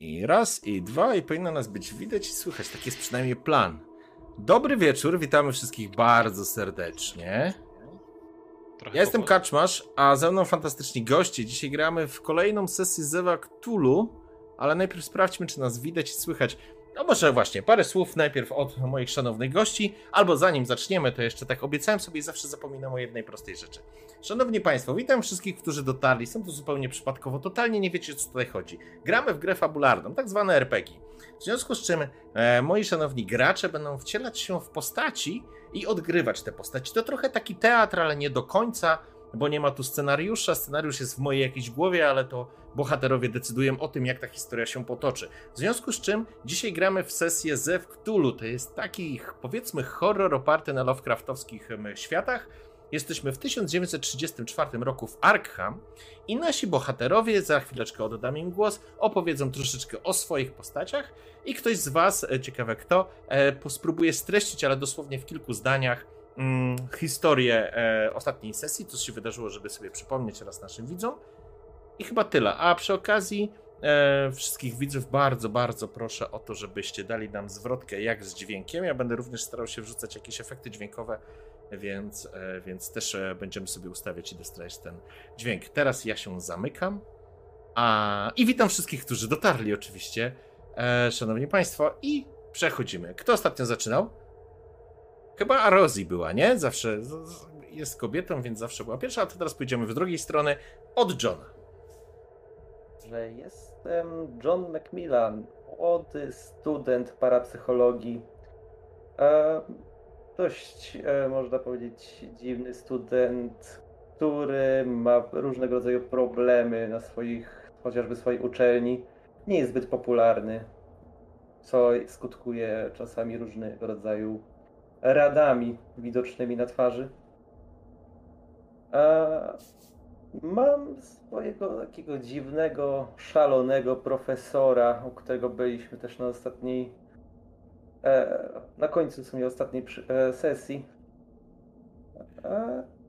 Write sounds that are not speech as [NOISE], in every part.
I raz, i dwa, i powinno nas być widać i słychać. Taki jest przynajmniej plan. Dobry wieczór, witamy wszystkich bardzo serdecznie. Trochę Ja jestem powoli. Kaczmasz, a ze mną fantastyczni goście. Dzisiaj gramy w kolejną sesję Zewa Cthulhu, ale najpierw sprawdźmy, czy nas widać i słychać. No może właśnie, parę słów najpierw od moich szanownych gości, albo zanim zaczniemy, to jeszcze tak obiecałem sobie i zawsze zapominam o jednej prostej rzeczy. Szanowni Państwo, witam wszystkich, którzy dotarli, są tu zupełnie przypadkowo, totalnie nie wiecie, o co tutaj chodzi. Gramy w grę fabularną, tak zwane RPG. W związku z czym e, moi szanowni gracze będą wcielać się w postaci i odgrywać te postaci. To trochę taki teatr, ale nie do końca, bo nie ma tu scenariusza. Scenariusz jest w mojej jakiejś głowie, ale to bohaterowie decydują o tym, jak ta historia się potoczy. W związku z czym dzisiaj gramy w sesję Zew Cthulhu. To jest taki, powiedzmy, horror oparty na Lovecraftowskich światach. Jesteśmy w 1934 roku w Arkham i nasi bohaterowie, za chwileczkę oddam im głos, opowiedzą troszeczkę o swoich postaciach i ktoś z Was, e, ciekawe kto, e, spróbuje streścić, ale dosłownie w kilku zdaniach, mm, historię e, ostatniej sesji, co się wydarzyło, żeby sobie przypomnieć raz naszym widzom. I chyba tyle. A przy okazji e, wszystkich widzów bardzo, bardzo proszę o to, żebyście dali nam zwrotkę jak z dźwiękiem. Ja będę również starał się wrzucać jakieś efekty dźwiękowe, więc, e, więc też e, będziemy sobie ustawiać i dostrajać ten dźwięk. Teraz ja się zamykam. A, I witam wszystkich, którzy dotarli oczywiście, e, szanowni państwo, i przechodzimy. Kto ostatnio zaczynał? Chyba Rosie była, nie? Zawsze jest kobietą, więc zawsze była pierwsza, a teraz pójdziemy w drugiej strony od Johna. że jestem John Macmillan, młody student parapsychologii. E, dość, e, można powiedzieć, dziwny student, który ma różnego rodzaju problemy na swoich, chociażby swojej uczelni. Nie jest zbyt popularny, co skutkuje czasami różnego rodzaju radami widocznymi na twarzy. E, Mam swojego takiego dziwnego, szalonego profesora, u którego byliśmy też na ostatniej, e, na końcu w sumie ostatniej e, sesji.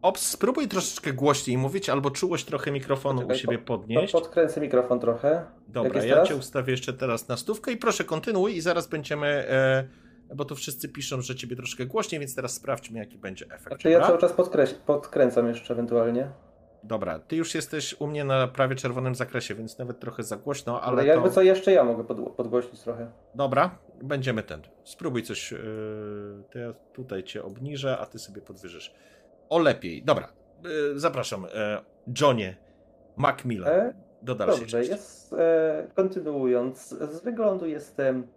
Ops, spróbuj troszeczkę głośniej mówić, albo czułość trochę mikrofonu Czekaj, u siebie podnieść. podkręcę mikrofon trochę. Dobra, ja teraz? cię ustawię jeszcze teraz na stówkę i proszę kontynuuj i zaraz będziemy, e, bo tu wszyscy piszą, że ciebie troszkę głośniej, więc teraz sprawdźmy jaki będzie efekt. Znaczy ja cały czas podkreś- podkręcam jeszcze ewentualnie. Dobra, ty już jesteś u mnie na prawie czerwonym zakresie, więc nawet trochę za głośno, ale Ale jakby to... co jeszcze ja mogę pod- podgłośnić trochę. Dobra, będziemy ten. Spróbuj coś. Yy, to ja tutaj cię obniżę, a ty sobie podwyżysz. O lepiej. Dobra. Yy, zapraszam. Yy, Johnie Macmillan. E, do dalszej Dobrze, części. jest, e, kontynuując, z wyglądu jestem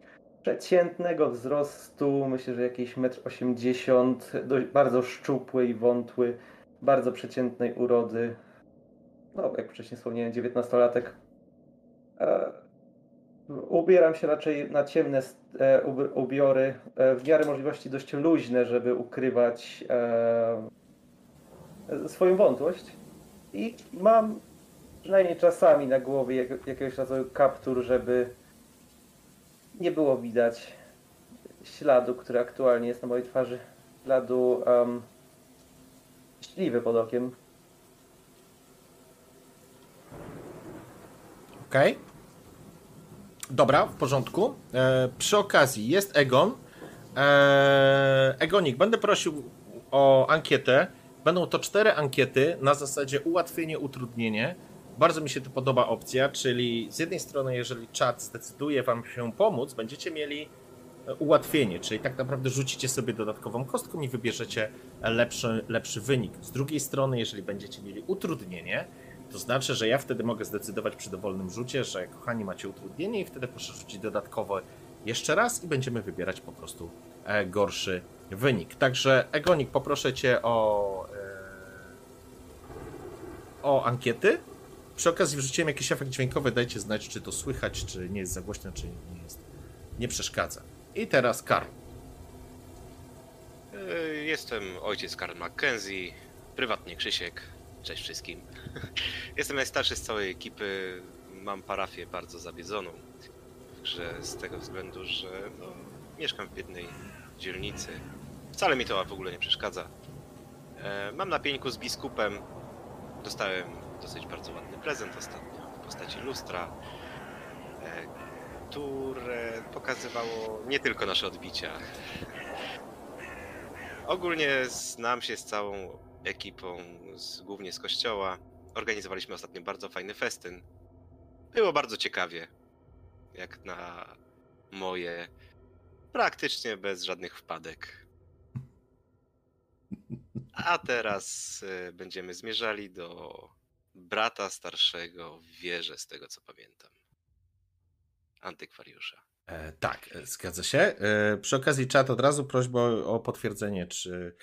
przeciętnego wzrostu, myślę, że jakieś 1,80 m, bardzo szczupły i wątły, bardzo przeciętnej urody. No, jak wcześniej wspomniałem, 19-latek. E, ubieram się raczej na ciemne e, ub- ubiory, e, w miarę możliwości dość luźne, żeby ukrywać swoją wątłość. I mam przynajmniej czasami na głowie jak, jakiegoś rodzaju kaptur, żeby nie było widać śladu, który aktualnie jest na mojej twarzy. Śladu um, śliwy pod okiem. Okej. Dobra, w porządku. E, przy okazji jest Egon. E, Egonik, będę prosił o ankietę. Będą to cztery ankiety na zasadzie ułatwienie, utrudnienie. Bardzo mi się to podoba opcja, czyli z jednej strony, jeżeli czat zdecyduje Wam się pomóc, będziecie mieli e, ułatwienie, czyli tak naprawdę rzucicie sobie dodatkową kostką i wybierzecie lepszy, lepszy wynik. Z drugiej strony, jeżeli będziecie mieli utrudnienie, to znaczy, że ja wtedy mogę zdecydować przy dowolnym rzucie, że kochani macie utrudnienie i wtedy proszę rzucić dodatkowo jeszcze raz i będziemy wybierać po prostu e, gorszy wynik. Także Egonik, poproszę Cię o, e, o ankiety przy okazji wrzuciłem jakiś efekt dźwiękowy, dajcie znać, czy to słychać, czy nie jest za głośno, czy nie jest. Nie przeszkadza. I teraz Karl. E, Jestem ojciec Karl Mackenzie, prywatnie Krzysiek. Cześć wszystkim. [LAUGHS] Jestem najstarszy z całej ekipy. Mam parafię bardzo zawiedzoną grze z tego względu, że no, mieszkam w biednej dzielnicy. Wcale mi to w ogóle nie przeszkadza. E, Mam na pieńku z biskupem. Dostałem dosyć bardzo ładny prezent ostatnio w postaci lustra, e, które pokazywało nie tylko nasze odbicia, Ogólnie znam się z całą ekipą, z, głównie z kościoła. Organizowaliśmy ostatnio bardzo fajny festyn. Było bardzo ciekawie, jak na moje, praktycznie bez żadnych wpadek. A teraz y, będziemy zmierzali do brata starszego w wieży, z tego co pamiętam. Antykwariusza. E, tak, e, zgadza się. E, przy okazji czat od razu prośba o, potwierdzenie, czy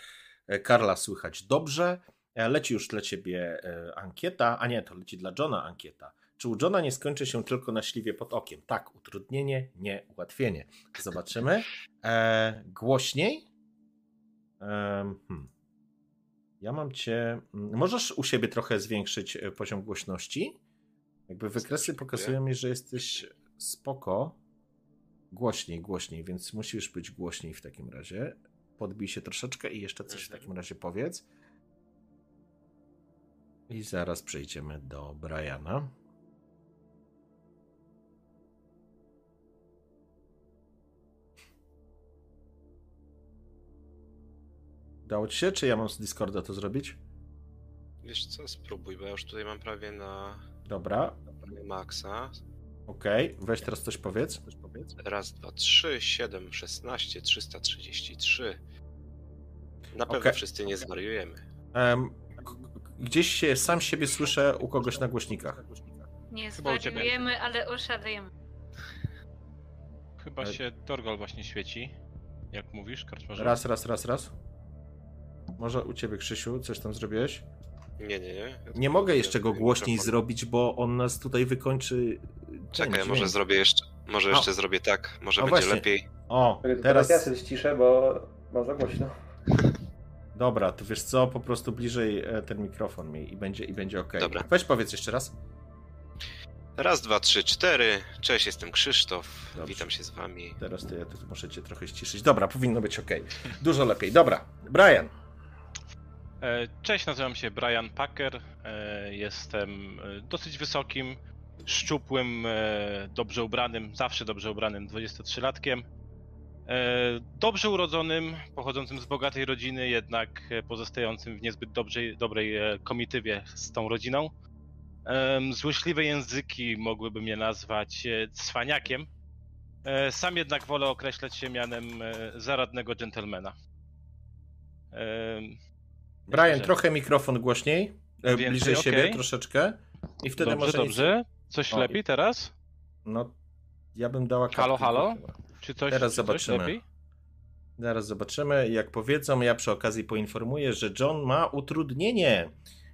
e, Karla słychać dobrze. E, Leci już dla ciebie e, ankieta, a nie, to leci dla Johna ankieta. Czy u Johna nie skończy się tylko na śliwie pod okiem? Tak, utrudnienie, nie ułatwienie. Zobaczymy. Głośniej? Hmm. Ja mam cię. Możesz u siebie trochę zwiększyć e, poziom głośności? Jakby wykresy pokazują mi, że jesteś spoko. Głośniej, głośniej, więc musisz być głośniej w takim razie. Podbij się troszeczkę i jeszcze coś w Mhm. takim razie powiedz. I zaraz przejdziemy do Briana. Udało ci się, czy ja mam z Discorda to zrobić? Wiesz co, spróbuj, bo ja już tutaj mam prawie na, Dobra, na maksa. okej. Weź teraz coś powiedz. Coś powiedz. Raz, dwa, trzy, siedem, szesnaście, trzysta trzydzieści trzy. Na pewno Okej. wszyscy nie zwariujemy. G- gdzieś się sam siebie słyszę u kogoś na głośnikach. Nie Chyba zwariujemy, ale oszalejemy. Chyba Ale- się Torgol właśnie świeci. Jak mówisz, karczmarze? Raz, raz, raz, raz. Może u ciebie, Krzysiu, coś tam zrobiłeś? Nie, nie, nie. Nie mogę jeszcze go Mikrofon. głośniej zrobić, bo on nas tutaj wykończy. Czekaj, dźwięk. może zrobię jeszcze. Może A. jeszcze zrobię tak. Może A będzie właśnie. lepiej. O, Teraz teraz. ja sobie ściszę, bo mam za głośno. [LAUGHS] Dobra, to wiesz co, po prostu bliżej e, ten mikrofon mi i będzie, i będzie ok. Dobra. Weź powiedz jeszcze raz. Raz, dwa, trzy, cztery. Cześć, jestem Krzysztof. Dobrze. Witam się z wami. Teraz to ja tu muszę cię trochę ściszyć. Dobra, powinno być ok. Dużo lepiej. Dobra, Brian. E, Cześć, nazywam się Brian Packer. E, Jestem e, dosyć wysokim, szczupłym, dobrze ubranym, zawsze dobrze ubranym 23-latkiem. E, Dobrze urodzonym, pochodzącym z bogatej rodziny, jednak pozostającym w niezbyt dobrej, dobrej komitywie z tą rodziną. Złośliwe języki mogłyby mnie nazwać cwaniakiem. Sam jednak wolę określać się mianem zaradnego dżentelmena. Brian, Dobrze. trochę mikrofon głośniej. E, Więcej, bliżej siebie okej. troszeczkę. I wtedy dobrze, może. nic- dobrze. Coś O, lepiej teraz? No, ja bym dała Halo, kartkę halo? chyba. Czy coś, Teraz czy coś zobaczymy. lepiej? Zaraz zobaczymy. Jak powiedzą, ja przy okazji poinformuję, że John ma utrudnienie.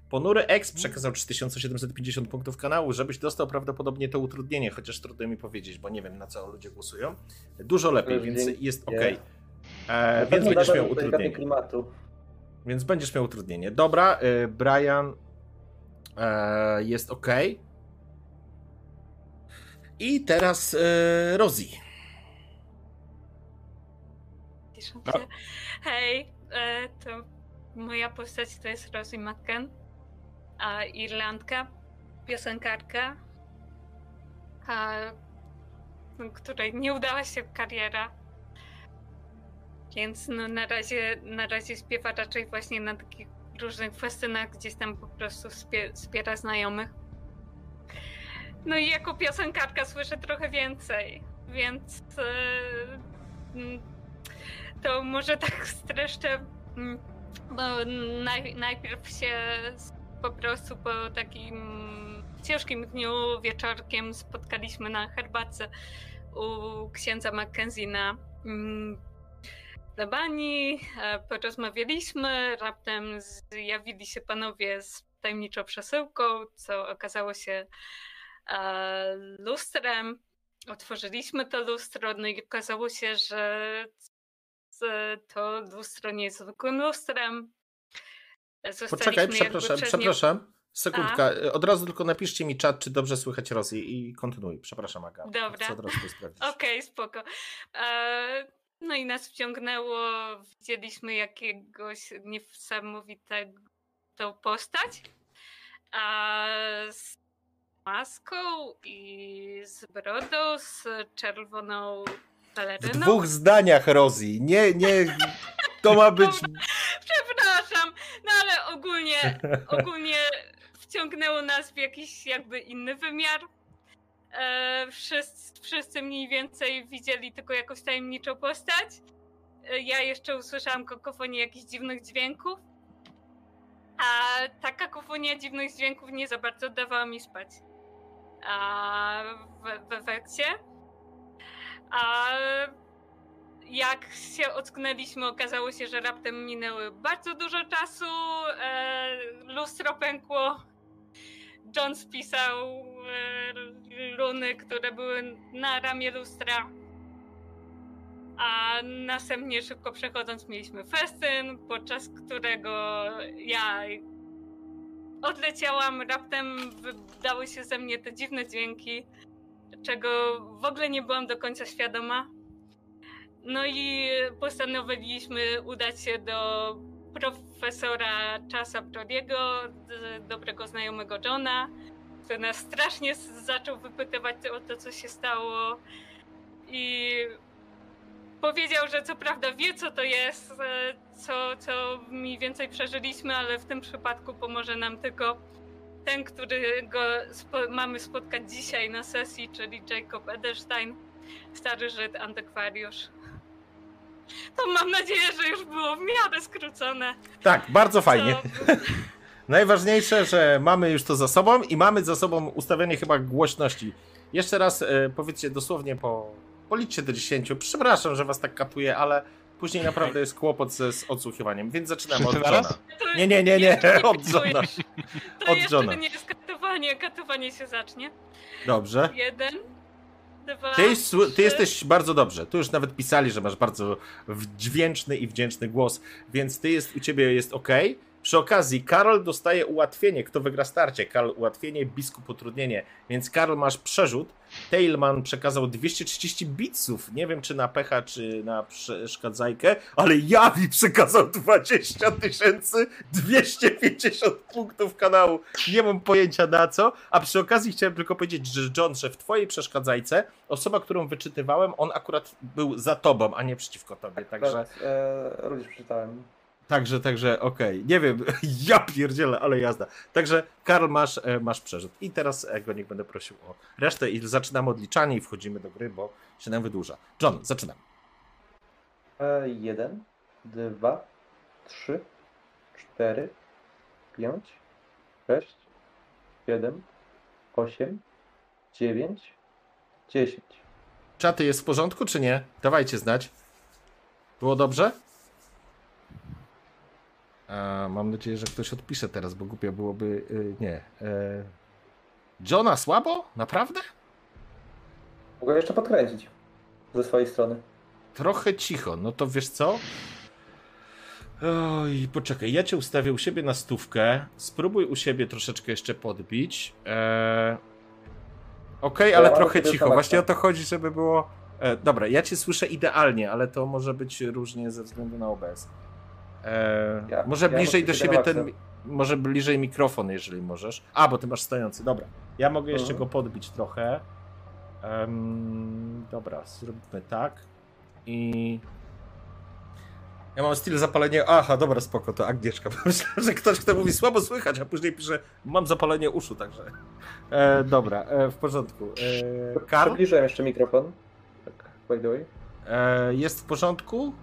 Ponury X przekazał 3750 punktów kanału, żebyś dostał prawdopodobnie to utrudnienie, chociaż trudno mi powiedzieć, bo nie wiem na co ludzie głosują. Dużo lepiej, więc jest ok. E, więc będziesz miał utrudnienie. klimatu. Więc będziesz miał utrudnienie. Dobra, y, Brian e, jest ok. I teraz y, Rosie. Hej, e, to moja postać to jest Rosie McCann, a Irlandka, piosenkarka, której nie udała się kariera. Więc no, na, razie, na razie śpiewa raczej właśnie na takich różnych festynach, gdzieś tam po prostu spie, wspiera znajomych. No i jako piosenkarka słyszę trochę więcej, więc mm, to może tak streszczę, mm, bo naj, najpierw się po prostu po takim ciężkim dniu wieczorkiem spotkaliśmy na herbatce u księdza Mackenzie na mm, plebanii, e, porozmawialiśmy, raptem zjawili się panowie z tajemniczą przesyłką, co okazało się e, lustrem. Otworzyliśmy to lustro, no i okazało się, że to lustro nie jest zwykłym lustrem. Zostaliśmy Poczekaj, jakby przepraszam, przepraszam. Sekundka, od razu tylko napiszcie mi czat, czy dobrze słychać Rosję i kontynuuj. Przepraszam, Aga. Dobra. Chcę od razu to sprawdzić. Okej, spoko. E, no i nas wciągnęło, widzieliśmy jakiegoś niesamowitego tą postać a z maską i z brodą, z czerwoną W peleryną. dwóch zdaniach Rosji. Nie, nie. To ma być. [LAUGHS] Przepraszam, no ale ogólnie, ogólnie wciągnęło nas w jakiś jakby inny wymiar. E, wszyscy, wszyscy mniej więcej widzieli tylko jakąś tajemniczą postać. E, ja jeszcze usłyszałam kakofonię jakichś dziwnych dźwięków. A ta kakofonia dziwnych dźwięków nie za bardzo dawała mi spać. A w, w efekcie. A jak się ocknęliśmy, okazało się, że raptem minęły bardzo dużo czasu. E, lustro pękło. John spisał runy, które były na ramię lustra. A następnie szybko przechodząc mieliśmy festyn, podczas którego ja odleciałam, raptem wydały się ze mnie te dziwne dźwięki, czego w ogóle nie byłam do końca świadoma. No i postanowiliśmy udać się do profesora Chasa Brodiego, d- dobrego znajomego Johna, który nas strasznie zaczął wypytywać o to, co się stało. I powiedział, że co prawda wie, co to jest, e, co, co mniej więcej przeżyliśmy, ale w tym przypadku pomoże nam tylko ten, którego spo- mamy spotkać dzisiaj na sesji, czyli Jacob Edelstein, stary Żyd, antykwariusz. To mam nadzieję, że już było w miarę skrócone. Tak, bardzo fajnie. To- Najważniejsze, że mamy już to za sobą i mamy za sobą ustawienie chyba głośności. Jeszcze raz e, powiedzcie dosłownie po. Policzcie do 10. Przepraszam, że was tak katuję, ale później naprawdę jest kłopot ze, z odsłuchiwaniem, więc zaczynamy od Johna. Nie, nie, nie, nie, [LAUGHS] od. Johna. [LAUGHS] To Od jeszcze Johna. nie jest katowanie, katowanie się zacznie. Dobrze. Jeden, dwa, Ty, sły- ty trzy. jesteś bardzo dobrze. Tu już nawet pisali, że masz bardzo dźwięczny i wdzięczny głos, więc ty jest, u ciebie jest ok. Przy okazji, Karol dostaje ułatwienie. Kto wygra starcie? Karol ułatwienie, biskup utrudnienie. Więc Karol masz przerzut. Tailman przekazał 230 bitsów. Nie wiem, czy na pecha, czy na przeszkadzajkę, ale Jawi przekazał 20 250 punktów kanału. Nie mam pojęcia na co. A przy okazji chciałem tylko powiedzieć, że John, że w twojej przeszkadzajce osoba, którą wyczytywałem, on akurat był za tobą, a nie przeciwko tobie. Także, Akurat, E, również przeczytałem. Także, także, okej. Nie wiem, [LAUGHS] ja pierdzielę, ale jazda. Także, Karl, masz, e, masz przerzut. I teraz e, go niech będę prosił o resztę i zaczynamy odliczanie i wchodzimy do gry, bo się nam wydłuża. John, zaczynam. E, jeden, dwa, trzy, cztery, pięć, sześć, siedem, osiem, dziewięć, dziesięć. Czaty jest w porządku, czy nie? Dawajcie znać. Było dobrze? Mam nadzieję, że ktoś odpisze teraz, bo głupio byłoby. y, nie. E, Johna słabo? Naprawdę? Mogę jeszcze podkręcić ze swojej strony. Trochę cicho. No to wiesz co? Oj, poczekaj, ja cię ustawię u siebie na stówkę. Spróbuj u siebie troszeczkę jeszcze podbić. E... Okej, Ja ale mam trochę cicho. Właśnie o to chodzi, żeby było. E, dobra, ja cię słyszę idealnie, ale to może być różnie ze względu na OBS. E, Ja- może ja bliżej do siebie ten. Może bliżej mikrofon, jeżeli możesz. A, bo ty masz stojący, dobra. Ja mogę jeszcze Mhm. go podbić trochę. Em, dobra, zróbmy tak. I. Ja mam styl zapalenie. Aha, dobra, spoko, to Agnieszka. [LAUGHS] Myślałem, że ktoś, kto mówi słabo słychać, a później pisze, mam zapalenie uszu, także. E, dobra, e, w porządku. E, Karl, Przybliżyłem jeszcze mikrofon. Tak, by the way. e, jest w porządku?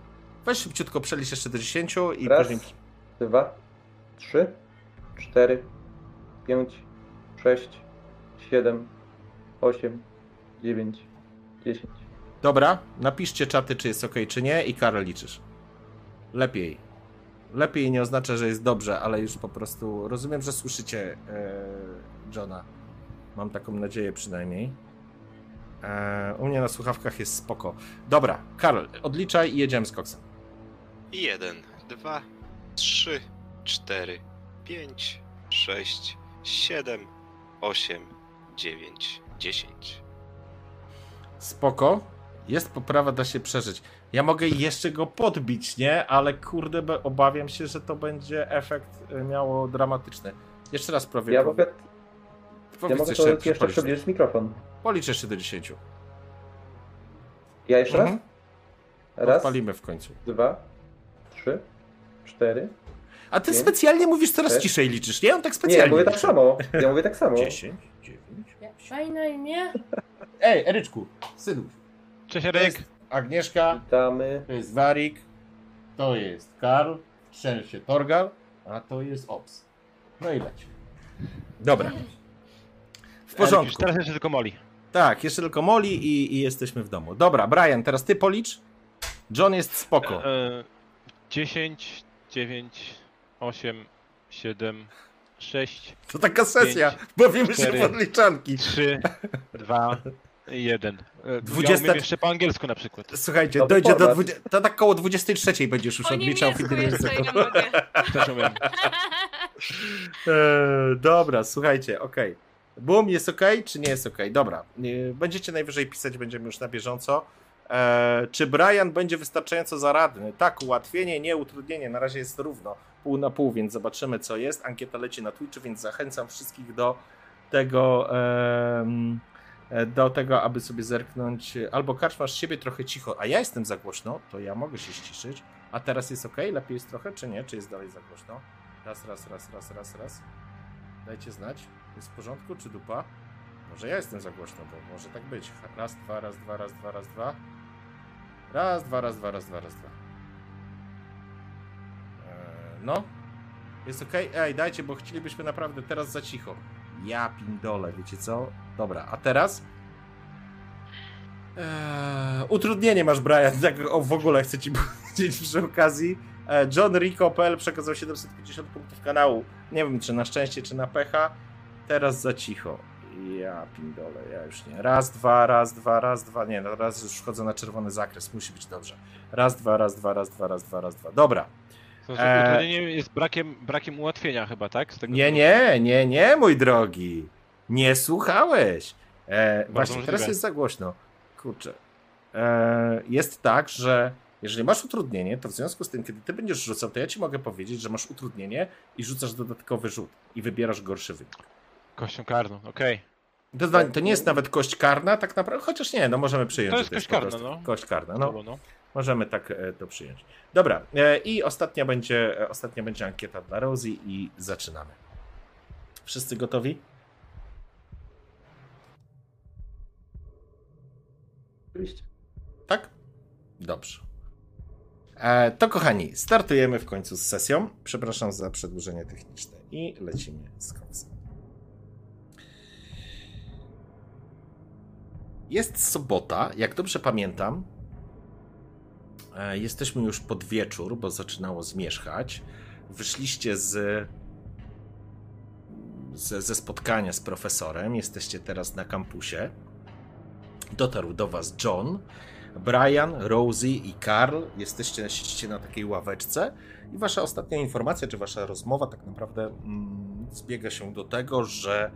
Weź szybciutko przelicz jeszcze do 10 i Raz, później. dwa, trzy, cztery, pięć, sześć, siedem, osiem, dziewięć, dziesięć. Dobra, napiszcie czaty, czy jest ok, czy nie, i Karol liczysz. Lepiej. Lepiej nie oznacza, że jest dobrze, ale już po prostu rozumiem, że słyszycie e, Johna. Mam taką nadzieję przynajmniej. E, u mnie na słuchawkach jest spoko. Dobra, Karol, odliczaj i jedziemy z koksem. Jeden, dwa, trzy, cztery, pięć, sześć, siedem, osiem, dziewięć, dziesięć. Spoko. Jest poprawa, da się przeżyć. Ja mogę jeszcze go podbić, nie? Ale kurde, obawiam się, że to będzie efekt e, miało dramatyczny. Jeszcze raz prawie. Ja mogę, ja mogę to jeszcze przybliżyć mikrofon. Policz jeszcze do 10. Ja jeszcze Mhm. raz? Raz, Odpalimy w końcu. dwa, trzy, cztery. A ty Pięć, specjalnie mówisz coraz sześć. ciszej liczysz, nie? On tak Nie, specjalnie ja mówię tak samo. Ja mówię tak samo. 10, 9. Fajne imię. Ej, Eryczku, synu. Cześć Eryk. Agnieszka, Witamy. to jest Warik, to jest Karl, szczęście Torgal, a to jest Ops. No i leć. Dobra. W porządku. teraz jeszcze tylko Moli. Tak, jeszcze tylko Moli i, i jesteśmy w domu. Dobra, Brian, teraz ty policz. John jest spoko. E, 10, 9, 8, 7, 6, To taka sesja. pięć, Bawimy się cztery. w odliczanki. 3, 2, 1. Dwudziesta- Ja umiem jeszcze po angielsku na przykład. Słuchajcie, to dojdzie do format. 20, to tak koło 23 będziesz już Po odliczał w innym języku. [LAUGHS] Też umiem. Eee, [LAUGHS] dobra, słuchajcie, okej. Boom, jest ok, czy nie jest ok? Dobra, będziecie najwyżej pisać, będziemy już na bieżąco. Eee, czy Brian będzie wystarczająco zaradny? Tak, ułatwienie, nie utrudnienie, na razie jest równo, pół na pół, więc zobaczymy co jest. Ankieta leci na Twitchu, więc zachęcam wszystkich do tego, e, do tego, aby sobie zerknąć. Albo Karcz, masz siebie trochę cicho, a ja jestem za głośno, to ja mogę się ściszyć. A teraz jest ok? Lepiej jest trochę, czy nie? Czy jest dalej za głośno? Raz, raz, raz, raz, raz, raz. Dajcie znać. Jest w porządku, czy dupa? Może ja jestem za głośno, bo może tak być. Raz, dwa, raz, dwa, raz, dwa, raz, dwa. Raz, dwa, raz, dwa, raz, dwa, raz, dwa. Eee, no. Jest ok? Ej, dajcie, bo chcielibyśmy naprawdę teraz za cicho. Ja pindole, wiecie co? Dobra, a teraz? Eee, utrudnienie masz, Brian, tak o, w ogóle chcę ci [LAUGHS] powiedzieć przy okazji. E, John Rico.pl przekazał 750 punktów kanału. Nie wiem, czy na szczęście, czy na pecha. Teraz za cicho. Ja pindole, ja już nie. Raz, dwa, raz, dwa, raz, dwa. Nie, no raz już wchodzę na czerwony zakres. Musi być dobrze. Raz, dwa, raz, dwa, raz, dwa, raz, dwa, raz, dwa. Dobra. To Eee. utrudnienie jest brakiem, brakiem ułatwienia chyba, tak? Nie, nie, nie, nie, mój drogi. Nie słuchałeś. E, właśnie, możliwe. teraz jest za głośno. Kurczę. E, jest tak, że jeżeli masz utrudnienie, to w związku z tym, kiedy ty będziesz rzucał, to ja ci mogę powiedzieć, że masz utrudnienie i rzucasz dodatkowy rzut i wybierasz gorszy wynik. Kością karną, okej. To, to nie jest nawet kość karna, tak naprawdę, chociaż nie, no możemy przyjąć, To że jest kość po karna, prostu no. Kość karna, No. no. no. Możemy tak e, to przyjąć. Dobra, e, i ostatnia będzie, e, ostatnia będzie ankieta dla Rosie i zaczynamy. Wszyscy gotowi? Oczywiście. Tak? Dobrze. E, to kochani, startujemy w końcu z sesją. Przepraszam za przedłużenie techniczne i lecimy z końcem. Jest sobota, jak dobrze pamiętam. E, jesteśmy już pod wieczór, bo zaczynało zmierzchać. Wyszliście z, ze, ze spotkania z profesorem. Jesteście teraz na kampusie. Dotarł do was John. Brian, Rosie i Karl jesteście siedzicie na takiej ławeczce i wasza ostatnia informacja, czy wasza rozmowa tak naprawdę mm, zbiega się do tego, że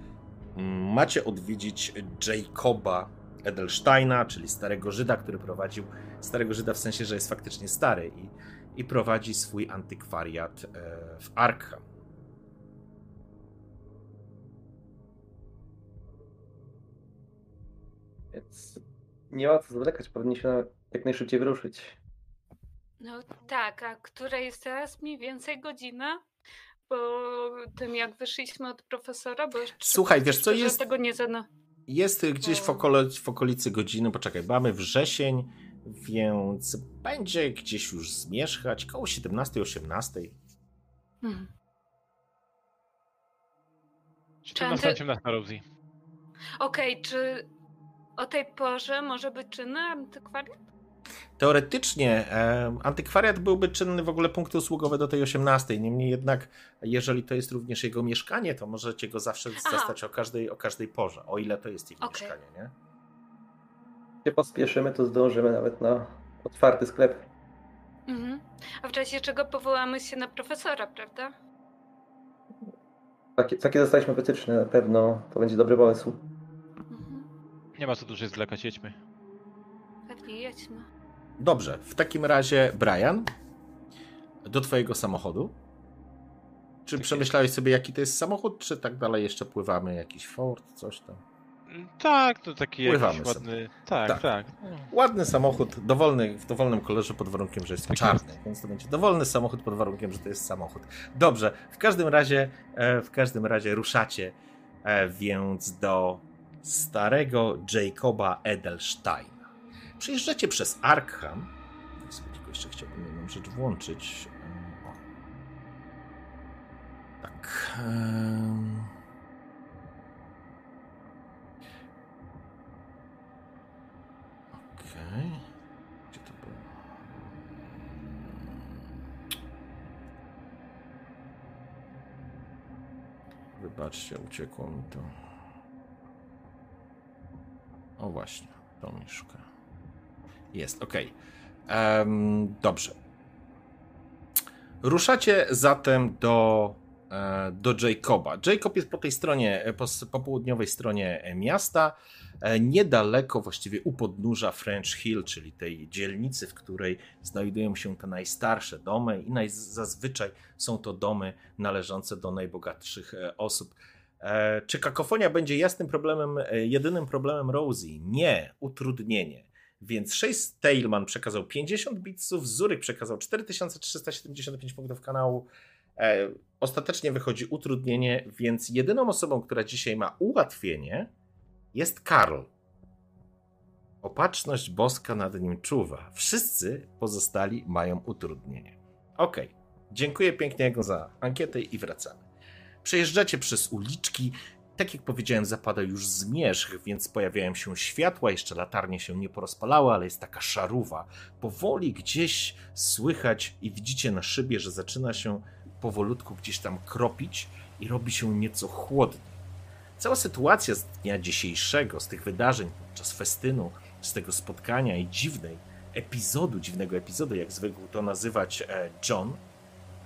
mm, macie odwiedzić Jacoba Edelsteina, czyli starego Żyda, który prowadził, starego Żyda w sensie, że jest faktycznie stary i, i prowadzi swój antykwariat e, w Arkham. Więc nie ma co zwlekać, powinniśmy jak najszybciej wyruszyć. No tak, a która jest teraz mniej więcej godzina? Po tym jak wyszliśmy od profesora, bo Słuchaj, wiesz co jest? tego nie zana. Jest gdzieś w, okole, w okolicy godziny, poczekaj, mamy wrzesień, więc będzie gdzieś już zmierzchać, koło 17-18. Hmm. 17, 18 Rosie. Okej, czy o tej porze może być czynny antykwariat? Teoretycznie e, antykwariat byłby czynny w ogóle punkty usługowe do tej 18. Niemniej jednak, jeżeli to jest również jego mieszkanie, to możecie go zawsze Aha. zastać o każdej, o każdej porze, o ile to jest jego Okej. mieszkanie, nie? Jak się pospieszymy, to zdążymy nawet na otwarty sklep. Mhm. A w czasie czego powołamy się na profesora, prawda? Takie, takie dostaliśmy wytyczne, na pewno to będzie dobry pomysł. Mhm. Nie ma co dłużej zwlekać, jedźmy. Jedźmy. Dobrze, w takim razie, Brian, do twojego samochodu. Czy Tak przemyślałeś sobie, jaki to jest samochód, czy tak dalej jeszcze pływamy? Jakiś Ford, coś tam? Mm, Tak, to taki Pływamy ładny... Tak, Tak. tak. Ładny samochód, dowolny, w dowolnym kolorze pod warunkiem, że jest Tak czarny, więc to będzie dowolny samochód pod warunkiem, że to jest samochód. Dobrze, w każdym razie, e, w każdym razie ruszacie e, więc do starego Jacoba Edelsteina. Przyjeżdżacie przez Arkham. Tak tylko jeszcze chciałbym jedną rzecz włączyć. O. Tak. Okej. Gdzie to było? Wybaczcie, uciekło mi to. O właśnie, to miszka. Jest, okej. Em, dobrze. Ruszacie zatem do, e, do Jacoba. Jacob jest po tej stronie, e, po, po południowej stronie e, miasta, niedaleko właściwie u podnóża French Hill, czyli tej dzielnicy, w której znajdują się te najstarsze domy i naj, zazwyczaj są to domy należące do najbogatszych osób. Czy kakofonia będzie jasnym problemem, jedynym problemem Rosie? Nie, utrudnienie. Więc Chase Tailman przekazał 50 bitsów, Zuryk przekazał 4375 punktów kanału. E, ostatecznie wychodzi utrudnienie, więc jedyną osobą, która dzisiaj ma ułatwienie, jest Karl. Opatrzność boska nad nim czuwa. Wszyscy pozostali mają utrudnienie. Okej, dziękuję pięknie za ankietę i wracamy. Przejeżdżacie przez uliczki. Tak jak powiedziałem, zapada już zmierzch, więc pojawiają się światła. Jeszcze latarnie się nie porozpalały, ale jest taka szaruwa. Powoli gdzieś słychać i widzicie na szybie, że zaczyna się powolutku gdzieś tam kropić i robi się nieco chłodniej. Cała sytuacja z dnia dzisiejszego, z tych wydarzeń podczas festynu, z tego spotkania i dziwnej epizodu, dziwnego epizodu, jak zwykł to nazywać e, John,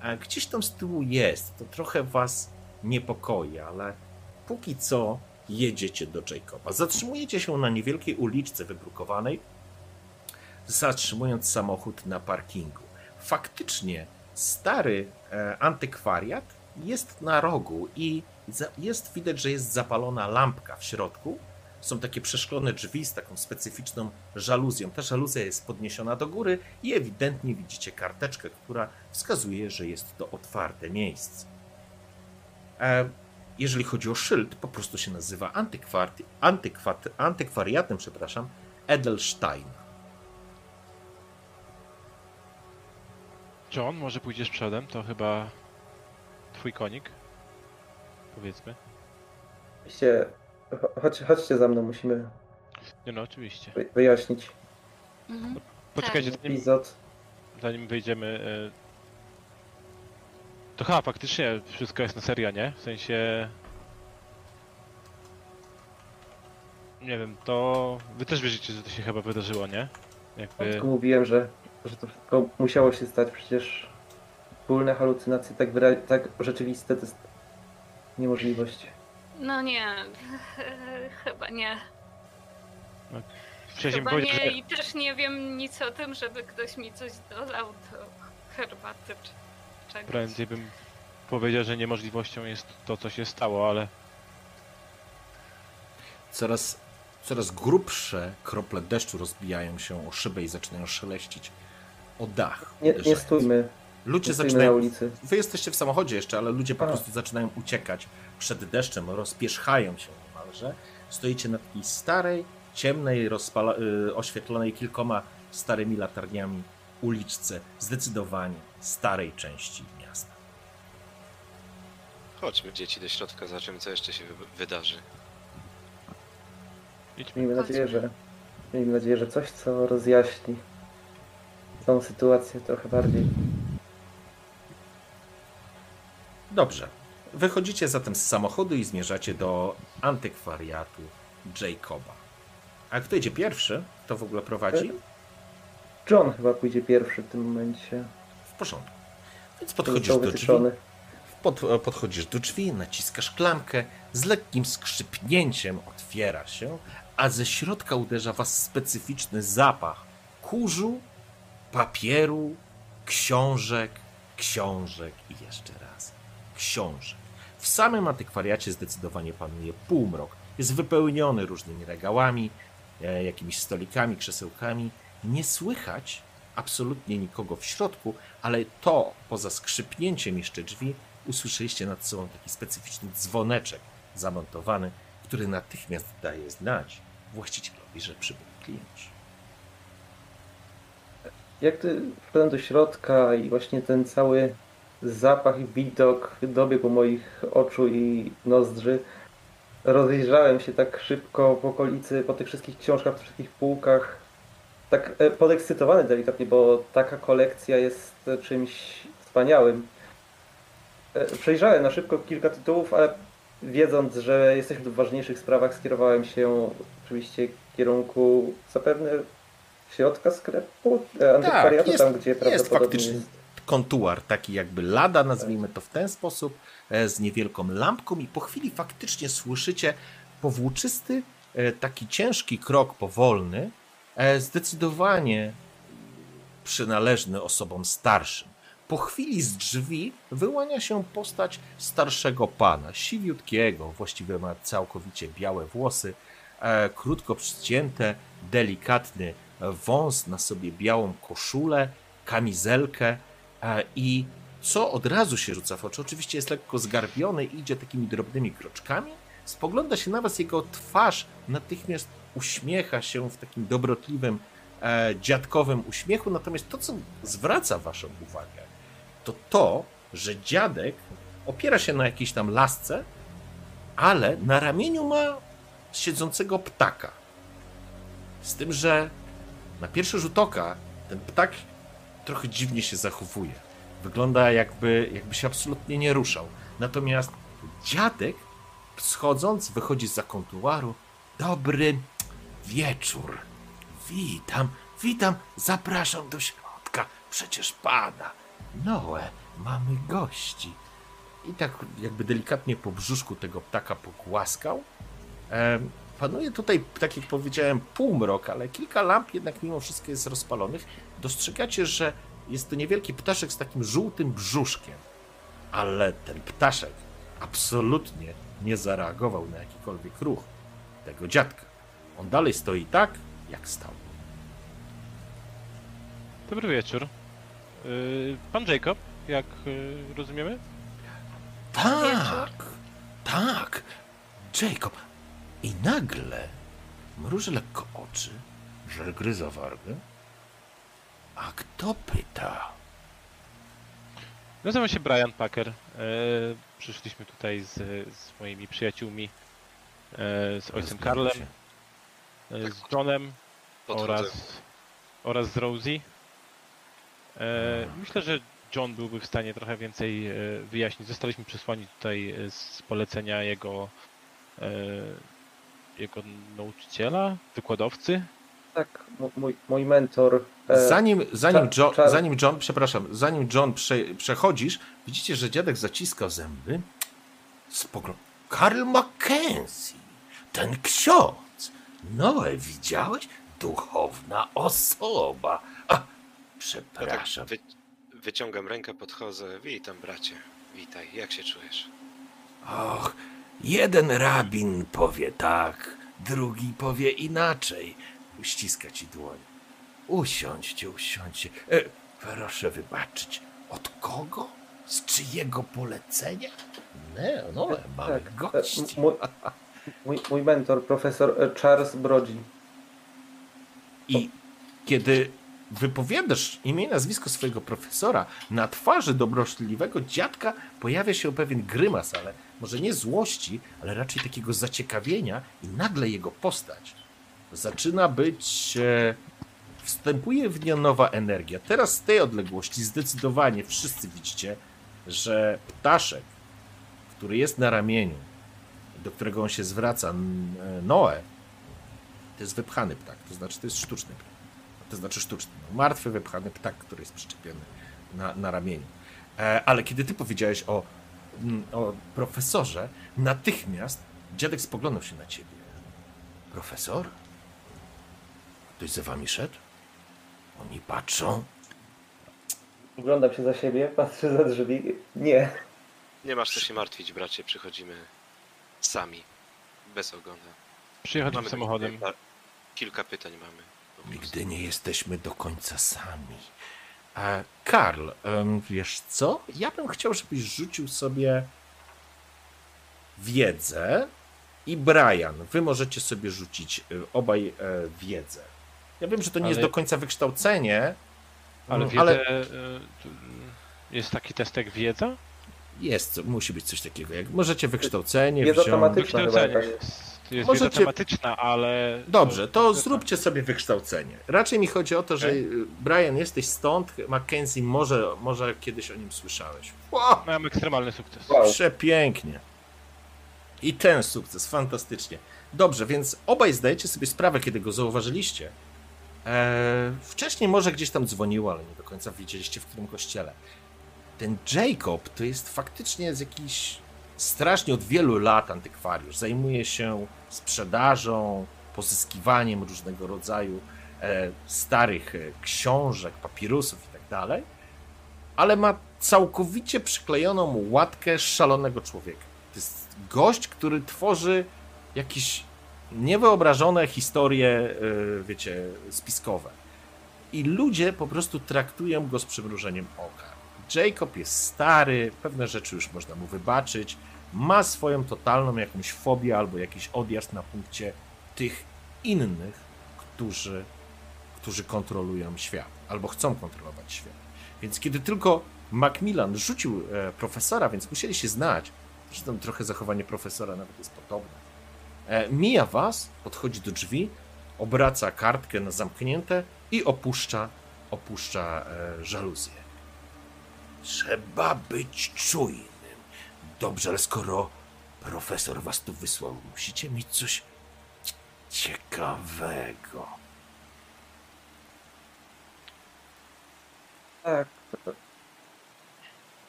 e, gdzieś tam z tyłu jest. To trochę was niepokoi, ale póki co jedziecie do Jacoba. Zatrzymujecie się na niewielkiej uliczce wybrukowanej, zatrzymując samochód na parkingu. Faktycznie stary e, antykwariat jest na rogu i jest widać, że jest zapalona lampka w środku. Są takie przeszklone drzwi z taką specyficzną żaluzją. Ta żaluzja jest podniesiona do góry i ewidentnie widzicie karteczkę, która wskazuje, że jest to otwarte miejsce. Jeżeli chodzi o szyld, po prostu się nazywa antykwart, antykwat, antykwariatem, przepraszam, Edelstein. John, może pójdziesz przodem? To chyba twój konik. Powiedzmy. Oczywiście, cho- chodź, chodźcie za mną, musimy Nie no, oczywiście. wy- wyjaśnić Mhm. Poczekajcie, Tak. zanim, epizod. zanim wyjdziemy. To chyba faktycznie wszystko jest na serio, nie? W sensie. Nie wiem, to. Wy też wierzycie, że to się chyba wydarzyło, nie? Jakby. Tylko mówiłem, że, że to wszystko musiało się stać, przecież wspólne halucynacje tak, wyra- tak rzeczywiste to jest niemożliwość. No nie, [LAUGHS] chyba nie. Wcześniej Chyba powiedział, nie że. i też nie wiem nic o tym, żeby ktoś mi coś dolał do herbaty czy czegoś. Prędzej bym powiedział, że niemożliwością jest to, co się stało, ale. Coraz, coraz grubsze krople deszczu rozbijają się o szybę i zaczynają szeleścić o dach. Nie, nie uderzając. stójmy, Ludzie nie stójmy na zaczynają. ulicy. Wy jesteście w samochodzie jeszcze, ale ludzie po A. prostu zaczynają uciekać przed deszczem, rozpierzchają się niemalże. Stoicie na takiej starej, ciemnej, rozpala, y, oświetlonej kilkoma starymi latarniami uliczce, zdecydowanie starej części miasta. Chodźmy dzieci do środka, zobaczymy co jeszcze się wy- wydarzy. Idźmy. Miejmy nadzieję, że miejmy nadzieję, że coś, co rozjaśni tą sytuację trochę bardziej. Dobrze. Wychodzicie zatem z samochodu i zmierzacie do antykwariatu Jacoba. A kto idzie pierwszy? Kto w ogóle prowadzi? John chyba pójdzie pierwszy w tym momencie. Porządku. Więc podchodzisz do drzwi. Pod, podchodzisz do drzwi, naciskasz klamkę, z lekkim skrzypnięciem otwiera się, a ze środka uderza was specyficzny zapach kurzu, papieru, książek, książek i jeszcze raz książek. W samym antykwariacie zdecydowanie panuje półmrok. Jest wypełniony różnymi regałami, e, jakimiś stolikami, krzesełkami. Nie słychać absolutnie nikogo w środku, ale to poza skrzypnięciem jeszcze drzwi usłyszeliście nad sobą taki specyficzny dzwoneczek zamontowany, który natychmiast daje znać właścicielowi, że przybyli klienci. Jak ty wszedłem do środka i właśnie ten cały zapach i widok dobiegł moich oczu i nozdrzy, rozejrzałem się tak szybko po okolicy, po tych wszystkich książkach, po wszystkich półkach. Tak e, podekscytowany delikatnie, bo taka kolekcja jest e, czymś wspaniałym. E, Przejrzałem na szybko kilka tytułów, ale wiedząc, że jesteśmy w ważniejszych sprawach, skierowałem się oczywiście w kierunku zapewne środka sklepu, e, antykwariatu, jest- tam gdzie jest prawdopodobnie faktycznie. jest kontuar, taki jakby lada, nazwijmy to w ten sposób, z niewielką lampką i po chwili faktycznie słyszycie powłóczysty, taki ciężki krok powolny, zdecydowanie przynależny osobom starszym. Po chwili z drzwi wyłania się postać starszego pana, siwiutkiego, właściwie ma całkowicie białe włosy, e, krótko przycięte, delikatny wąs, na sobie białą koszulę, kamizelkę e, i co od razu się rzuca w oczy, oczywiście jest lekko zgarbiony idzie takimi drobnymi kroczkami, spogląda się na was, jego twarz natychmiast uśmiecha się w takim dobrotliwym, e, dziadkowym uśmiechu, natomiast to, co zwraca waszą uwagę, to to, że dziadek opiera się na jakiejś tam lasce, ale na ramieniu ma siedzącego ptaka. Z tym, że na pierwszy rzut oka ten ptak trochę dziwnie się zachowuje. Wygląda jakby, jakby się absolutnie nie ruszał. Natomiast dziadek, schodząc, wychodzi z kontuaru. Dobry wieczór. Witam, witam, zapraszam do środka. Przecież pada. Noe, mamy gości. I tak jakby delikatnie po brzuszku tego ptaka pogłaskał. Em, Panuje tutaj, tak jak powiedziałem, półmrok, ale kilka lamp jednak mimo wszystko jest rozpalonych. Dostrzegacie, że jest to niewielki ptaszek z takim żółtym brzuszkiem. Ale ten ptaszek absolutnie nie zareagował na jakikolwiek ruch tego dziadka. On dalej stoi tak, jak stał. Dobry wieczór. Y, Pan Jacob, jak y, rozumiemy? Tak, tak. Jacob. I nagle mruży lekko oczy, że gryza wargę. A kto pyta? Nazywam się Brian Packer. E, przyszliśmy tutaj z, z moimi przyjaciółmi, e, z ojcem Karlem, się. E, z Johnem Podchodzę. oraz, oraz z Rosie. E, myślę, że John byłby w stanie trochę więcej e, wyjaśnić. Zostaliśmy przesłani tutaj e, z polecenia jego, e, jego nauczyciela, wykładowcy. Tak, m- mój, mój mentor. e, Zanim, zanim, cza- John, cza- zanim John, przepraszam, zanim John prze, przechodzisz, widzicie, że dziadek zaciska zęby. Spogląd. Karl Mackenzie, ten ksiądz. Noe, widziałeś? Duchowna osoba. A, Ja tak przepraszam. wy, wyciągam rękę, podchodzę. Witam, bracie. Witaj, jak się czujesz? Och, jeden rabin powie tak, drugi powie inaczej. Uściska ci dłoń. Usiądźcie, usiądźcie. E, proszę wybaczyć. Od kogo? Z czyjego polecenia? Nie, no, mamy tak, gości. e, mój, mój, mój mentor, profesor e, Charles Brodzi. I kiedy wypowiadasz imię i nazwisko swojego profesora, na twarzy dobroczliwego dziadka pojawia się pewien grymas, ale może nie złości, ale raczej takiego zaciekawienia i nagle jego postać zaczyna być e, wstępuje w nią nowa energia. Teraz z tej odległości zdecydowanie wszyscy widzicie, że ptaszek, który jest na ramieniu, do którego on się zwraca, e, Noe, to jest wypchany ptak, to znaczy to jest sztuczny ptak. To znaczy sztuczny, no, martwy, wypchany ptak, który jest przyczepiony na, na ramieniu. E, ale kiedy ty powiedziałeś o, o profesorze, natychmiast dziadek spoglądał się na ciebie. Profesor? Ktoś za wami szedł? Oni patrzą. Oglądam się za siebie, patrzę za drzwi. Nie. Nie masz co się martwić, bracie, przychodzimy sami, bez ogona. Przyjechać Mamy samochodem. kilka- Kilka pytań mamy. Nigdy nie jesteśmy do końca sami. E, Karl, wiesz co? Ja bym chciał, żebyś rzucił sobie wiedzę i Brian. Wy możecie sobie rzucić y, obaj e, wiedzę. Ja wiem, że to nie jest Ale- do końca wykształcenie, Ale mm, wiedzę, ale e, jest taki test jak wiedza? Jest, musi być coś takiego. Jak możecie wykształcenie Wiedza wziąć. Wykształcenie. jakaś Jest, jest Możecie- tematyczna, ale... Dobrze, to zróbcie sobie wykształcenie. Raczej mi chodzi o to, że y, Brian, jesteś stąd, Mackenzie, może, może kiedyś o nim słyszałeś. Ło, Miałem ekstremalny sukces. Wow. Przepięknie. I ten sukces, fantastycznie. Dobrze, więc obaj zdajecie sobie sprawę, kiedy go zauważyliście. Eee, wcześniej może gdzieś tam dzwoniło, ale nie do końca wiedzieliście, w którym kościele. Ten Jacob to jest faktycznie z jakiś strasznie od wielu lat antykwariusz. Zajmuje się sprzedażą, pozyskiwaniem różnego rodzaju e, starych e, książek, papirusów i tak ale ma całkowicie przyklejoną łatkę szalonego człowieka. To jest gość, który tworzy jakieś niewyobrażone historie, e, wiecie, spiskowe. I ludzie po prostu traktują go z przymrużeniem oka. Jacob jest stary, pewne rzeczy już można mu wybaczyć, ma swoją totalną jakąś fobię albo jakiś odjazd na punkcie tych innych, którzy, którzy kontrolują świat albo chcą kontrolować świat. Więc kiedy tylko Macmillan rzucił e, profesora, więc musieli się znać, zresztą trochę zachowanie profesora nawet jest podobne. E, mija was, podchodzi do drzwi, obraca kartkę na zamknięte i opuszcza, opuszcza e, żaluzję. Trzeba być czujnym. Dobrze, ale skoro profesor was tu wysłał, musicie mieć coś ciekawego. Tak.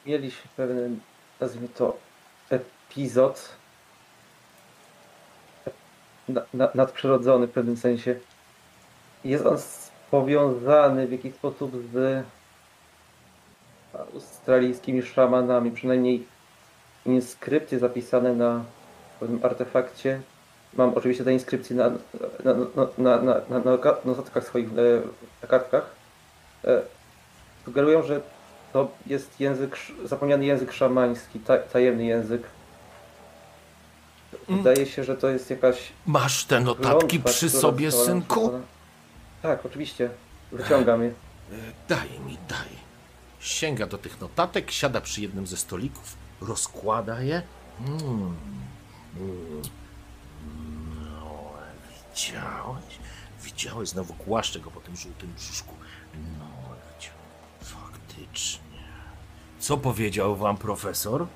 Mieliśmy pewien, nazwijmy to, epizod na, na, nadprzyrodzony w pewnym sensie. Jest on powiązany w jakiś sposób z australijskimi szamanami, przynajmniej inskrypcje zapisane na pewnym artefakcie. Mam oczywiście te inskrypcje na, na, na, na, na, na, na ka- notatkach swoich, e, na kartkach. E, sugerują, że to jest język, zapomniany język szamański, ta, tajemny język. Wydaje się, że to jest jakaś Masz te notatki klątwa, przy sobie, synku? Tak, oczywiście. Wyciągam je. E, Daj mi, daj. Sięga do tych notatek, siada przy jednym ze stolików, rozkłada je. Mm. Mm. No, widziałeś? Widziałeś, znowu głaszcze go po tym żółtym brzuszku. No, widział. faktycznie. Co powiedział wam profesor?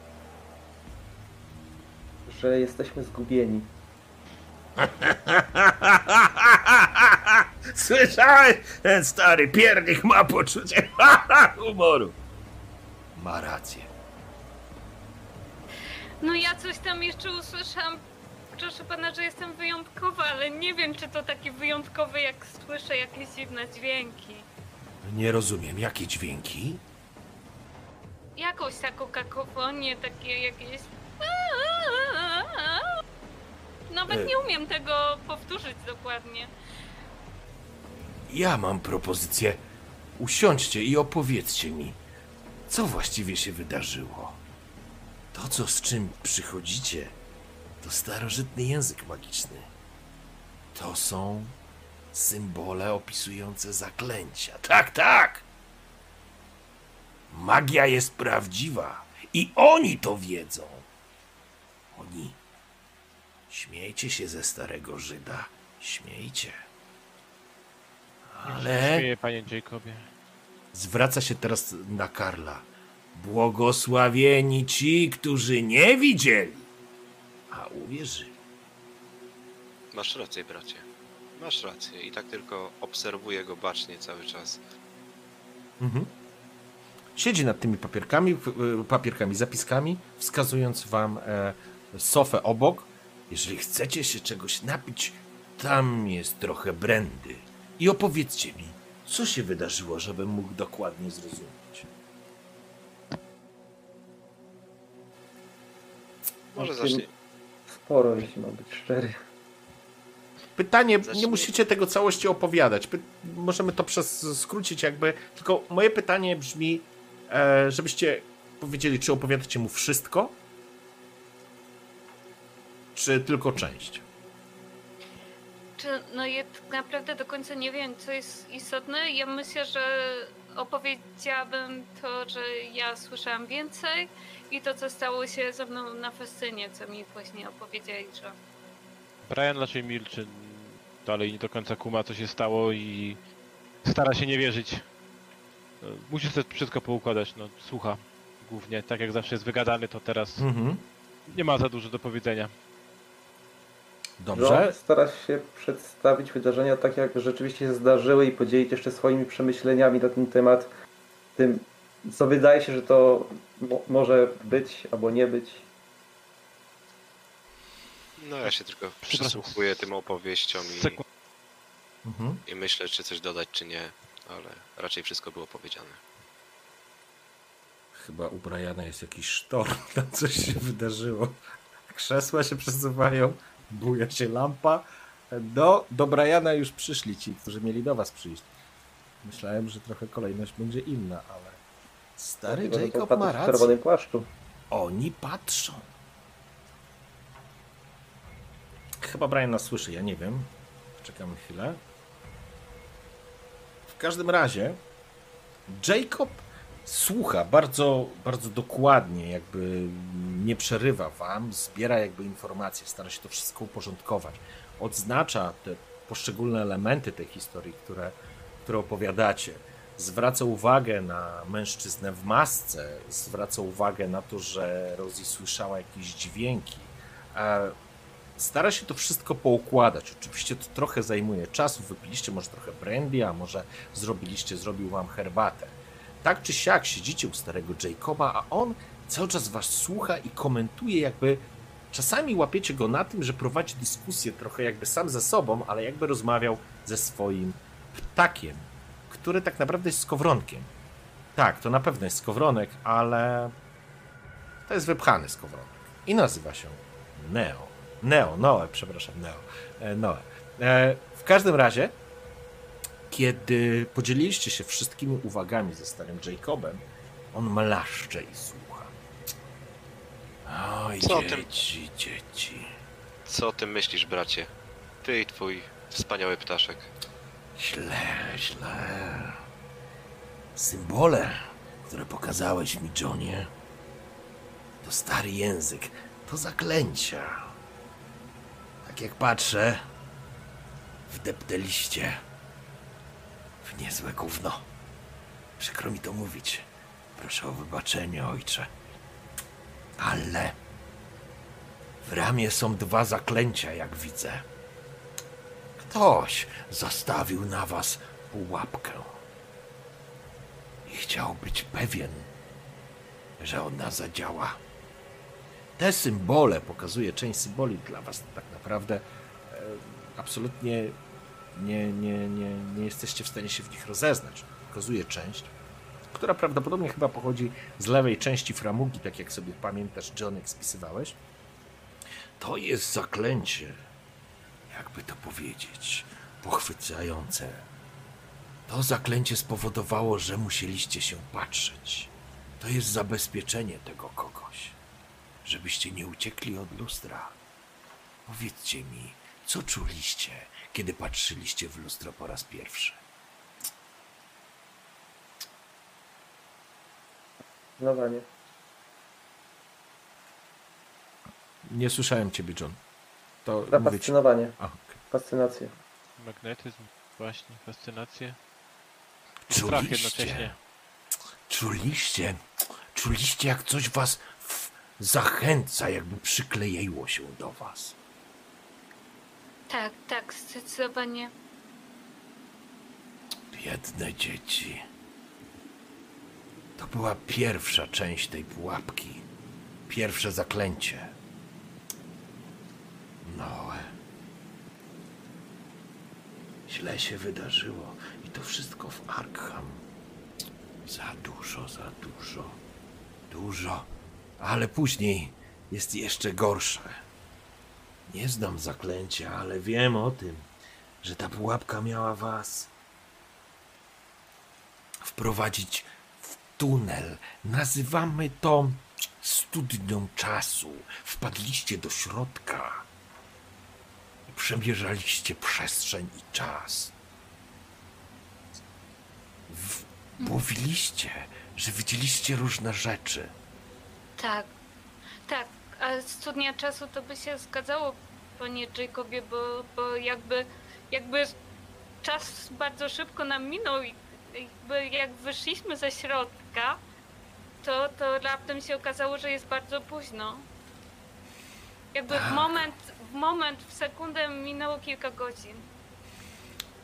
Że jesteśmy zgubieni. [LAUGHS] Słyszałeś? Ten stary piernik ma poczucie [LAUGHS] humoru. Ma rację. No ja coś tam jeszcze usłyszałam. Proszę pana, że jestem wyjątkowa, ale nie wiem, czy to takie wyjątkowe, jak słyszę jakieś dziwne dźwięki. Nie rozumiem, jakie dźwięki? Jakąś taką kakofonię, takie jakieś... Nawet E. nie umiem tego powtórzyć dokładnie. Ja mam propozycję. Usiądźcie i opowiedzcie mi, co właściwie się wydarzyło. To, co z czym przychodzicie, to starożytny język magiczny. To są symbole opisujące zaklęcia. Tak, tak! Magia jest prawdziwa i oni to wiedzą. Oni. Śmiejcie się ze starego Żyda. Śmiejcie. Ale Śmieję, panie Jacobie. zwraca się teraz na Karla. Błogosławieni ci, którzy nie widzieli, a uwierzyli. Masz rację, bracie. Masz rację. I tak tylko obserwuję go bacznie cały czas. Mhm. Siedzi nad tymi papierkami, y, papierkami, zapiskami, wskazując wam e, sofę obok. Jeżeli chcecie się czegoś napić, tam jest trochę brandy. I opowiedzcie mi, co się wydarzyło, żebym mógł dokładnie zrozumieć. Może zacznie. Sporo, jeśli mam być szczery. Pytanie, nie Zacznij. musicie tego całości opowiadać. Py możemy to przez skrócić jakby. Tylko moje pytanie brzmi, e, żebyście powiedzieli, czy opowiadacie mu wszystko, czy tylko część. Czy, no ja tak naprawdę do końca nie wiem, co jest istotne. Ja myślę, że opowiedziałabym to, że ja słyszałam więcej i to, co stało się ze mną na festynie, co mi właśnie opowiedzieli, że Brian raczej milczy. Dalej nie do końca kuma, co się stało i stara się nie wierzyć. No, Musi sobie wszystko poukładać, no słucha. Głównie, tak jak zawsze jest wygadany, to teraz Mhm. nie ma za dużo do powiedzenia. Dobrze. John stara się przedstawić wydarzenia tak, jak rzeczywiście się zdarzyły i podzielić jeszcze swoimi przemyśleniami na ten temat. Tym, co wydaje się, że to mo- może być albo nie być. No ja się tylko przysłuchuję tym opowieściom i, Mhm. i myślę, czy coś dodać, czy nie. Ale raczej wszystko było powiedziane. Chyba u Briana jest jakiś sztorm, [LAUGHS] tam coś się wydarzyło. Krzesła się przesuwają, buja się lampa. Do, do Briana już przyszli ci, którzy mieli do was przyjść. Myślałem, że trochę kolejność będzie inna, ale... Stary to Jacob ma w rację. czerwonym płaszczu. Oni patrzą. Chyba Brian nas słyszy, ja nie wiem. Czekamy chwilę. W każdym razie Jacob słucha bardzo, bardzo dokładnie, jakby nie przerywa wam, zbiera jakby informacje, stara się to wszystko uporządkować. Odznacza te poszczególne elementy tej historii, które, które opowiadacie. Zwraca uwagę na mężczyznę w masce, zwraca uwagę na to, że Rosie słyszała jakieś dźwięki. E, stara się to wszystko poukładać. Oczywiście to trochę zajmuje czasu. Wypiliście może trochę brandy, a może zrobiliście, zrobił wam herbatę. Tak czy siak siedzicie u starego Jacoba, a on cały czas was słucha i komentuje, jakby czasami łapiecie go na tym, że prowadzi dyskusję trochę jakby sam ze sobą, ale jakby rozmawiał ze swoim ptakiem, który tak naprawdę jest skowronkiem. Tak, to na pewno jest skowronek, ale to jest wypchany skowronek i nazywa się Neo. Neo, Noe, przepraszam, Neo. E, Noe. E, w każdym razie, kiedy podzieliliście się wszystkimi uwagami ze starym Jacobem, on mlaszcze i słucha. Oj, Co o tym- dzieci, dzieci. Co o tym myślisz, bracie? Ty i twój wspaniały ptaszek. Źle, źle. Symbole, które pokazałeś mi, Johnie, to stary język, to zaklęcia. Tak jak patrzę, wdepteliście w niezłe gówno. Przykro mi to mówić. Proszę o wybaczenie, ojcze. Ale w ramię są dwa zaklęcia, jak widzę. Ktoś zastawił na was pułapkę. I chciał być pewien, że ona zadziała. Te symbole, pokazuje część symboli dla was tak naprawdę e, absolutnie nie, nie, nie, nie jesteście w stanie się w nich rozeznać. Pokazuje część, która prawdopodobnie chyba pochodzi z lewej części framugi, tak jak sobie pamiętasz, John, jak spisywałeś. To jest zaklęcie, jakby to powiedzieć, pochwycające. To zaklęcie spowodowało, że musieliście się patrzeć. To jest zabezpieczenie tego kogoś, żebyście nie uciekli od lustra. Powiedzcie mi, co czuliście, kiedy patrzyliście w lustro po raz pierwszy? Zdecydowanie. Nie słyszałem ciebie, John. To. A, okej. Fascynację. Magnetyzm, właśnie, fascynację. strach Czuliście, jednocześnie. czuliście, czuliście jak coś was w, zachęca, jakby przykleiło się do was. Tak, tak, zdecydowanie. Biedne dzieci. To była pierwsza część tej pułapki. Pierwsze zaklęcie. No. Źle się wydarzyło. I to wszystko w Arkham. Za dużo, za dużo. Dużo. Ale później jest jeszcze gorsze. Nie znam zaklęcia, ale wiem o tym, że ta pułapka miała was wprowadzić w tunel. Nazywamy to studnią czasu. Wpadliście do środka. Przemierzaliście przestrzeń i czas. W... Mówiliście, że widzieliście różne rzeczy. Tak, tak. A studnia czasu to by się zgadzało, panie Jacobie, bo, bo jakby, jakby czas bardzo szybko nam minął i jakby jak wyszliśmy ze środka, to, to raptem się okazało, że jest bardzo późno. Jakby w Tak. moment, w moment, w sekundę minęło kilka godzin.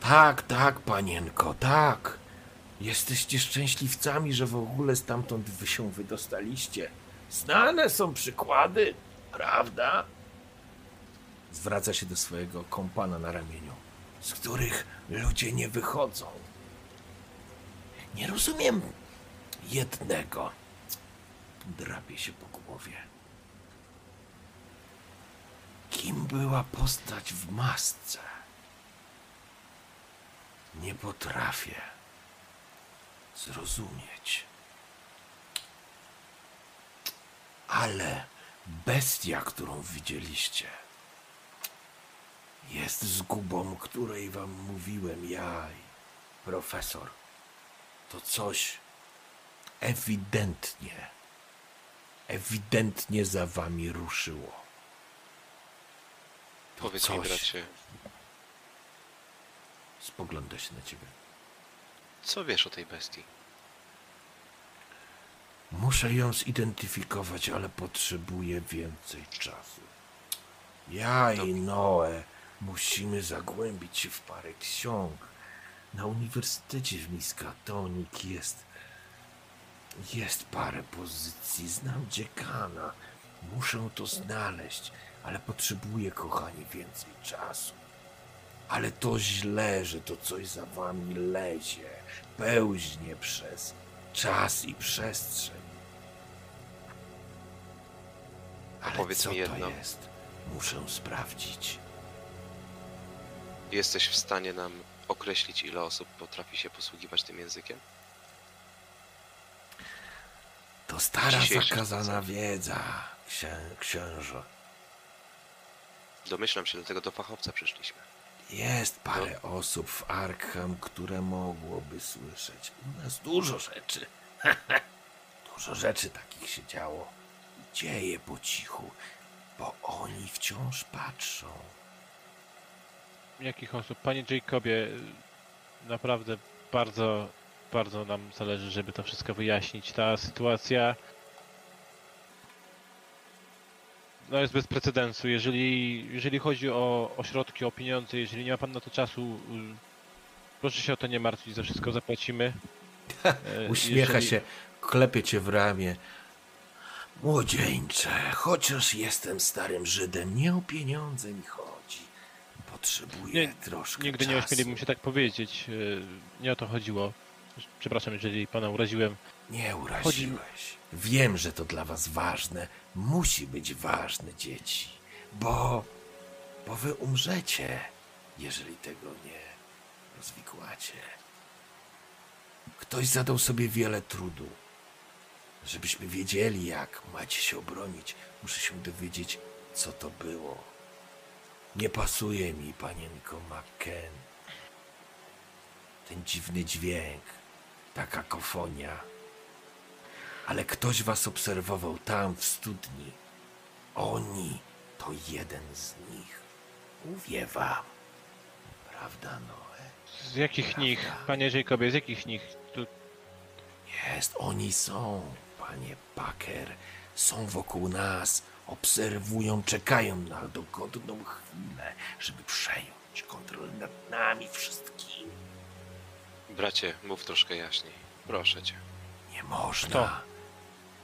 Tak, tak, panienko, tak. Jesteście szczęśliwcami, że w ogóle stamtąd wy się wydostaliście. Znane są przykłady, prawda? Zwraca się do swojego kompana na ramieniu, z których ludzie nie wychodzą. Nie rozumiem jednego. Drapie się po głowie. Kim była postać w masce? Nie potrafię zrozumieć. Ale bestia, którą widzieliście, jest zgubą, której wam mówiłem ja i profesor. To coś ewidentnie, ewidentnie za wami ruszyło. To Powiedz mi, coś bracie, spogląda się na ciebie. co wiesz o tej bestii? Muszę ją zidentyfikować, ale potrzebuję więcej czasu. Ja i Noe musimy zagłębić się w parę ksiąg. Na uniwersytecie w Miskatonik jest. Jest parę pozycji. Znam dziekana. Muszę to znaleźć, ale potrzebuję, kochani, więcej czasu. Ale to źle, że to coś za wami lezie, pełźnie przez czas i przestrzeń. Ale Powiedz co mi jedno. to jest? Muszę sprawdzić. Jesteś w stanie nam określić, ile osób potrafi się posługiwać tym językiem? To stara zakazana wiedza, księ, księżo. Domyślam się, dlatego do fachowca przyszliśmy. Jest parę osób w Arkham, które mogłoby słyszeć. U nas dużo rzeczy. [LAUGHS] dużo rzeczy takich się działo. Dzieje po cichu, bo oni wciąż patrzą. Jakich osób? Panie Jacobie, naprawdę bardzo, bardzo nam zależy, żeby to wszystko wyjaśnić. Ta sytuacja no jest bez precedensu. Jeżeli, jeżeli chodzi o, o środki, o pieniądze, jeżeli nie ma pan na to czasu, proszę się o to nie martwić, za wszystko zapłacimy. [LAUGHS] Uśmiecha jeżeli- się, klepie cię w ramię. Młodzieńcze, chociaż jestem starym Żydem, nie o pieniądze mi chodzi. Potrzebuję Nie, troszkę Nigdy nie czasu. ośmieliłbym się tak powiedzieć. e, Nie o to chodziło. Przepraszam, jeżeli pana uraziłem. Nie uraziłeś. Wiem, że to dla was ważne. Musi być ważne, dzieci. Bo, bo wy umrzecie, jeżeli tego nie rozwikłacie. Ktoś zadał sobie wiele trudu. Żebyśmy wiedzieli, jak macie się obronić, muszę się dowiedzieć, co to było. Nie pasuje mi, panienko McKen. Ten dziwny dźwięk, ta kakofonia. Ale ktoś was obserwował tam w studni. Oni to jeden z nich. Mówię wam. Prawda, Noe? Z jakich nich, panie Jacobie, z jakich nich? Tu Jest, oni są, panie Packer. Są wokół nas, obserwują, czekają na dogodną chwilę, żeby przejąć kontrolę nad nami wszystkimi. Bracie, mów troszkę jaśniej. Proszę cię. Nie można. Kto?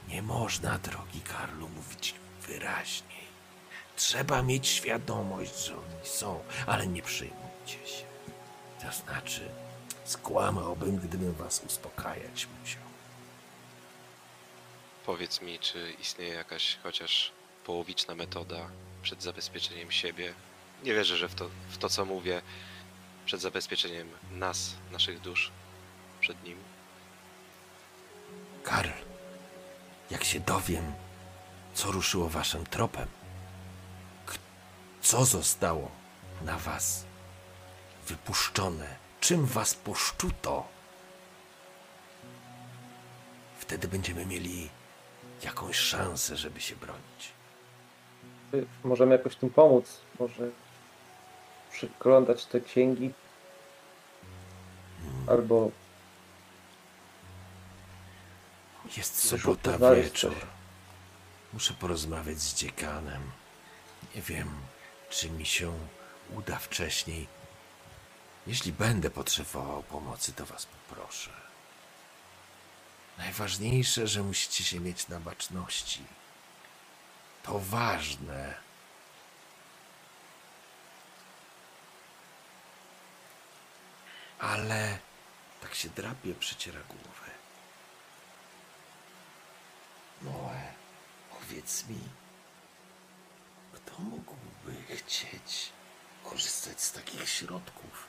Nie można, drogi Karlu, mówić wyraźniej. Trzeba mieć świadomość, że oni są, ale nie przejmujcie się. To znaczy, skłamałbym, gdybym was uspokajać musiał. Powiedz mi, czy istnieje jakaś chociaż połowiczna metoda przed zabezpieczeniem siebie? Nie wierzę, że w to, w to co mówię, przed zabezpieczeniem nas, naszych dusz, przed nim. Karl, jak się dowiem, co ruszyło waszym tropem, co zostało na was wypuszczone, czym was poszczuto, wtedy będziemy mieli jakąś szansę, żeby się bronić. Możemy jakoś tym pomóc? Może przeglądać te księgi? Albo Jest sobota wieczór. Muszę porozmawiać z dziekanem. Nie wiem, czy mi się uda wcześniej. Jeśli będę potrzebował pomocy, to was poproszę. Najważniejsze, że musicie się mieć na baczności. To ważne. Ale tak się drapie, przeciera głowę. Noe, powiedz mi, kto mógłby chcieć korzystać z takich środków,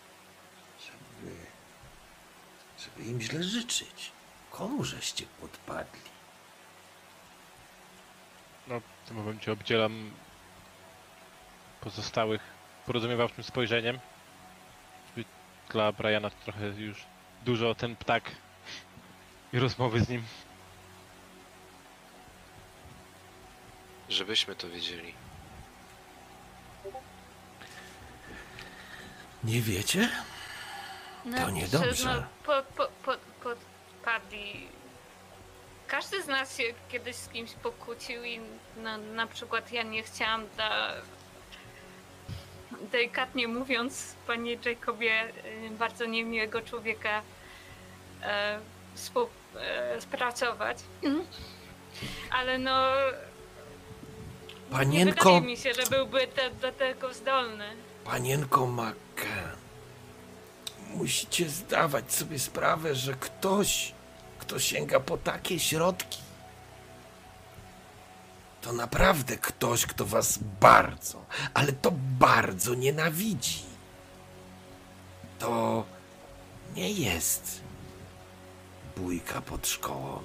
żeby, żeby im źle życzyć? Komu żeście podpadli? No, w tym momencie obdzielam pozostałych porozumiewawczym spojrzeniem. Żeby Dla Briana to trochę już dużo ten ptak i rozmowy z nim. Żebyśmy to wiedzieli. Nie wiecie? No, To niedobrze. No, po, po, po, podpadli. Każdy z nas się kiedyś z kimś pokłócił i na, na przykład ja nie chciałam dla... Delikatnie mówiąc, panie Jacobie, y, bardzo niemiłego człowieka e, współpracować. Ale no... Nie Panienko, wydaje mi się, że byłby te, do tego zdolny. panienko McCann, musicie zdawać sobie sprawę, że ktoś, kto sięga po takie środki, to naprawdę ktoś, kto was bardzo, ale to bardzo nienawidzi. To nie jest bójka pod szkołą.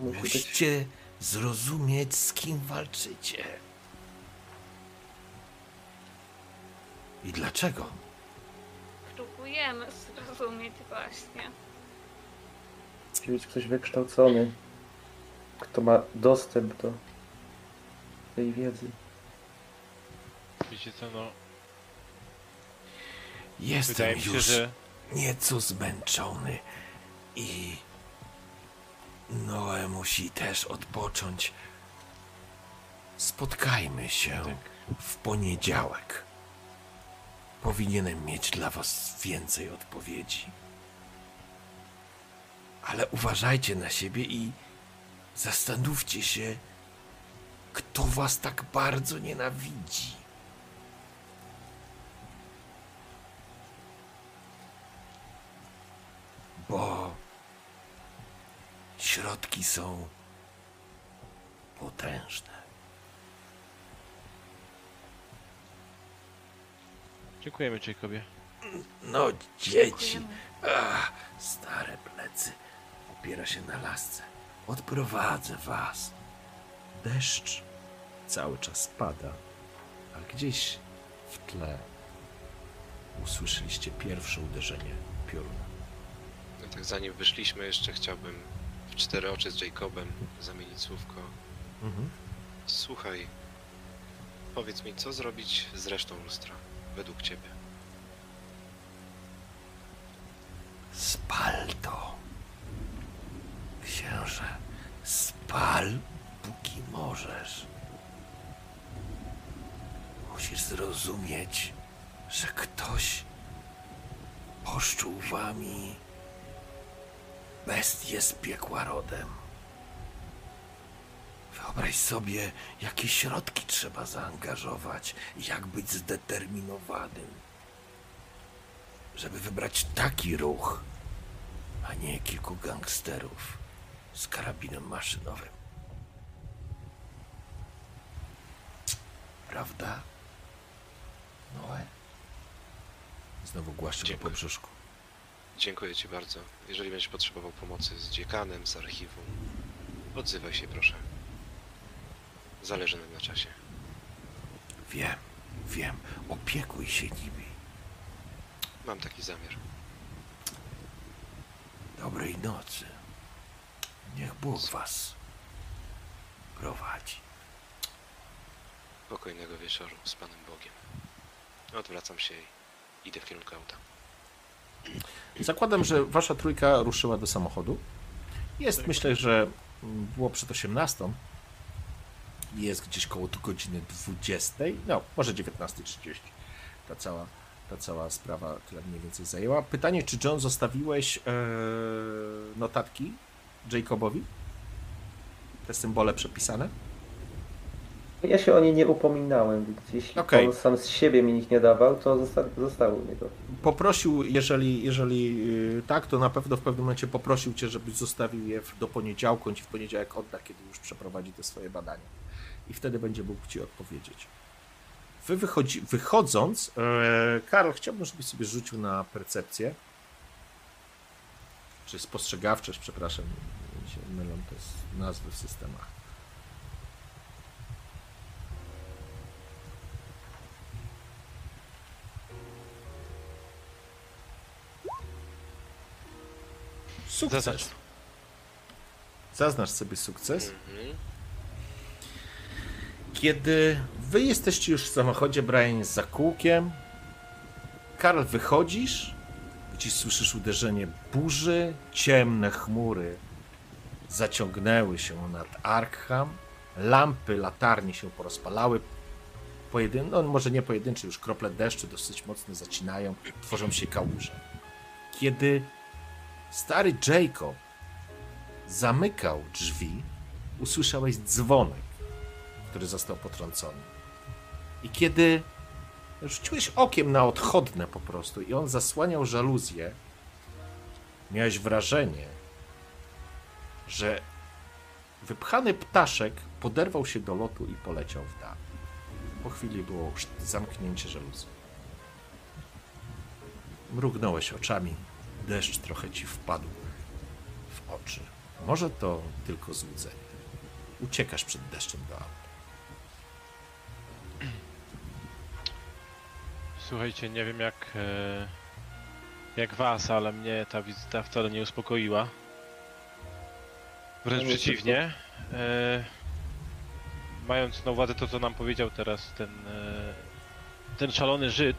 Musicie zrozumieć, z kim walczycie. I dlaczego? Próbujemy zrozumieć właśnie. Musi być ktoś wykształcony, kto ma dostęp do tej wiedzy. Wiecie co, no, Jestem wydaje mi się, już że nieco zmęczony i Noe musi też odpocząć. Spotkajmy się Tak. w poniedziałek. Powinienem mieć dla was więcej odpowiedzi. Ale uważajcie na siebie i zastanówcie się, kto was tak bardzo nienawidzi. Bo środki są potężne. Dziękujemy Jacobie. No, dzieci. Ach, stare plecy. Opiera się na lasce. Odprowadzę was. Deszcz cały czas pada, a gdzieś w tle usłyszeliście pierwsze uderzenie pioruna. No tak zanim wyszliśmy, jeszcze chciałbym w cztery oczy z Jacobem zamienić słówko. Mhm. Słuchaj, powiedz mi, co zrobić z resztą lustra, według ciebie? Spal to. Księże, spal, póki możesz. Musisz zrozumieć, że ktoś poszczuł wami bestię z piekła rodem. Wyobraź sobie, jakie środki trzeba zaangażować i jak być zdeterminowanym żeby wybrać taki ruch, a nie kilku gangsterów z karabinem maszynowym. Prawda? Noe? Znowu głaszczę go po Dziękuję. brzuszku. Dziękuję ci bardzo. Jeżeli będziesz potrzebował pomocy z dziekanem, z archiwum, odzywaj się proszę. Zależy nam na czasie. Wiem, wiem. Opiekuj się nimi. Mam taki zamiar. Dobrej nocy. Niech Bóg was prowadzi. Spokojnego wieczoru z Panem Bogiem. Odwracam się i idę w kierunku auta. Zakładam, że wasza trójka ruszyła do samochodu. Jest, myślę, że było przed 18. Jest gdzieś koło tu godziny 20. No, może 19.30. Ta cała, ta cała sprawa tyle mniej więcej zajęła. Pytanie, czy John zostawiłeś e, notatki Jacobowi? Te symbole przepisane? Ja się o nie nie upominałem, jeśli Okej. on sam z siebie mi ich nie dawał, to zosta zostały u niego. Poprosił, jeżeli, jeżeli yy, tak, to na pewno w pewnym momencie poprosił cię, żebyś zostawił je do poniedziałku, on ci w poniedziałek odda, kiedy już przeprowadzi te swoje badania. I wtedy będzie mógł ci odpowiedzieć. Wy wychodzi, wychodząc, e, Karol, chciałbym, żebyś sobie rzucił na percepcję. Czy spostrzegawczość, przepraszam, się mylą te s- nazwy w systemach. Sukces. Zaznacz. Zaznacz sobie sukces. Mhm. Kiedy wy jesteście już w samochodzie, Brian jest za kółkiem. Karl, wychodzisz, gdzieś słyszysz uderzenie burzy, ciemne chmury zaciągnęły się nad Arkham, lampy latarni się porozpalały, Pojedyn... no może nie pojedyncze, już krople deszczu dosyć mocno zacinają, tworzą się kałuże. Kiedy stary Jacob zamykał drzwi, usłyszałeś dzwonek który został potrącony. I kiedy rzuciłeś okiem na odchodne po prostu i on zasłaniał żaluzję, miałeś wrażenie, że wypchany ptaszek poderwał się do lotu i poleciał w dal. Po chwili było zamknięcie żaluzji. Mrugnąłeś oczami, deszcz trochę ci wpadł w oczy. Może to tylko złudzenie. Uciekasz przed deszczem do auta. Słuchajcie, nie wiem jak, e, jak was, ale mnie ta wizyta wcale nie uspokoiła. Wręcz No nie przeciwnie. E, mając na uwadze to, co nam powiedział teraz ten, e, ten szalony Żyd.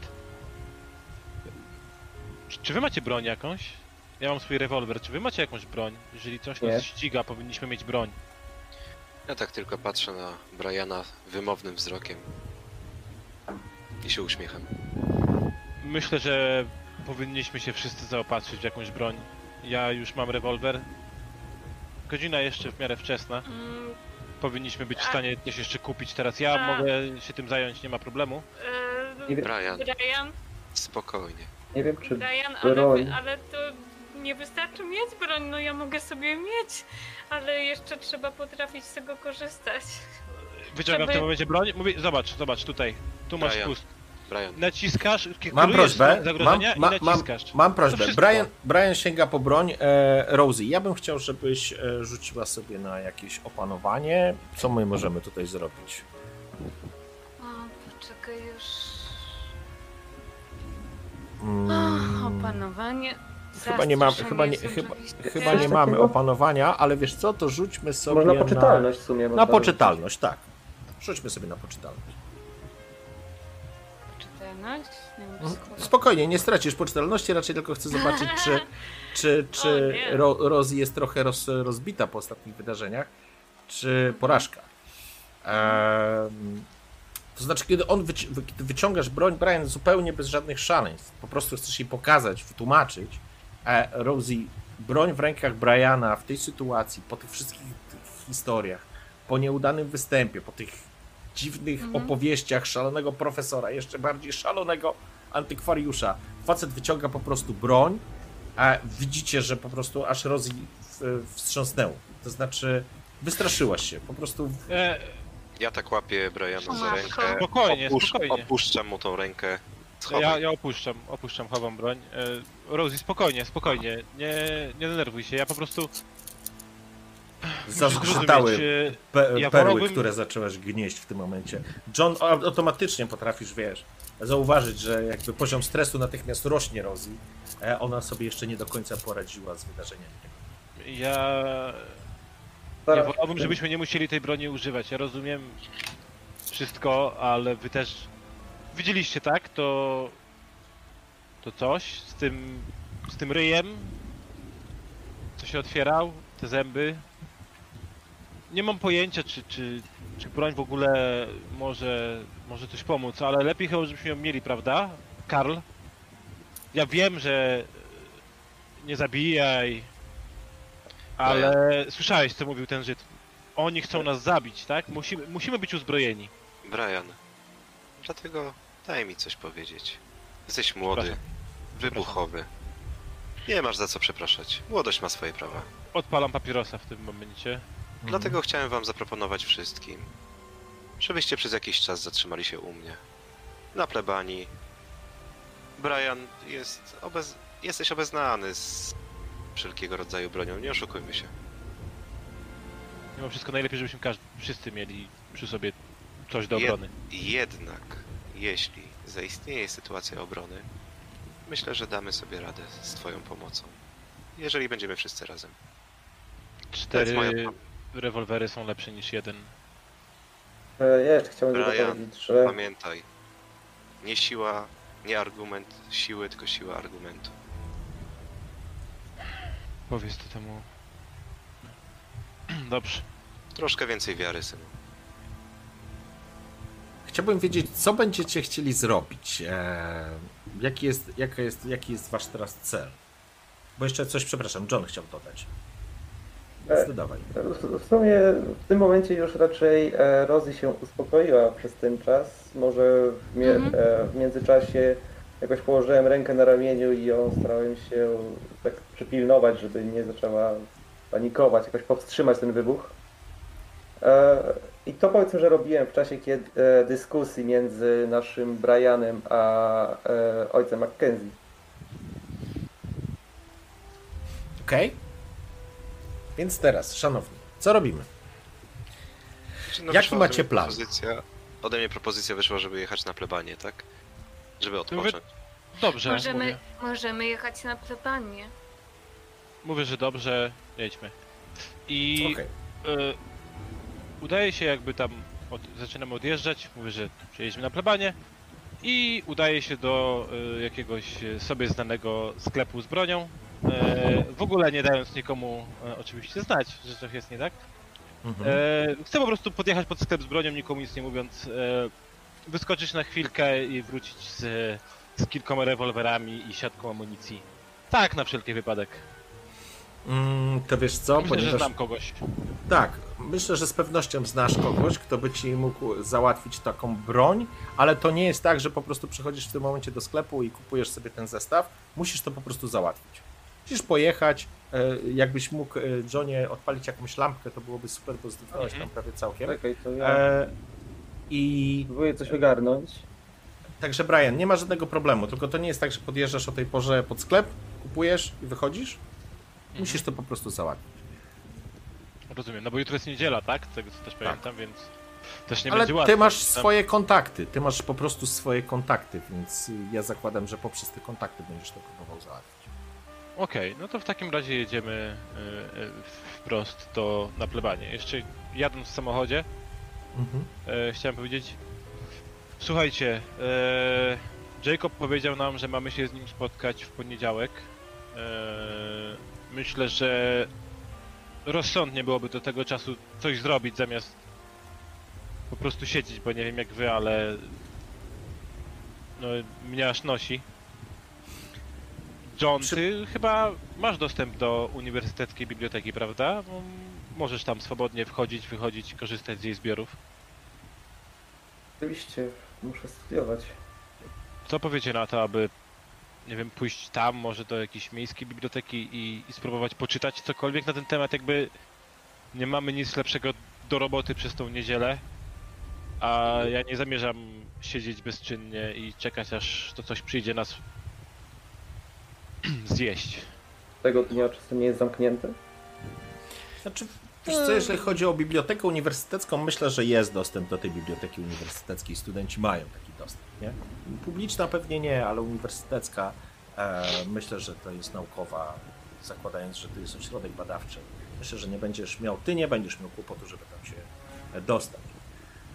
Czy, czy wy macie broń jakąś? Ja mam swój rewolwer. Czy wy macie jakąś broń? Jeżeli coś Nie. nas ściga, powinniśmy mieć broń. Ja tak tylko patrzę na Briana wymownym wzrokiem i się uśmiecham. Myślę, że powinniśmy się wszyscy zaopatrzyć w jakąś broń. Ja już mam rewolwer. Godzina jeszcze w miarę wczesna. Mm, Powinniśmy być w A- stanie coś jeszcze kupić teraz. Ja A- mogę się tym zająć, nie ma problemu. e, Nie wiem, Brian, Brian, spokojnie. nie wiem czy Brian, ale, broń. ale to nie wystarczy mieć broń, no ja mogę sobie mieć, ale jeszcze trzeba potrafić z tego korzystać. Wyciągam w Żeby- tym momencie broń. Mówię, zobacz, zobacz, tutaj. Tu masz Brian. spust. Brian, Naciskasz, Mam kierujesz prośbę. Mam, zagrożenia ma, i mam, naciskasz. mam prośbę. wszystko. Brian, Brian sięga po broń. E, Rosie, ja bym chciał, żebyś e, rzuciła sobie na jakieś opanowanie. Co my możemy tutaj zrobić? O, poczekaj już. Mm, O, opanowanie. chyba nie mam, Zastraszenie chyba nie, jest chyba, oczywiście. chyba nie Coś mamy takiego? opanowania, ale wiesz co, to rzućmy sobie Można na, poczytalność w sumie. na poczytalność, tak. Rzućmy sobie na poczytalność. poczytalność? Skoro- Spokojnie, nie stracisz poczytalności, raczej tylko chcę zobaczyć, [LAUGHS] czy, czy, czy. Ro, Rosie jest trochę roz, rozbita po ostatnich wydarzeniach, czy porażka. Em, to znaczy, kiedy on wyci- wy, kiedy wyciągasz broń, Brian, zupełnie bez żadnych szaleństw, po prostu chcesz jej pokazać, wytłumaczyć, a Rosie, broń w rękach Briana w tej sytuacji, po tych wszystkich tych historiach, po nieudanym występie, po tych dziwnych Mhm. opowieściach szalonego profesora, jeszcze bardziej szalonego antykwariusza. Facet wyciąga po prostu broń, a widzicie, że po prostu aż Rosie w- wstrząsnęło. To znaczy, wystraszyłaś się, po prostu E, Ja tak łapię Briana za rękę. Spokojnie, opusz- spokojnie. Opuszczam mu tą rękę. Ja, ja opuszczam, opuszczam, chowam broń. E, Rosie, spokojnie, spokojnie, nie, nie denerwuj się, ja po prostu... zazgrzytały e, pe- ja perły, wolałbym- które zaczęłaś gnieść w tym momencie. John, automatycznie potrafisz, wiesz, zauważyć, że jakby poziom stresu natychmiast rośnie Rosie. e, Ona sobie jeszcze nie do końca poradziła z wydarzeniami. Ja... Ja wolałbym, żebyśmy nie musieli tej broni używać. Ja rozumiem wszystko, ale wy też widzieliście, tak? To to coś z tym z tym ryjem, co się otwierał, te zęby. Nie mam pojęcia, czy, czy, czy broń w ogóle może, może coś pomóc, ale lepiej chyba, żebyśmy ją mieli, prawda? Karl? Ja wiem, że nie zabijaj, ale słyszałeś, co mówił ten Żyd. Oni chcą nas zabić, tak? Musimy, musimy być uzbrojeni. Brian, dlatego daj mi coś powiedzieć. Jesteś młody, Przepraszam. wybuchowy. Nie masz za co przepraszać. Młodość ma swoje prawa. Odpalam papierosa w tym momencie. Dlatego chciałem wam zaproponować wszystkim, żebyście przez jakiś czas zatrzymali się u mnie. Na plebanii. Brian jest obez... jesteś obeznany z wszelkiego rodzaju bronią, nie oszukujmy się. Mimo wszystko najlepiej, żebyśmy każdy, wszyscy mieli przy sobie coś do Jed- obrony. Jednak, jeśli zaistnieje sytuacja obrony, myślę, że damy sobie radę z twoją pomocą. Jeżeli będziemy wszyscy razem. To jest Cztery moja... rewolwery są lepsze niż jeden. E, Ja jeszcze chciałem tylko Brian, powiedzieć, że Pamiętaj, nie siła, nie argument siły, tylko siła argumentu. Powiedz to temu. [CLEARS THROAT] Dobrze. Troszkę więcej wiary, synu. Chciałbym wiedzieć, co będziecie chcieli zrobić. E, jaki, jest, jaka jest, jaki jest wasz teraz cel? Bo jeszcze coś, przepraszam, John chciał dodać. E, w sumie w tym momencie już raczej e, Rozy się uspokoiła przez ten czas. Może w, mie- Mhm. e, w międzyczasie jakoś położyłem rękę na ramieniu i ją starałem się tak przypilnować, żeby nie zaczęła panikować, jakoś powstrzymać ten wybuch. E, I to powiedzmy, że robiłem w czasie kiedy, e, dyskusji między naszym Brianem a e, ojcem Mackenzie. Okej? Więc teraz, szanowni, co robimy? Znaczy, Jaki macie plan? Propozycja, ode mnie propozycja wyszła, żeby jechać na plebanie, tak? Żeby odpocząć. Dobrze, Możemy, mówię, możemy jechać na plebanię. mówię, że dobrze, jedźmy. I Okej. e, udaje się jakby tam, od, zaczynamy odjeżdżać, mówię, że przejedziemy na plebanie i udaje się do e, jakiegoś e, sobie znanego sklepu z bronią, w ogóle nie dając nikomu e, oczywiście znać, że coś jest nie tak. Mhm. E, chcę po prostu podjechać pod sklep z bronią, nikomu nic nie mówiąc, e, wyskoczyć na chwilkę i wrócić z, z kilkoma rewolwerami i siatką amunicji. Tak, na wszelki wypadek. Mm, to wiesz co? Myślę, że Ponieważ znam kogoś. Tak, myślę, że z pewnością znasz kogoś, kto by ci mógł załatwić taką broń, ale to nie jest tak, że po prostu przychodzisz w tym momencie do sklepu i kupujesz sobie ten zestaw. Musisz to po prostu załatwić. Musisz pojechać, e, jakbyś mógł, e, Johnie, odpalić jakąś lampkę, to byłoby super, bo Mhm. tam prawie całkiem. Czekaj, to ja E, I próbuję coś ogarnąć. także Brian, nie ma żadnego problemu, tylko to nie jest tak, że podjeżdżasz o tej porze pod sklep, kupujesz i wychodzisz. Musisz to po prostu załatwić. Rozumiem, no bo jutro jest niedziela, tak? Z tego co też pamiętam, więc też nie Ale będzie łatwo. ty masz Tam- swoje kontakty, ty masz po prostu swoje kontakty, więc ja zakładam, że poprzez te kontakty będziesz to próbował załatwić. Okej, no to w takim razie jedziemy y, y, wprost do, na plebanie. Jeszcze jadąc w samochodzie, Mhm. e, chciałem powiedzieć. Słuchajcie, e, Jacob powiedział nam, że mamy się z nim spotkać w poniedziałek. Myślę, że rozsądnie byłoby do tego czasu coś zrobić zamiast po prostu siedzieć, bo nie wiem jak wy, ale no, mnie aż nosi. John, Przy- ty chyba masz dostęp do uniwersyteckiej biblioteki, prawda? Możesz tam swobodnie wchodzić, wychodzić, korzystać z jej zbiorów. Oczywiście muszę studiować. Co powiecie na to, aby, nie wiem, pójść tam, może do jakiejś miejskiej biblioteki i, i spróbować poczytać cokolwiek na ten temat? Jakby nie mamy nic lepszego do roboty przez tą niedzielę, a ja nie zamierzam siedzieć bezczynnie i czekać, aż to coś przyjdzie nas [CLEARS THROAT] zjeść. Tego dnia czasem nie jest zamknięte. Znaczy, wiesz co, jeżeli chodzi o bibliotekę uniwersytecką, myślę, że jest dostęp do tej biblioteki uniwersyteckiej. Studenci mają taki dostęp, nie? Publiczna pewnie nie, ale uniwersytecka e, myślę, że to jest naukowa, zakładając, że to jest ośrodek badawczy. Myślę, że nie będziesz miał, ty nie będziesz miał kłopotu, żeby tam się e, dostać.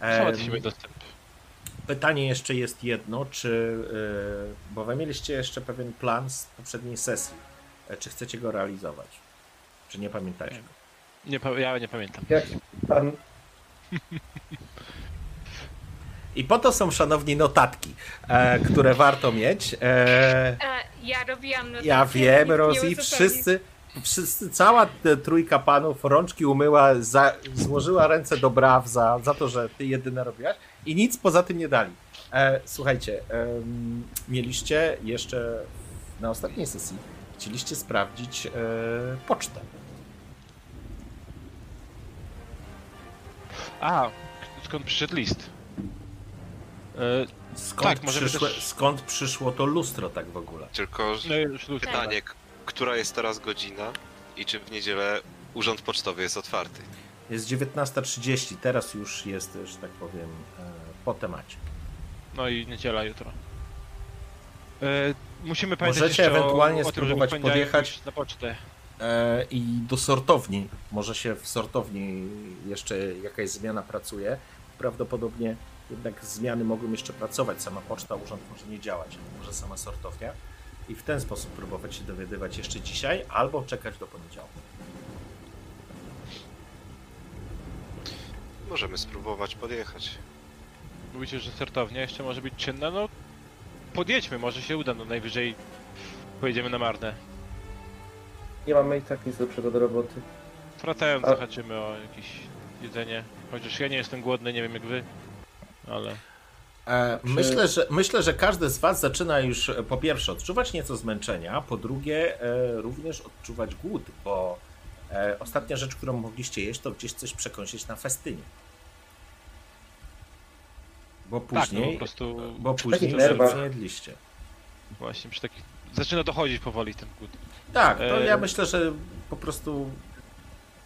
Em, Załatwimy dostęp. Pytanie jeszcze jest jedno, czy, yy, bo wy mieliście jeszcze pewien plan z poprzedniej sesji, E, czy chcecie go realizować? Czy nie pamiętacie? Nie, pa- ja nie pamiętam. Jak pan I po to są, szanowni, notatki, e, które warto mieć. E, E, ja robiłam notatki, ja wiem, nie Rosie, uzupełnić. Wszyscy, cała trójka panów rączki umyła, za, złożyła ręce do braw za, za to, że ty jedyne robiłaś i nic poza tym nie dali. E, słuchajcie, em, mieliście jeszcze na ostatniej sesji, chcieliście sprawdzić e, pocztę. A, skąd przyszedł list? E, Skąd, Tak, możemy przyszłe, też- skąd przyszło to lustro tak w ogóle? Tylko no pytanie, k- która jest teraz godzina i czy w niedzielę urząd pocztowy jest otwarty? Jest 19.30, teraz już jest, że tak powiem, e, po temacie. No i niedziela jutro. E, musimy pamiętać Możecie ewentualnie o, o tym, żeby spróbować podjechać. na pocztę. E, I do sortowni, może się w sortowni jeszcze jakaś zmiana pracuje. Prawdopodobnie jednak zmiany mogą jeszcze pracować. Sama poczta, urząd może nie działać, może sama sortownia. I w ten sposób próbować się dowiadywać jeszcze dzisiaj, albo czekać do poniedziałku. Możemy spróbować podjechać. Mówicie, że sortownia jeszcze może być czynna, no podjedźmy, może się uda, no najwyżej pojedziemy na marne. nie mamy i tak nic lepszego do roboty. Wracając A- zahaczymy o jakieś jedzenie, chociaż ja nie jestem głodny, nie wiem jak wy, ale... E, Czy- myślę, że, myślę, że każdy z Was zaczyna już e, po pierwsze odczuwać nieco zmęczenia, po drugie e, również odczuwać głód, bo ostatnia rzecz, którą mogliście jeść, to gdzieś coś przekąsić na festynie. Bo Tak, no później, po prostu bo później już nie jedliście. właśnie przy takich... Zaczyna dochodzić powoli ten głód. Tak, to E, ja myślę, że po prostu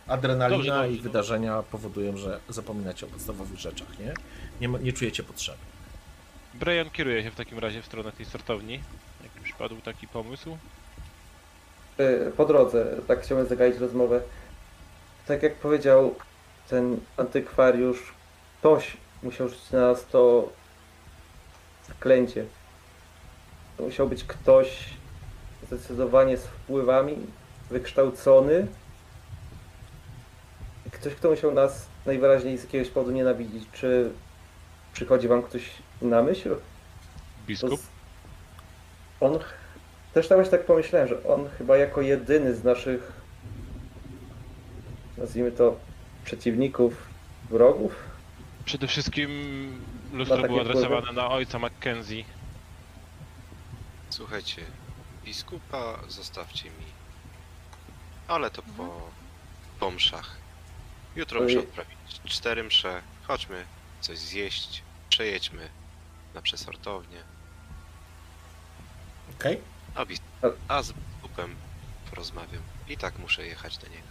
adrenalina Dobrze, dobrze, i dobrze. wydarzenia powodują, że zapominacie o podstawowych rzeczach, nie? Nie, nie czujecie potrzeby. Brian kieruje się w takim razie w stronę tej sortowni, jak już padł taki pomysł. E, Po drodze, tak chciałbym zagaić rozmowę. Tak jak powiedział ten antykwariusz, ktoś musiał rzucić na nas to zaklęcie. To musiał być ktoś zdecydowanie z wpływami, wykształcony. Ktoś, kto musiał nas najwyraźniej z jakiegoś powodu nienawidzić. Czy przychodzi wam ktoś na myśl? Biskup? z- On. Też tam właśnie tak pomyślałem, że on chyba jako jedyny z naszych. Nazwijmy to przeciwników, wrogów. Przede wszystkim lustro takie było adresowane wpływy. na ojca Mackenzie. Słuchajcie, biskupa zostawcie mi. Ale to po, po mszach. Jutro Oj. muszę odprawić cztery msze. Chodźmy, coś zjeść, przejedźmy na przesortownię. Okej? A, bis- a z biskupem porozmawiam. I tak muszę jechać do niego.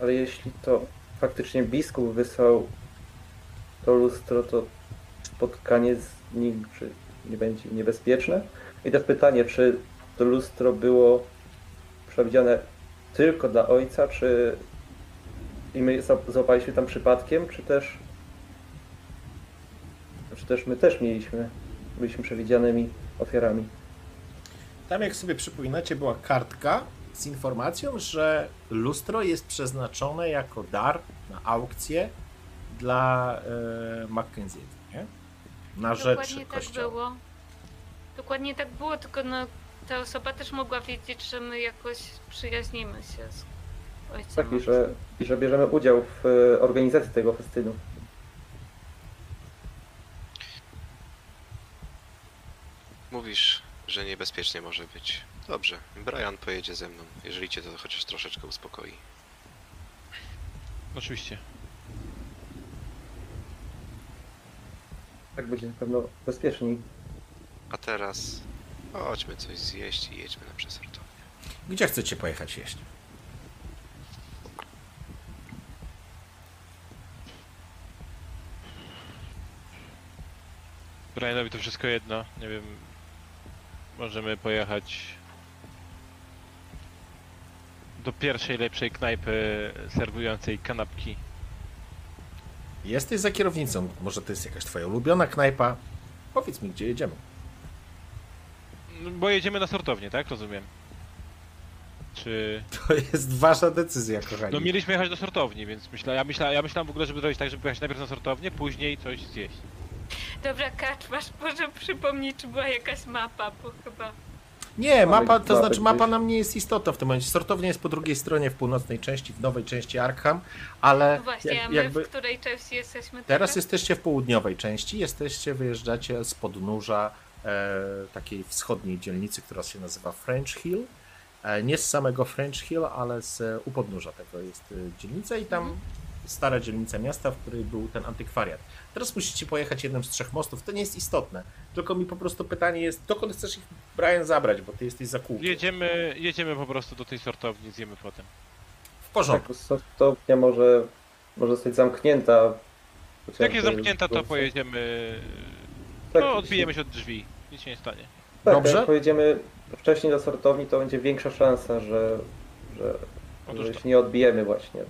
Ale jeśli to faktycznie biskup wysłał to lustro, to spotkanie z nim czy nie będzie niebezpieczne? I też pytanie, czy to lustro było przewidziane tylko dla ojca, czy i my złapaliśmy tam przypadkiem, czy też czy też my też mieliśmy, byliśmy przewidzianymi ofiarami. Tam, jak sobie przypominacie, była kartka z informacją, że lustro jest przeznaczone jako dar na aukcję dla e, Mackenzie'ego, nie? Na rzecz Dokładnie tak kościoła. było. Dokładnie tak było, tylko no, ta osoba też mogła wiedzieć, że my jakoś przyjaźnimy się z ojcem. Tak, i że, i że bierzemy udział w e, organizacji tego festynu. Mówisz, że niebezpiecznie może być. Dobrze, Brian pojedzie ze mną, jeżeli cię to chociaż troszeczkę uspokoi. Oczywiście. Tak będzie na pewno bezpieczniej. A teraz chodźmy coś zjeść i jedźmy na przesortownię. Gdzie chcecie pojechać jeść? Brianowi to wszystko jedno. Nie wiem. Możemy pojechać do pierwszej lepszej knajpy serwującej kanapki. Jesteś za kierownicą. Może to jest jakaś twoja ulubiona knajpa? Powiedz mi, gdzie jedziemy. No, Bo jedziemy na sortownię, tak? Rozumiem. Czy. [LAUGHS] To jest wasza decyzja, kochani. No mieliśmy jechać do sortowni, więc myślę, ja, myślę, ja myślałem w ogóle, żeby zrobić tak, żeby pojechać najpierw na sortownię, później coś zjeść. Dobra, Kaczmasz, może przypomnieć, czy była jakaś mapa, bo chyba... Nie, mapa, to znaczy mapa nam nie jest istotna w tym momencie. Sortownia jest po drugiej stronie, w północnej części, w nowej części Arkham, ale No właśnie, jak- a my jakby w której części jesteśmy teraz teraz? jesteście w południowej części, jesteście, wyjeżdżacie z podnóża e, takiej wschodniej dzielnicy, która się nazywa French Hill. E, nie z samego French Hill, ale z u podnóża tego jest e, dzielnica i tam Mhm. stara dzielnica miasta, w której był ten antykwariat. Teraz musicie pojechać jednym z trzech mostów, to nie jest istotne. Tylko mi po prostu pytanie jest, dokąd chcesz ich, Brian, zabrać, bo ty jesteś za kółkiem. Jedziemy, jedziemy po prostu do tej sortowni, zjemy potem. W porządku. Tak, sortownia może, może zostać zamknięta. Jak jest zamknięta, to pojedziemy. Tak, No, odbijemy się od drzwi. Nic się nie stanie. Tak, Dobrze. jak pojedziemy wcześniej do sortowni, to będzie większa szansa, że, że, że to. się nie odbijemy właśnie.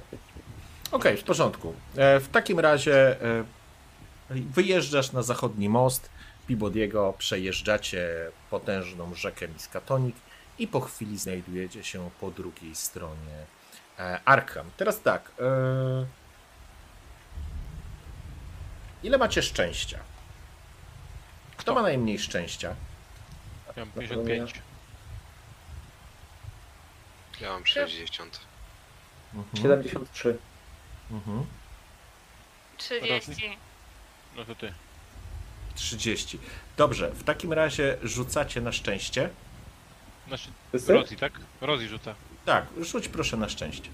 Okej, w porządku. E, w takim razie e, wyjeżdżasz na zachodni most Pibodiego, przejeżdżacie potężną rzekę Miskatonik i po chwili znajdujecie się po drugiej stronie e, Arkham. Teraz tak. E, ile macie szczęścia? Kto ma najmniej szczęścia? Ja mam Na pewno 55. Ja mam 60. Mhm. 73. Mhm. 30. No to ty. 30. Dobrze, w takim razie rzucacie na szczęście. Znaczy, Wszyscy? Rozi, tak? Rozi rzuca. Tak, rzuć proszę na szczęście.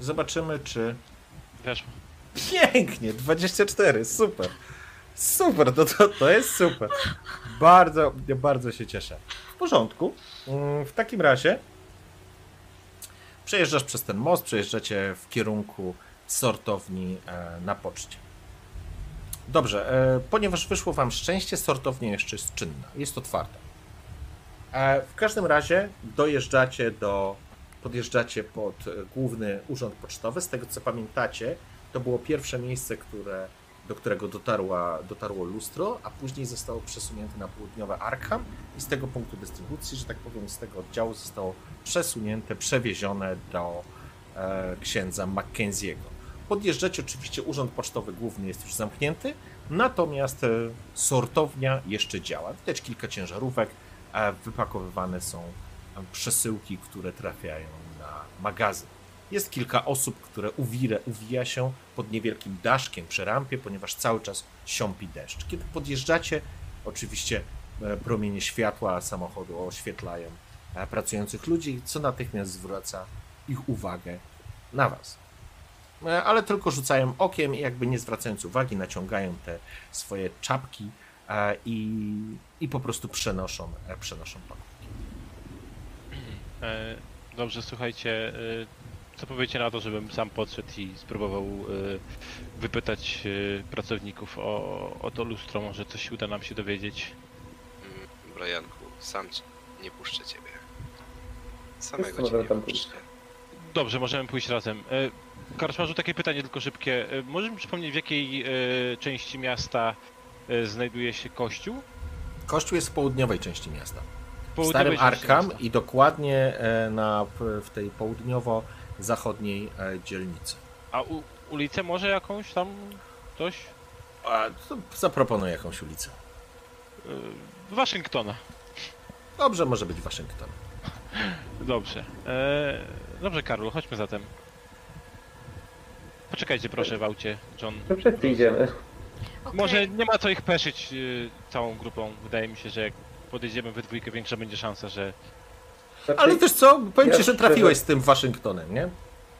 Zobaczymy, czy. Weszło. Pięknie, 24, super. Super, to, to, to jest super. Bardzo, bardzo się cieszę. W porządku. Mm, W takim razie przejeżdżasz przez ten most, przejeżdżacie w kierunku sortowni e, na poczcie. Dobrze, e, ponieważ wyszło wam szczęście, sortownia jeszcze jest czynna, jest otwarta. E, w każdym razie dojeżdżacie do, podjeżdżacie pod e, główny urząd pocztowy. Z tego co pamiętacie, to było pierwsze miejsce, które, do którego dotarła, dotarło lustro, a później zostało przesunięte na południowe Arkham i z tego punktu dystrybucji, że tak powiem, z tego oddziału zostało przesunięte, przewiezione do e, księdza Mackenziego. Podjeżdżacie, oczywiście urząd pocztowy główny jest już zamknięty, natomiast e, sortownia jeszcze działa. Widać kilka ciężarówek, wypakowywane są e, przesyłki, które trafiają na magazyn. Jest kilka osób, które uwire, uwija się pod niewielkim daszkiem przy rampie, ponieważ cały czas siąpi deszcz. Kiedy podjeżdżacie, oczywiście e, promienie światła samochodu oświetlają pracujących ludzi, co natychmiast zwraca ich uwagę na was. E, Ale tylko rzucają okiem i jakby nie zwracając uwagi, naciągają te swoje czapki e, i, i po prostu przenoszą, e, przenoszą. E, dobrze, słuchajcie. Co powiecie na to, żebym sam podszedł i spróbował wypytać pracowników o, o to lustro? Może coś uda nam się dowiedzieć. Mm, Brianku, sam nie puszczę ciebie. Samego cię nie puszczę. Dobrze, możemy pójść razem. E, Karczmarzu, takie pytanie tylko szybkie. E, możesz mi przypomnieć, w jakiej e, części miasta e, znajduje się kościół? Kościół jest w południowej części miasta. W Południowej Starym części Arkham miasta. i dokładnie e, na, w tej południowo-zachodniej e, dzielnicy. A u, ulicę może jakąś tam coś? A to zaproponuję jakąś ulicę. Y, Waszyngtona. Dobrze, może być Waszyngton. [LAUGHS] Dobrze. E, dobrze, Karol, chodźmy zatem. Poczekajcie proszę w aucie, John. To wszyscy idziemy. Okej. Może nie ma co ich peszyć y, całą grupą. Wydaje mi się, że jak podejdziemy we dwójkę, większa będzie szansa, że... Znaczy, Ale też co? Powiem Ja ci, że trafiłeś z tym Waszyngtonem, nie?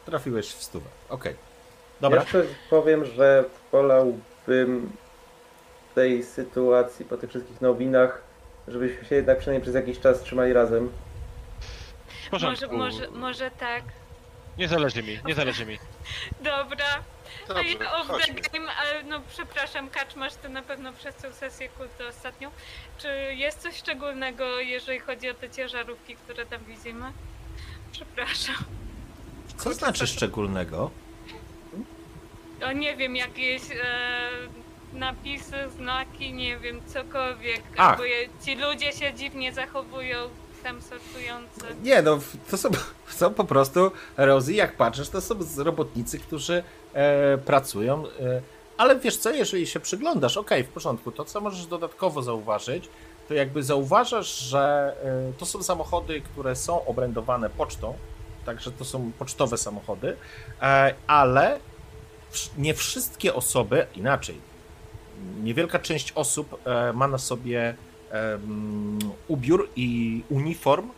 Trafiłeś w stówę. Okej. Dobra. Ja szczerze powiem, że wolałbym w tej sytuacji, po tych wszystkich nowinach, żebyśmy się jednak przynajmniej przez jakiś czas trzymali razem. W Może, może, może tak. Nie zależy mi, nie zależy mi. [LAUGHS] Dobra. A Dobrze, ja off the chodźmy. game, ale no przepraszam, Kaczmasz, to na pewno przez tę sesję kultu ostatnią. Czy jest coś szczególnego, jeżeli chodzi o te ciężarówki, które tam widzimy? Przepraszam. Co znaczy szczególnego? O nie wiem, jakieś e, napisy, znaki, nie wiem, cokolwiek. Ach. Albo je, ci ludzie się dziwnie zachowują, sortujący. Nie, no to są, [LAUGHS] są po prostu Rozy, jak patrzysz, to są robotnicy, którzy e, pracują. E, ale wiesz co, jeżeli się przyglądasz, okej, w porządku, to co możesz dodatkowo zauważyć, to jakby zauważasz, że e, to są samochody, które są obrędowane pocztą, także to są pocztowe samochody, e, ale nie wszystkie osoby, inaczej, niewielka część osób e, ma na sobie ubiór i uniform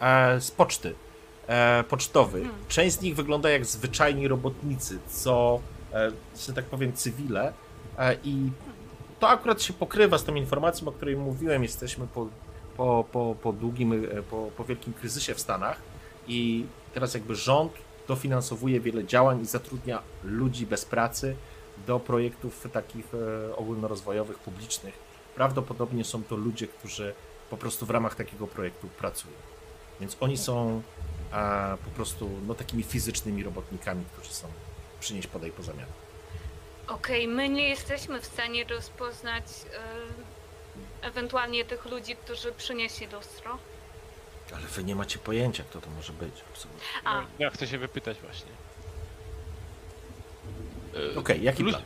e, z poczty e, pocztowej. Hmm. Część z nich wygląda jak zwyczajni robotnicy, co, e, że tak powiem, cywile. I to akurat się pokrywa z tą informacją, o której mówiłem. Jesteśmy po, po, po, po długim, po, po wielkim kryzysie w Stanach i teraz jakby rząd dofinansowuje wiele działań i zatrudnia ludzi bez pracy do projektów takich ogólnorozwojowych, publicznych. Prawdopodobnie są to ludzie, którzy po prostu w ramach takiego projektu pracują. Więc oni są a, po prostu no, takimi fizycznymi robotnikami, którzy są przynieść, podaj, pozamiat. Okej, my nie jesteśmy w stanie rozpoznać e, ewentualnie tych ludzi, którzy przynieśli lustro. Ale wy nie macie pojęcia, kto to może być. Absolutnie. A, Ja chcę się wypytać właśnie. Okej, jaki lus- plan?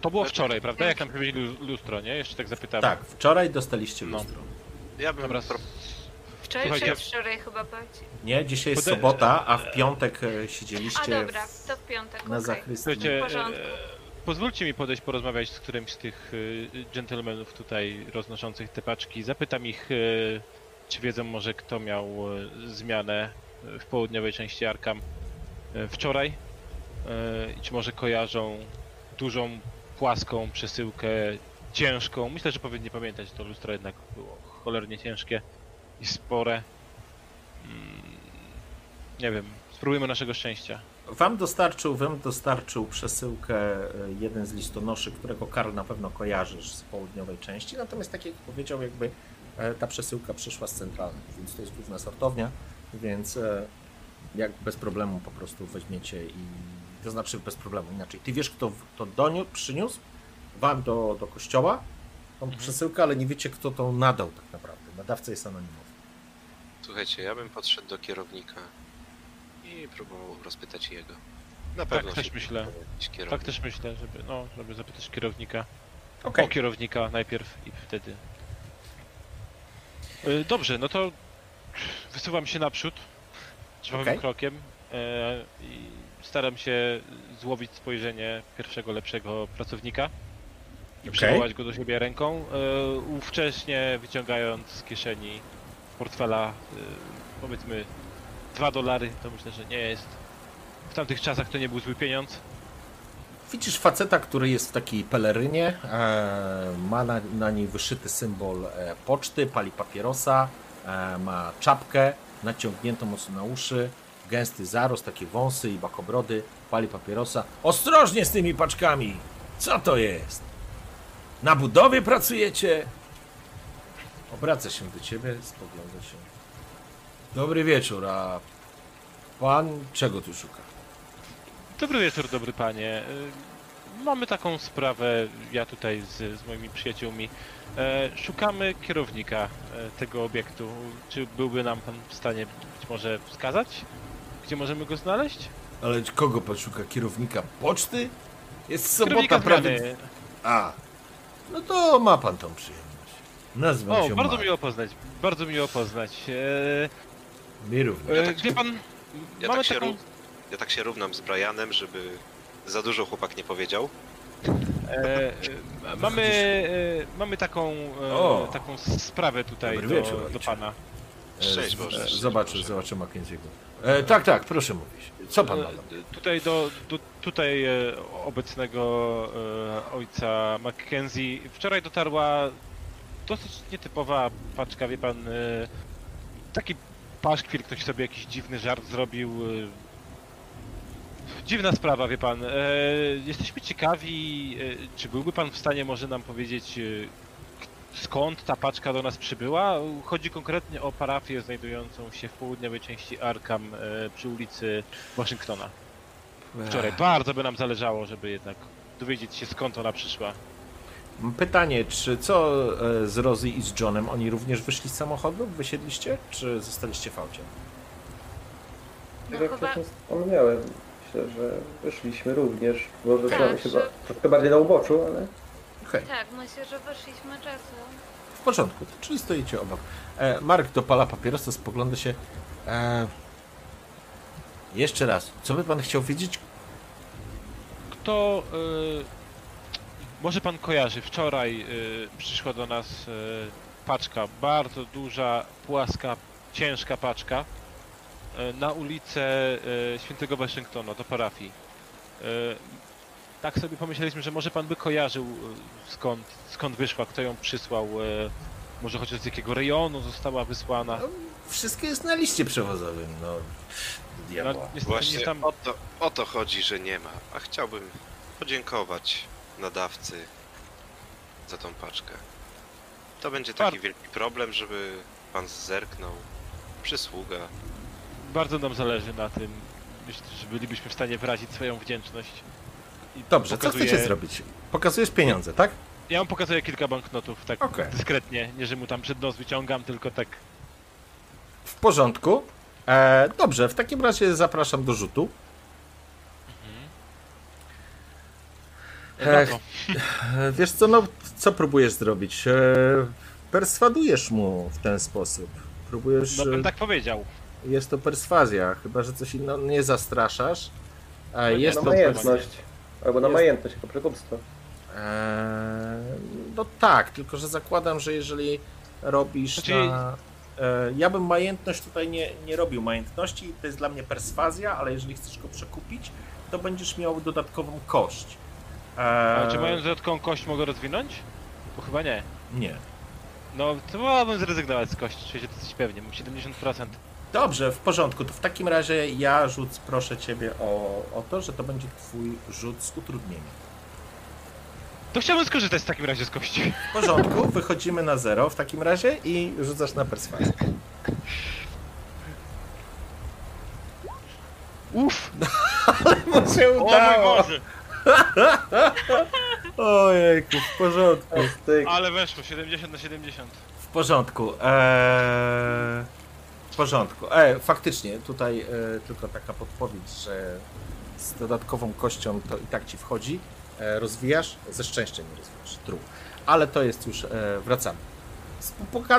To było wczoraj, prawda? Jak nam powiedzieli lu- lustro, nie? Jeszcze tak zapytałem. Tak, wczoraj dostaliście No. lustro. Ja bym Dobra, wczoraj Słuchajcie- czy wczoraj chyba bardziej. Nie, dzisiaj jest Pode- sobota, a w piątek e, A siedzieliście dobra, w, to w piątek, na okej. zachrystii. Słuchajcie, W porządku. e, pozwólcie mi podejść porozmawiać z którymś z tych e, dżentelmenów tutaj roznoszących te paczki. Zapytam ich, e, czy wiedzą może kto miał e, zmianę e, w południowej części Arkham e, wczoraj e, i czy może kojarzą dużą, płaską przesyłkę ciężką. Myślę, że powinni pamiętać, to lustro jednak było cholernie ciężkie i spore. Mm, Nie wiem, spróbujmy naszego szczęścia. Wam dostarczył, wam dostarczył przesyłkę e, jeden z listonoszy, którego Karl na pewno kojarzysz z południowej części, natomiast tak jak powiedział, jakby e, ta przesyłka przyszła z centralnej, więc to jest główna sortownia, więc e, jak bez problemu po prostu weźmiecie i to znaczy bez problemu inaczej. Ty wiesz, kto to doniósł, przyniósł wam do, do kościoła tą przesyłkę, ale nie wiecie, kto to nadał tak naprawdę. Nadawca jest anonimowy. Słuchajcie, ja bym podszedł do kierownika i próbował rozpytać jego. Na pewno też się myślę. Tak też myślę, żeby, no, żeby zapytać kierownika. Okej. O kierownika najpierw i wtedy. Y, Dobrze, no to wysuwam się naprzód żwawym Okej. krokiem e, i staram się złowić spojrzenie pierwszego lepszego pracownika i Okej. przywołać go do siebie ręką, e, ówcześnie wyciągając z kieszeni portfela e, powiedzmy 2 dolary, to myślę, że nie jest. W tamtych czasach to nie był zły pieniądz. Widzisz faceta, który jest w takiej pelerynie, e, ma na, na niej wyszyty symbol poczty, pali papierosa, ma czapkę naciągniętą mocno na uszy, gęsty zarost, takie wąsy i bakobrody, pali papierosa. Ostrożnie z tymi paczkami! Co to jest? Na budowie pracujecie? Obraca się do ciebie, spogląda się. Dobry wieczór, a pan czego tu szuka? Dobry wieczór, dobry panie. Y, mamy taką sprawę, ja tutaj z, z moimi przyjaciółmi. E, szukamy kierownika e, tego obiektu. Czy byłby nam pan w stanie być może wskazać, gdzie możemy go znaleźć? Ale kogo pan szuka? Kierownika poczty? Jest sobota, Kierownika prawie... zmiany. A, no to ma pan tą przyjemność. Nazywam O, się bardzo Mark. miło poznać, bardzo miło poznać. E, Mi również. e, tak- wie pan, Ja mamy tak, się taką... ró- ja tak się równam z Brianem, żeby za dużo chłopak nie powiedział. E, e, [LAUGHS] mamy, e, mamy taką, e, taką sprawę tutaj Dobry do, wieczór, do ojcze. pana. Szczęść E, Boże, e, Zobaczę, Boże. zobaczę Mackenzie'ego. E, tak, tak, proszę mówić. Co pan ma? E, Tutaj do, do tutaj e, obecnego e, ojca Mackenzie wczoraj dotarła dosyć nietypowa paczka, wie pan, e, taki paszkwil, ktoś sobie jakiś dziwny żart zrobił. e, Dziwna sprawa, wie pan. E, jesteśmy ciekawi, e, czy byłby pan w stanie może nam powiedzieć, e, skąd ta paczka do nas przybyła? Chodzi konkretnie o parafię znajdującą się w południowej części Arkham e, przy ulicy Waszyngtona. Wczoraj bardzo by nam zależało, żeby jednak dowiedzieć się skąd ona przyszła. Pytanie, czy co e, z Rozy i z Johnem? Oni również wyszli z samochodu? Wysiedliście? Czy zostaliście w aucie? No jak chyba, wcześniej wspomniałem, myślę, że wyszliśmy również. Może Tak, się że- troszkę bardziej na uboczu, ale Okej, tak, myślę, że wyszliśmy czasu. w porządku. Czyli stoicie obok. E, Mark dopala papierosa, spogląda się. E, jeszcze raz, co by pan chciał wiedzieć? Kto... y, może pan kojarzy, wczoraj y, przyszła do nas y, paczka, bardzo duża, płaska, ciężka paczka y, na ulicę y, Świętego Waszyngtona, do parafii. Y, tak sobie pomyśleliśmy, że może pan by kojarzył y, skąd, skąd wyszła, kto ją przysłał, y, może chociaż z jakiego rejonu została wysłana. Wszystko jest na liście przewozowym, no. No, Diabła. niestety Właśnie nie tam... o to, o to chodzi, że nie ma. A chciałbym podziękować nadawcy za tą paczkę. To będzie taki Bar- wielki problem, żeby pan zerknął. Przysługa. Bardzo nam zależy na tym. Myślę, że bylibyśmy w stanie wyrazić swoją wdzięczność. Dobrze, co chcecie zrobić? Pokazujesz pieniądze, tak? Ja mu pokazuję kilka banknotów, tak Okej. dyskretnie. Nie, że mu tam przed nos wyciągam, tylko tak. W porządku. E, dobrze, w takim razie zapraszam do rzutu. No to, E, Wiesz co, no, co próbujesz zrobić? E, perswadujesz mu w ten sposób. Próbujesz. no bym e, tak powiedział. Jest to perswazja, chyba że coś innego nie zastraszasz. E, nie, jest na to. majętność. Albo na Jest- majętność, jako przekupstwo. E, no tak, tylko że zakładam, że jeżeli robisz. Znaczy- Na, e, ja bym majętność tutaj nie, nie robił majętności, to jest dla mnie perswazja, ale jeżeli chcesz go przekupić, to będziesz miał dodatkową kość. E, A czy mając dodatkową kość mogę rozwinąć? Bo chyba nie. Nie. No to wolałbym zrezygnować z kości, czuję się dosyć pewnie, mam 70%. Dobrze, w porządku. To w takim razie ja rzut proszę ciebie o, o to, że to będzie twój rzut z utrudnieniem. To chciałbym skorzystać w takim razie z kości. W porządku, wychodzimy na zero w takim razie i rzucasz na perswazję. Uff! [LAUGHS] No się O mój Boże! [LAUGHS] Ojejku, w porządku. Ale weszło, 70 na 70. W porządku. Eee, w porządku. E, faktycznie, tutaj e, tylko taka podpowiedź, że z dodatkową kością to i tak ci wchodzi. E, rozwijasz, ze szczęściem nie rozwijasz. True. Ale to jest już, e, wracamy.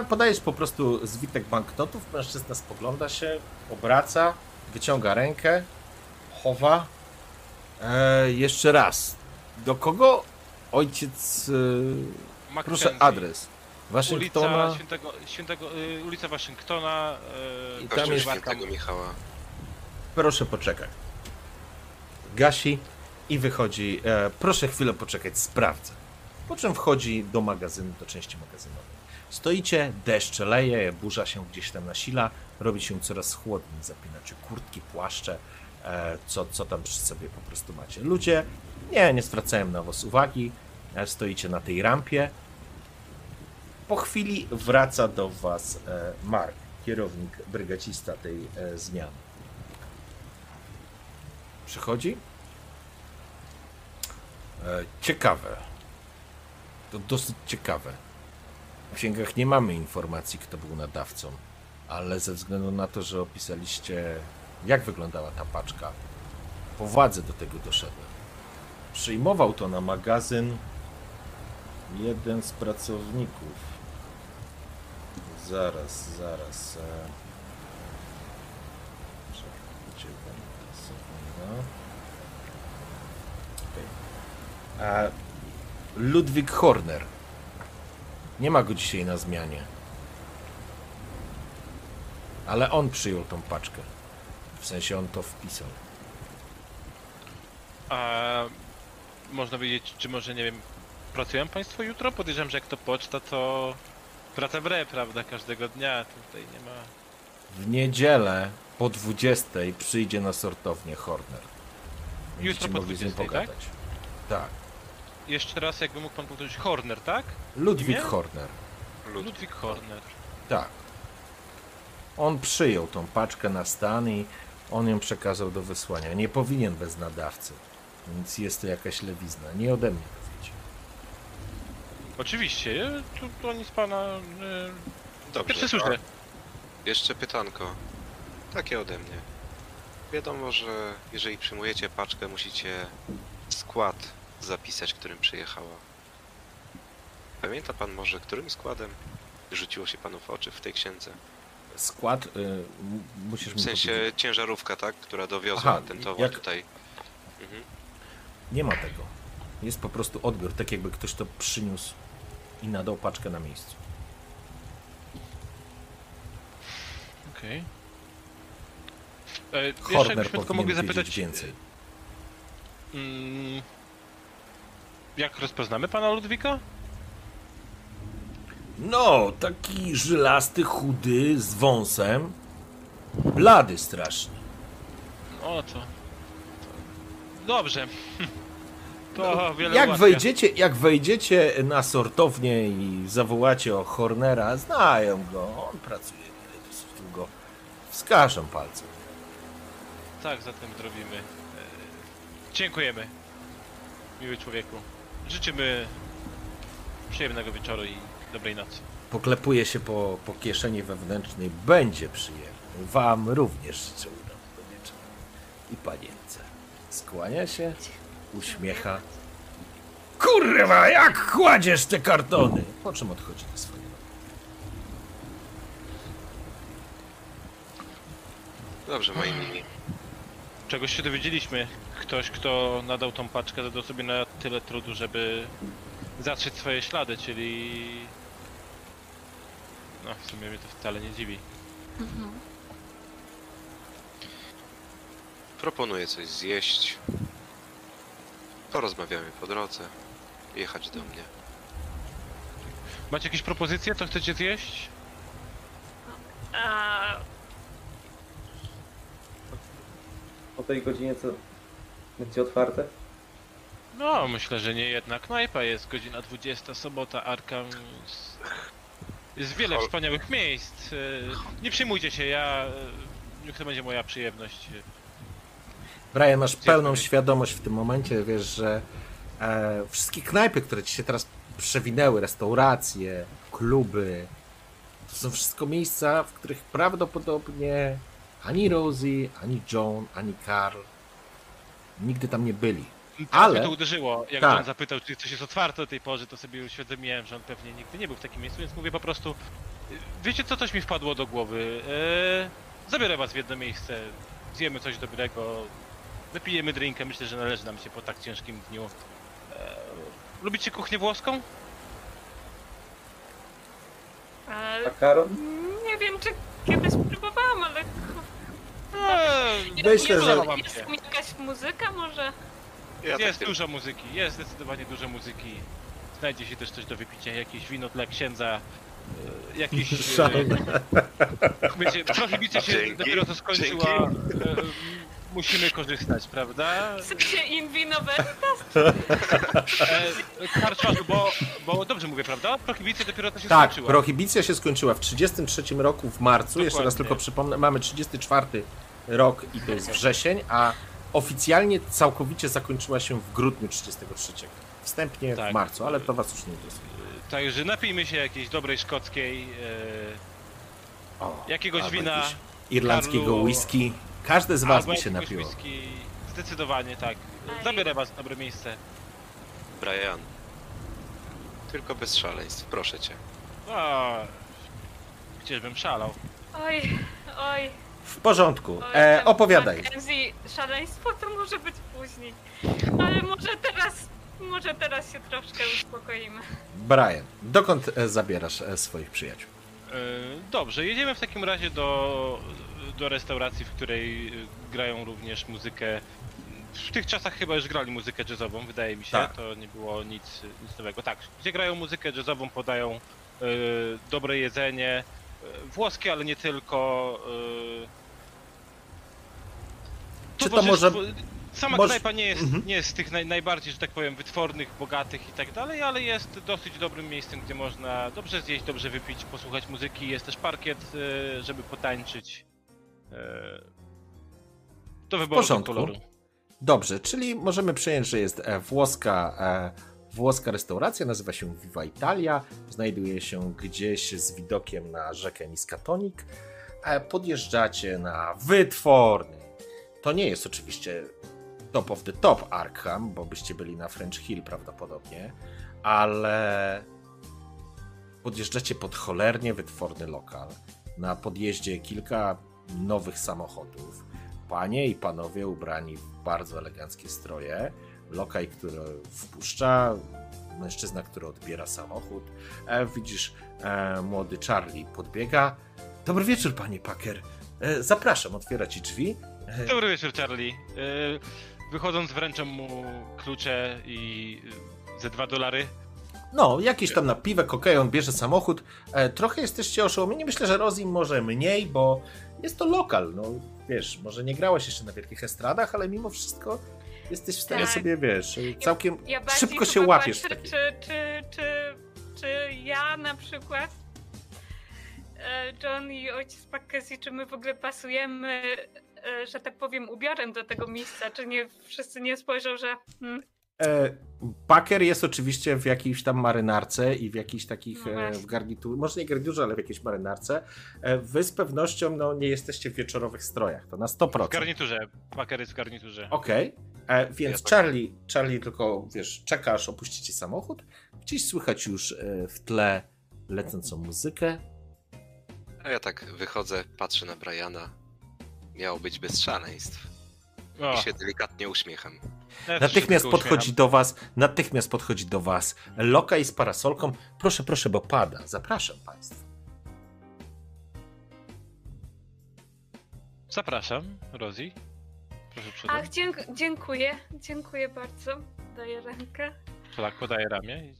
Podajesz po prostu zwitek banknotów, mężczyzna spogląda się, obraca, wyciąga rękę, chowa. E, jeszcze raz. Do kogo ojciec... E, proszę adres. Waszyngtona. Ulica Świętego, Świętego, y, ulica Waszyngtona. y, I Kościół tam jest- świętego Michała. Proszę poczekać. Gasi i wychodzi. E, proszę chwilę poczekać, sprawdzę. Po czym wchodzi do magazynu, do części magazynowej. Stoicie, deszcz leje, burza się gdzieś tam nasila, robi się coraz chłodniej, zapinacie kurtki, płaszcze, e, co, co tam przy sobie po prostu macie. Ludzie nie, nie zwracają na was uwagi, e, stoicie na tej rampie. Po chwili wraca do was e, Mark, kierownik, brygacista tej e, zmiany. Przychodzi. E, ciekawe. To dosyć ciekawe. W księgach nie mamy informacji, kto był nadawcą, ale ze względu na to, że opisaliście, jak wyglądała ta paczka, po władzy do tego doszedłem. Przyjmował to na magazyn jeden z pracowników. Zaraz, zaraz. e. Gdzie będę? Sekunda. Ludwik Horner. Nie ma go dzisiaj na zmianie. Ale on przyjął tą paczkę. W sensie on to wpisał. A można wiedzieć, czy może, nie wiem, pracują Państwo jutro? Podejrzewam, że jak to poczta, to praca w re, prawda, każdego dnia. Tutaj nie ma... W niedzielę po 20 przyjdzie na sortownię Horner. Jutro po mogli z nim 20, tak? pogadać. Tak. Jeszcze raz, jakby mógł Pan powtórzyć, Horner, tak? Ludwik Imię? Horner. Lud. Ludwik Horner. Tak. On przyjął tą paczkę na stan i on ją przekazał do wysłania. Nie powinien bez nadawcy. Więc jest to jakaś lewizna. Nie ode mnie. Oczywiście, e, tu, to nic Pana... E, Dobrze. słyszę. Jeszcze pytanko. Takie ode mnie. Wiadomo, że jeżeli przyjmujecie paczkę, musicie skład zapisać, którym przyjechała. Pamięta pan może, którym składem rzuciło się panu w oczy w tej księdze? Skład, y, m- musisz mi W sensie powiedzieć. ciężarówka, tak? Która dowiozła Aha, ten towar jak- tutaj. Mhm. Nie ma tego. Jest po prostu odbiór, tak jakby ktoś to przyniósł i nadał paczkę na miejscu. Okej. E, Jeszcze Horner tylko wiedzieć zapytać... więcej. Mm, jak rozpoznamy Pana Ludwika? No, taki żylasty, chudy, z wąsem. Blady strasznie. O, to... to... Dobrze. To wiele Jak ułatwia. wejdziecie, jak wejdziecie na sortownię i zawołacie o Hornera, znają go, on pracuje dosyć długo. Wskażą palcem. Tak, zatem zrobimy. E, dziękujemy. Miły człowieku. Życzymy przyjemnego wieczoru i dobrej nocy. Poklepuje się po, po kieszeni wewnętrznej. Będzie przyjemny. Wam również życzę udanego wieczoru. I panience. Skłania się, uśmiecha. Kurwa, jak kładziesz te kartony? Po czym odchodzi do swojego. Dobrze, moi mili. Czegoś się dowiedzieliśmy. Ktoś, kto nadał tą paczkę, zadał sobie na tyle trudu, żeby zatrzeć swoje ślady, czyli... No, w sumie mnie to wcale nie dziwi. Proponuję coś zjeść. Porozmawiamy po drodze. Jechać do mnie. Macie jakieś propozycje, co chcecie zjeść? A, O tej godzinie co będzie otwarte? No, myślę, że nie jedna knajpa jest, godzina 20, sobota, Arkham. Jest, jest wiele Hol- wspaniałych miejsc. E, Nie przejmujcie się, ja... e, Niech to będzie moja przyjemność. Brian, masz pełną świadomość w tym momencie, wiesz, że e, wszystkie knajpy, które ci się teraz przewinęły, restauracje, kluby, to są wszystko miejsca, w których prawdopodobnie ani Rosie, ani John, ani Carl nigdy tam nie byli. Ale... Ale- mnie to uderzyło. Jak Tak. on zapytał, czy coś jest otwarte o tej porze, to sobie uświadomiłem, że on pewnie nigdy nie był w takim miejscu, więc mówię po prostu... Wiecie co, coś mi wpadło do głowy. E, zabiorę was w jedno miejsce, zjemy coś dobrego, wypijemy drinkę, myślę, że należy nam się po tak ciężkim dniu. E, lubicie kuchnię włoską? a, A Karol? nie wiem, czy kiedyś próbowałam, ale Eee, Myślę, jest, że- Podoba mi jest się. jakaś muzyka może? Ja jest tak dużo muzyki, jest zdecydowanie dużo muzyki. Znajdzie się też coś do wypicia, jakieś wino dla księdza, e, jakiś... [LAUGHS] e, Szalone. Wiecie, prohibicja się Dzięki, dopiero co skończyła, e, musimy korzystać, prawda? W in vino veritas? E, Karczmarzu, bo, bo dobrze mówię, prawda? Prohibicja dopiero co się Tak, skończyła. prohibicja się skończyła w 33 roku w marcu. Jeszcze raz Dokładnie. tylko przypomnę, mamy 34 rok i to jest wrzesień, a oficjalnie całkowicie zakończyła się w grudniu 33. Wstępnie w Tak. marcu, ale to was już nie interesuje. Także napijmy się jakiejś dobrej szkockiej, e, O, jakiegoś wina, irlandzkiego Karlu, whisky. Każdy z was by się jakiegoś napił. whisky. Zdecydowanie tak. Aj. Zabiorę was w dobre miejsce. Brian. Tylko bez szaleństw, proszę cię. A, gdzieżbym szalał. Oj, oj. W porządku. oj E, opowiadaj. Mackenzie, szaleństwo to może być później. Ale może teraz, może teraz się troszkę uspokoimy. Brian, dokąd e, zabierasz e, swoich przyjaciół? E, Dobrze, jedziemy w takim razie do, do restauracji, w której e, grają również muzykę. W tych czasach chyba już grali muzykę jazzową, wydaje mi się. Tak. To nie było nic, nic nowego. Tak, gdzie grają muzykę jazzową, podają e, dobre jedzenie. e, Włoskie, ale nie tylko. e, Czy to może- Sama może- knajpa nie jest, Mhm. nie jest z tych naj, najbardziej, że tak powiem, wytwornych, bogatych i tak dalej, ale jest dosyć dobrym miejscem, gdzie można dobrze zjeść, dobrze wypić, posłuchać muzyki. Jest też parkiet, e, żeby potańczyć. E, Do wyboru porządku. koloru. Dobrze, czyli możemy przyjąć, że jest e, włoska, e, włoska restauracja, nazywa się Viva Italia, znajduje się gdzieś z widokiem na rzekę Miskatonik. E, podjeżdżacie na wytworny. To nie jest oczywiście top of the top Arkham, bo byście byli na French Hill prawdopodobnie, ale podjeżdżacie pod cholernie wytworny lokal. Na podjeździe kilka nowych samochodów panie i panowie ubrani w bardzo eleganckie stroje. Lokaj, który wpuszcza, mężczyzna, który odbiera samochód. E, widzisz, e, młody Charlie podbiega. Dobry wieczór, panie Packer. E, zapraszam, otwiera ci drzwi. E, Dobry wieczór, Charlie. E, Wychodząc wręczam mu klucze i ze dwa dolary. No, jakiś tam na piwę, kokej, on bierze samochód. E, trochę jesteście oszołomieni. Myślę, że Rosie może mniej, bo jest to lokal. No, wiesz, może nie grałeś jeszcze na wielkich estradach, ale mimo wszystko jesteś w stanie Tak. sobie, wiesz, całkiem Ja bardziej szybko się łapiesz takim... czy, czy, czy, czy ja na przykład, e, John i ojciec Mackenzie, czy my w ogóle pasujemy, e, że tak powiem, ubiorem do tego miejsca, czy nie wszyscy nie spojrzą, że hmm, Packer jest oczywiście w jakiejś tam marynarce i w jakichś takich No e, w garniturze, może nie garniturze, ale w jakiejś marynarce. E, wy z pewnością no, nie jesteście w wieczorowych strojach, to na 100%. W garniturze. Paker jest w garniturze. Okej, e, więc Ja tak- Charlie, Charlie tylko, wiesz, czeka aż opuścicie samochód. Gdzieś słychać już e, w tle lecącą muzykę. A ja tak wychodzę, patrzę na Briana. Miało być bez szaleństw. O, I się delikatnie uśmiecham. Ja Natychmiast podchodzi do was, natychmiast podchodzi do was lokaj z parasolką. Proszę, proszę, bo pada. Zapraszam państwa. Zapraszam, Rosie. Proszę przodem. ach, dzięk, dziękuję, dziękuję bardzo, daję rękę. To tak podaję ramię. i-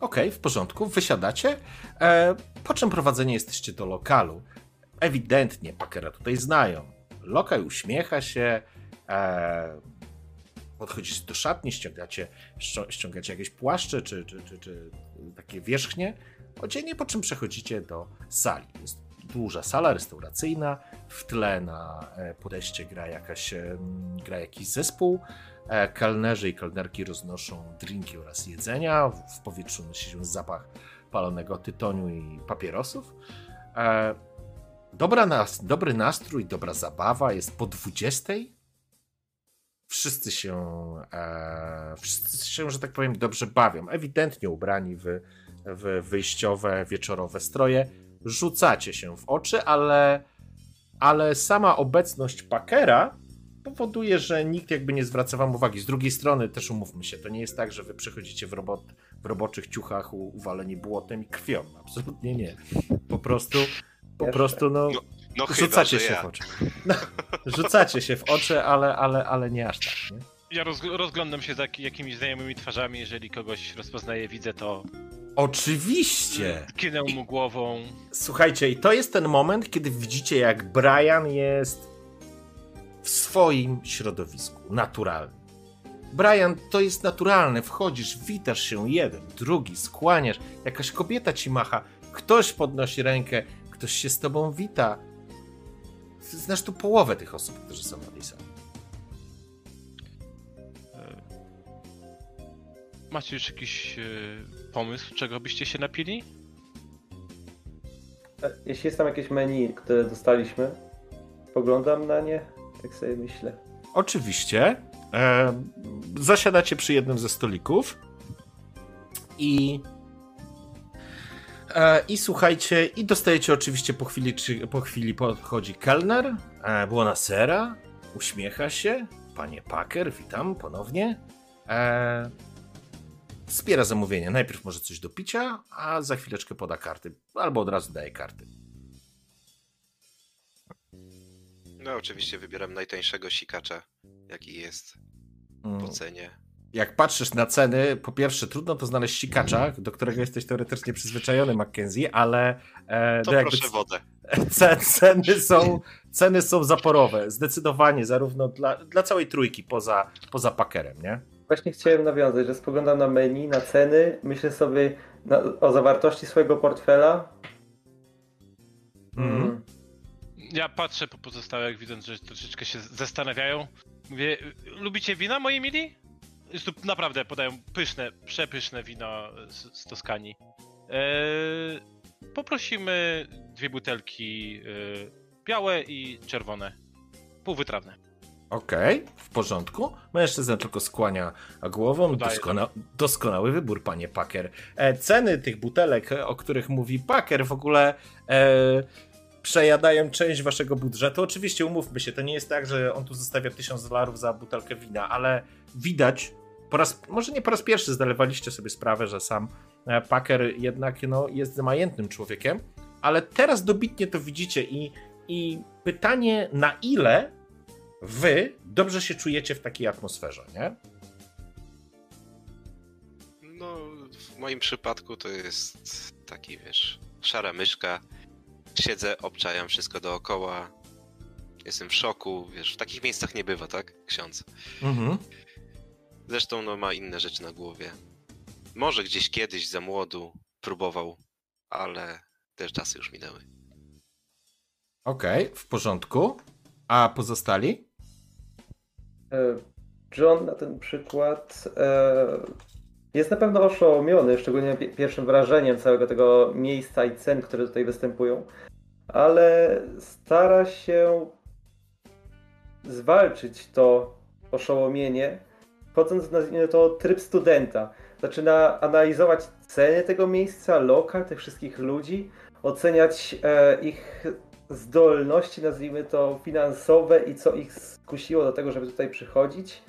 Okej, w porządku, wysiadacie, e, po czym prowadzeni jesteście do lokalu. Ewidentnie Packera tutaj znają. Lokaj uśmiecha się, podchodzicie do szatni, ściągacie, ścią- ściągacie jakieś płaszcze czy, czy, czy, czy takie wierzchnie, odzienie, po czym przechodzicie do sali. Jest duża sala restauracyjna, w tle na e, podejście gra, jakaś, gra jakiś zespół, E, Kelnerzy i kelnerki roznoszą drinki oraz jedzenia. W powietrzu nosi się zapach palonego tytoniu i papierosów. E, Dobra nas, dobry nastrój, dobra zabawa jest po 20. Wszyscy się, e, wszyscy się, że tak powiem, dobrze bawią. Ewidentnie ubrani w, w wyjściowe, wieczorowe stroje. Rzucacie się w oczy, ale, ale sama obecność Packera powoduje, że nikt jakby nie zwraca wam uwagi. Z drugiej strony też umówmy się, to nie jest tak, że wy przychodzicie w, robot, w roboczych ciuchach uwaleni błotem i krwią. Absolutnie nie. Po prostu, po Jeszcze. prostu no, No, No chyba, rzucacie że się ja. w oczy. No, rzucacie się w oczy, ale, ale, ale nie aż tak, nie? Ja roz, rozglądam się za jak- jakimiś znajomymi twarzami. Jeżeli kogoś rozpoznaję, widzę to. Oczywiście! Kinę mu głową. Słuchajcie, i to jest ten moment, kiedy widzicie, jak Brian jest w swoim środowisku, naturalnym. Brian, to jest naturalne. Wchodzisz, witasz się jeden, drugi, skłaniasz, jakaś kobieta ci macha, ktoś podnosi rękę, ktoś się z tobą wita. Znasz tu połowę tych osób, którzy są na tej sali. E, Macie już jakiś e, pomysł, czego byście się napili? E, Jeśli jest tam jakieś menu, które dostaliśmy, poglądam na nie, tak sobie myślę. Oczywiście. E, zasiadacie przy jednym ze stolików i i słuchajcie, i dostajecie oczywiście po chwili, czy, po chwili podchodzi kelner, e, buonasera, uśmiecha się, panie Packer, witam ponownie. E, wspiera zamówienie. Najpierw może coś do picia, a za chwileczkę poda karty, albo od razu daje karty. No oczywiście wybieram najtańszego sikacza, jaki jest Mm. po cenie. Jak patrzysz na ceny, po pierwsze trudno to znaleźć sikacza, do którego jesteś teoretycznie przyzwyczajony, Mackenzie, ale e, To no jakby proszę wodę. [LAUGHS] ce- ceny, są, ceny są zaporowe, zdecydowanie, zarówno dla, dla całej trójki, poza, poza Packerem, nie? Właśnie chciałem nawiązać, że spoglądam na menu, na ceny, myślę sobie na, o zawartości swojego portfela. Mhm. Mm. Ja patrzę po pozostałych, widząc, że troszeczkę się zastanawiają. Mówię, lubicie wina, moi mili? Jest tu naprawdę podają pyszne, przepyszne wino z, z Toskanii. Eee, poprosimy dwie butelki e, białe i czerwone. Półwytrawne. Okej, w porządku. Mężczyzna tylko skłania głową. Doskona, doskonały wybór, panie Packer. E, ceny tych butelek, e, o których mówi Packer, w ogóle e, przejadają część waszego budżetu. Oczywiście umówmy się, to nie jest tak, że on tu zostawia 1000 dolarów za butelkę wina, ale widać, po raz, może nie po raz pierwszy zdawaliście sobie sprawę, że sam e, Packer jednak no, jest majętnym człowiekiem, ale teraz dobitnie to widzicie i, i pytanie na ile wy dobrze się czujecie w takiej atmosferze, nie? No, w moim przypadku to jest taki, wiesz, szara myszka. Siedzę, obczajam wszystko dookoła. Jestem w szoku, wiesz, w takich miejscach nie bywa, tak? Ksiądz. Mhm. Zresztą, no, ma inne rzeczy na głowie. Może gdzieś kiedyś za młodu próbował, ale te czasy już minęły. Okej, w porządku. A pozostali? E, John na ten przykład e, jest na pewno oszołomiony, szczególnie pi- pierwszym wrażeniem całego tego miejsca i cen, które tutaj występują, ale stara się zwalczyć to oszołomienie, wchodząc w nazwijmy to tryb studenta. Zaczyna analizować ceny tego miejsca, lokal, tych wszystkich ludzi, oceniać e, ich zdolności, nazwijmy to finansowe i co ich skusiło do tego, żeby tutaj przychodzić,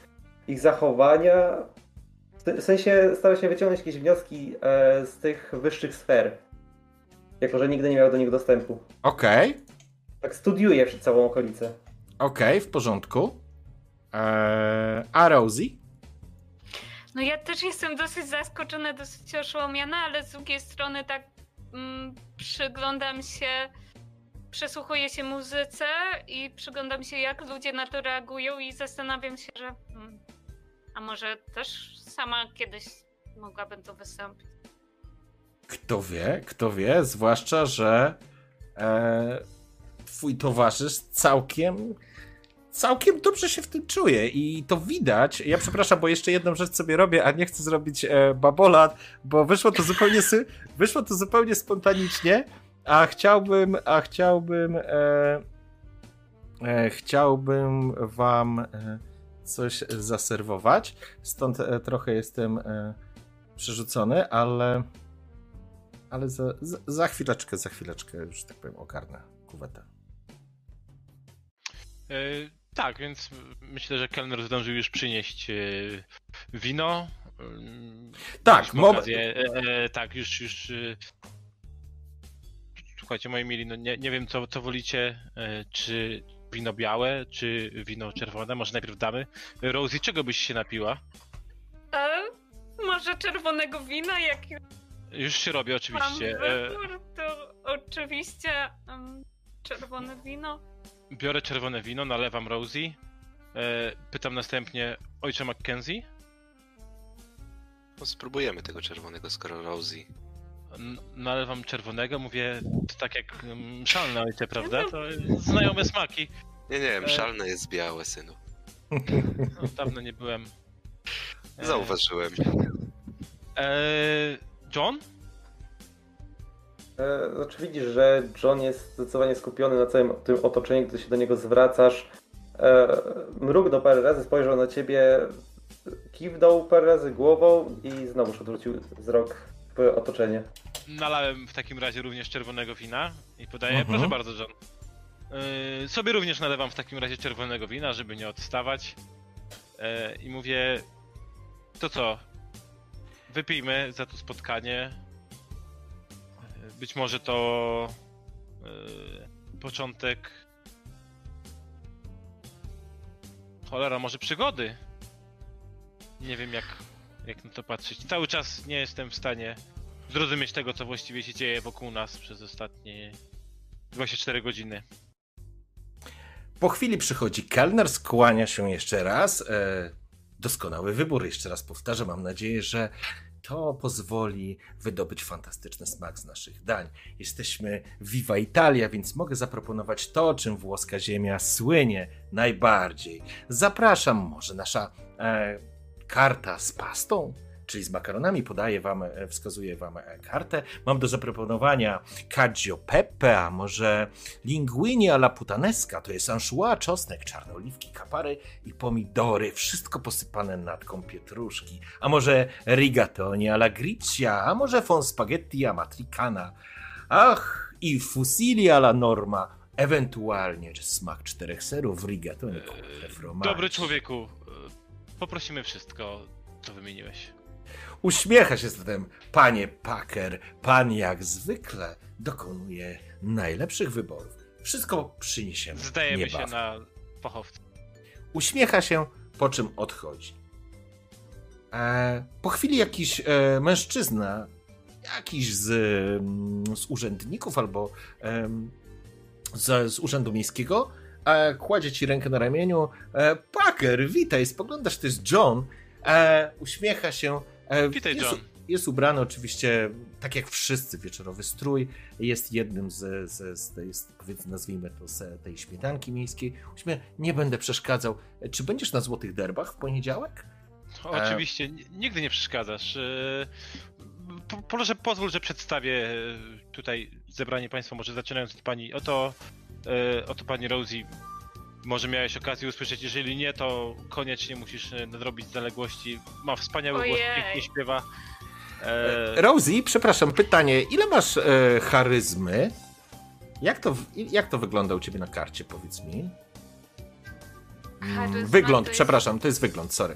ich zachowania. W sensie stara się wyciągnąć jakieś wnioski e, z tych wyższych sfer, jako że nigdy nie miał do nich dostępu. Okej, Tak studiuje całą okolicę. okej, w porządku. Eee, a Rosie? No ja też jestem dosyć zaskoczona, dosyć oszołomiona, ale z drugiej strony tak mm, przyglądam się, przesłuchuję się muzyce i przyglądam się jak ludzie na to reagują i zastanawiam się, że mm, a może też sama kiedyś mogłabym to wystąpić. Kto wie, kto wie, zwłaszcza, że e, twój towarzysz całkiem, całkiem dobrze się w tym czuje i to widać. Ja przepraszam, bo jeszcze jedną rzecz sobie robię, a nie chcę zrobić e, babolat, bo wyszło to zupełnie, wyszło to zupełnie spontanicznie, a chciałbym, a chciałbym, e, e, chciałbym wam e, coś zaserwować, stąd e, trochę jestem e, przerzucony, ale ale za, za, za chwileczkę, za chwileczkę już tak powiem ogarnę kuwetę. E, tak, więc myślę, że kelner zdążył już przynieść e, wino. Mm, Tak, moment. okazję, e, e, tak, już, już. e, Słuchajcie, moi mili, no nie, nie wiem co, co wolicie, e, czy wino białe, czy wino czerwone, może najpierw damy. Rosie, czego byś się napiła? E, może czerwonego wina, jak Już się robi oczywiście. mam E, wybór, to oczywiście em, czerwone wino. Biorę czerwone wino, nalewam Rosie. E, pytam następnie ojcze Mackenzie. No, spróbujemy tego czerwonego, skoro Rosie nalewam czerwonego, mówię, tak jak mm, szalne ojcze, prawda? [LAUGHS] To znajome smaki. Nie, nie, E. mszalne jest białe, synu. No, dawno nie byłem. Zauważyłem. E, John? E, Znaczy widzisz, że John jest zdecydowanie skupiony na całym tym otoczeniu, gdy się do niego zwracasz. E, Mrugnął parę razy, spojrzał na ciebie, kiwnął parę razy głową i znowuż odwrócił wzrok w otoczenie. Nalałem w takim razie również czerwonego wina i podaję, Mhm. proszę bardzo, John. Yy, sobie również nalewam w takim razie czerwonego wina, żeby nie odstawać. Yy, I mówię, to co? Wypijmy za to spotkanie. Być może to yy, początek. Cholera, może przygody. Nie wiem jak, jak na to patrzeć. Cały czas nie jestem w stanie zrozumieć tego, co właściwie się dzieje wokół nas przez ostatnie 24 godziny. Po chwili przychodzi kelner, skłania się jeszcze raz. E, doskonały wybór, jeszcze raz powtarzam. Mam nadzieję, że to pozwoli wydobyć fantastyczny smak z naszych dań. Jesteśmy Viva Italia, więc mogę zaproponować to, czym włoska ziemia słynie najbardziej. Zapraszam, może nasza e, karta z pastą? Czyli z makaronami podaję wam, e, wskazuję wam e, kartę. Mam do zaproponowania cacio pepe, a może linguini alla putanesca, to jest anchois, czosnek, czarne oliwki, kapary i pomidory, wszystko posypane natką pietruszki. A może rigatoni alla gricia, a może fon spaghetti amatricana. Ach, i fusilli alla norma, ewentualnie smak czterech serów, rigatoni, Eee. Dobry człowieku, e, poprosimy wszystko, co wymieniłeś. Uśmiecha się zatem panie Packer. Pan jak zwykle dokonuje najlepszych wyborów. Wszystko przyniesiemy. Zdajemy się niebawem. na pochowce. Uśmiecha się, po czym odchodzi. E, po chwili jakiś e, mężczyzna, jakiś z, mm, z urzędników albo em, z, z urzędu miejskiego, e, kładzie ci rękę na ramieniu. E, Packer, witaj, spoglądasz, to jest John. E, uśmiecha się. E, Witaj, jest, John. Jest ubrany oczywiście, tak jak wszyscy, wieczorowy strój. Jest jednym z, z, z tej, z, powiedzmy, nazwijmy to, z tej śmietanki miejskiej. Uśmiech, nie będę przeszkadzał. E, Czy będziesz na Złotych Derbach w poniedziałek? Oczywiście, n- nigdy nie przeszkadzasz. E, po- Proszę, pozwól, że przedstawię e, tutaj zebranie państwa, może zaczynając od pani. Oto, e, oto pani Rosie. Może miałeś okazję usłyszeć, jeżeli nie, to koniecznie musisz e, nadrobić zaległości. Ma wspaniały głos, Ojej. pięknie śpiewa. E, Rosie, przepraszam, pytanie. Ile masz e, charyzmy? Jak to, jak to wygląda u ciebie na karcie, powiedz mi? Mm, Charyzma Wygląd, to jest- przepraszam, to jest wygląd, sorry.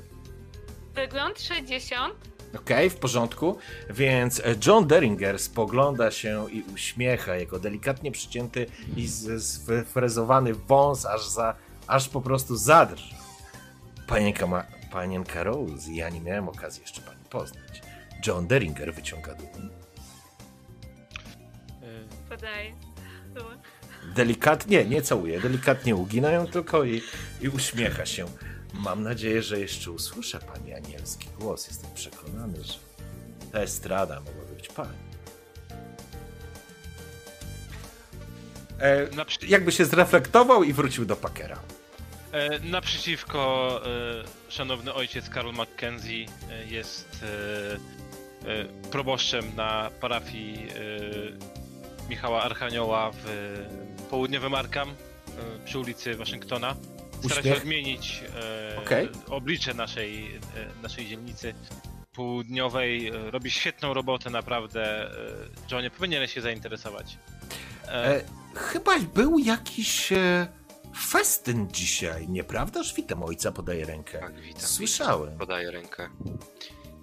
Wygląd 60. Okej, w porządku. Więc e, John Deringer spogląda się i uśmiecha. Jego delikatnie przycięty i zfrezowany wąs aż za, aż po prostu zadrży. Panienka, ma, panienka Rose, ja nie miałem okazji jeszcze pani poznać. John Deringer wyciąga dłoń. Podaję. Tu. Delikatnie, nie całuje, delikatnie uginają tylko i, i uśmiecha się. Mam nadzieję, że jeszcze usłyszę pani anielski głos. Jestem przekonany, że ta estrada mogłaby być pani. E, naprzy- jakby się zreflektował i wrócił do Pakera. E, Naprzeciwko e, szanowny ojciec Karl Mackenzie e, jest e, e, proboszczem na parafii e, Michała Archanioła w południowym Arkham e, przy ulicy Waszyngtona. Stara się Uśmiech? odmienić e, Okej. oblicze naszej, e, naszej dzielnicy południowej. E, Robi świetną robotę, naprawdę. E, Johnie, powinieneś się zainteresować. E, E, chyba był jakiś e, festyn dzisiaj, nieprawdaż? Witam ojca, podaję rękę. Tak, witam. Słyszałem. Podaję rękę.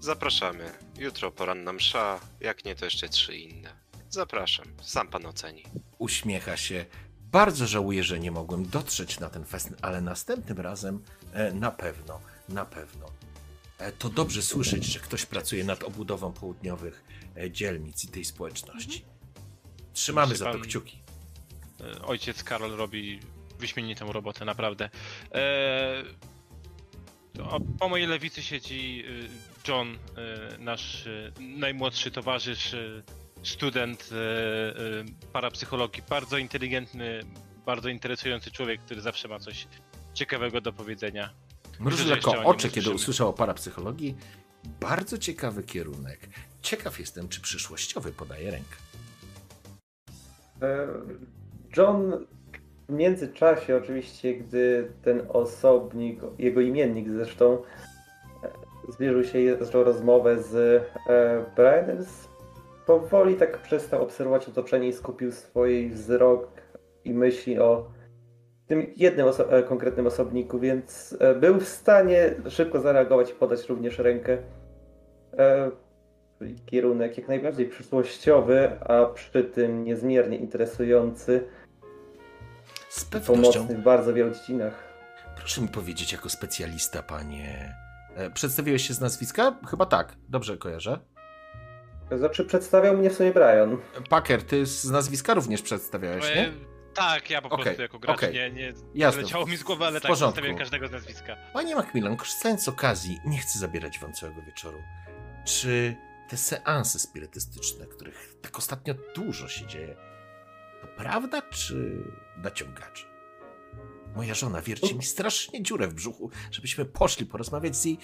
Zapraszamy. Jutro poranna msza, jak nie to jeszcze trzy inne. Zapraszam, sam pan oceni. uśmiecha się. Bardzo żałuję, że nie mogłem dotrzeć na ten festyn, ale następnym razem e, na pewno, na pewno. E, to dobrze słyszeć, że ktoś pracuje nad obudową południowych e, dzielnic i tej społeczności. Trzymamy Myśli za to kciuki. Ojciec Karol robi wyśmienitą robotę, naprawdę. O, po mojej lewicy siedzi John, nasz najmłodszy towarzysz. Student e, e, parapsychologii, bardzo inteligentny, bardzo interesujący człowiek, który zawsze ma coś ciekawego do powiedzenia. Mrużył że jeszcze o jako nim oczy, kiedy usłyszał o parapsychologii. Bardzo ciekawy kierunek. Ciekaw jestem, czy przyszłościowy podaje rękę. E, John w międzyczasie, oczywiście, gdy ten osobnik, jego imiennik zresztą, zbliżył się i zaczął rozmowę z Brianem, z- powoli tak przestał obserwować otoczenie i skupił swój wzrok i myśli o tym jednym oso- e, konkretnym osobniku, więc e, był w stanie szybko zareagować i podać również rękę. E, kierunek jak najbardziej przyszłościowy, a przy tym niezmiernie interesujący Z pewnością. pomocny w bardzo wielu dziedzinach. Proszę mi powiedzieć, jako specjalista, panie. Przedstawiłeś się z nazwiska? Chyba tak. Dobrze kojarzę. Znaczy przedstawiał mnie w sumie Brian. Packer, ty z nazwiska również przedstawiałeś, E, nie? tak, ja po Okej, prostu jako gracz okej. nie, nie Jasne, leciało mi z głowy, ale w tak, porządku. przedstawiłem każdego z nazwiska. Panie Macmillan, korzystając z okazji, nie chcę zabierać wam całego wieczoru. Czy te seanse spirytystyczne, których tak ostatnio dużo się dzieje, to prawda czy naciągacze? Moja żona wierci mi strasznie dziurę w brzuchu, żebyśmy poszli porozmawiać z jej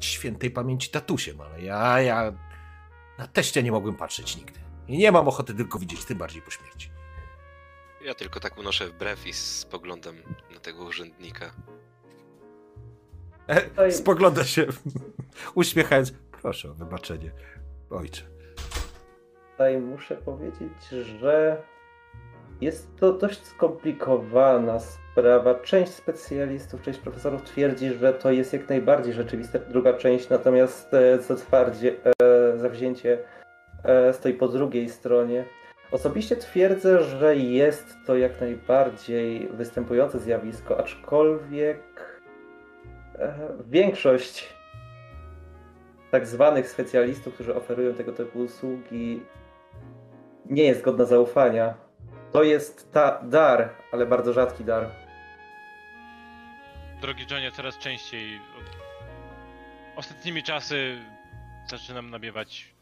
świętej pamięci tatusiem, ale ja, ja na teście nie mogłem patrzeć nigdy. I nie mam ochoty tylko widzieć, tym bardziej po śmierci. Ja tylko tak unoszę wbrew i spoglądam na tego urzędnika. E, spogląda się, [LAUGHS] uśmiechając. Proszę o wybaczenie, ojcze. Tutaj muszę powiedzieć, że jest to dość skomplikowana sprawa. Część specjalistów, część profesorów twierdzi, że to jest jak najbardziej rzeczywiste. Druga część natomiast e, zatwardzie, e, zawzięcie e, stoi po drugiej stronie. Osobiście twierdzę, że jest to jak najbardziej występujące zjawisko, aczkolwiek większość tak zwanych specjalistów, którzy oferują tego typu usługi, nie jest godna zaufania. To jest ta dar, ale bardzo rzadki dar. Drogi Johnie, coraz częściej ostatnimi czasy zaczynam nabiewać,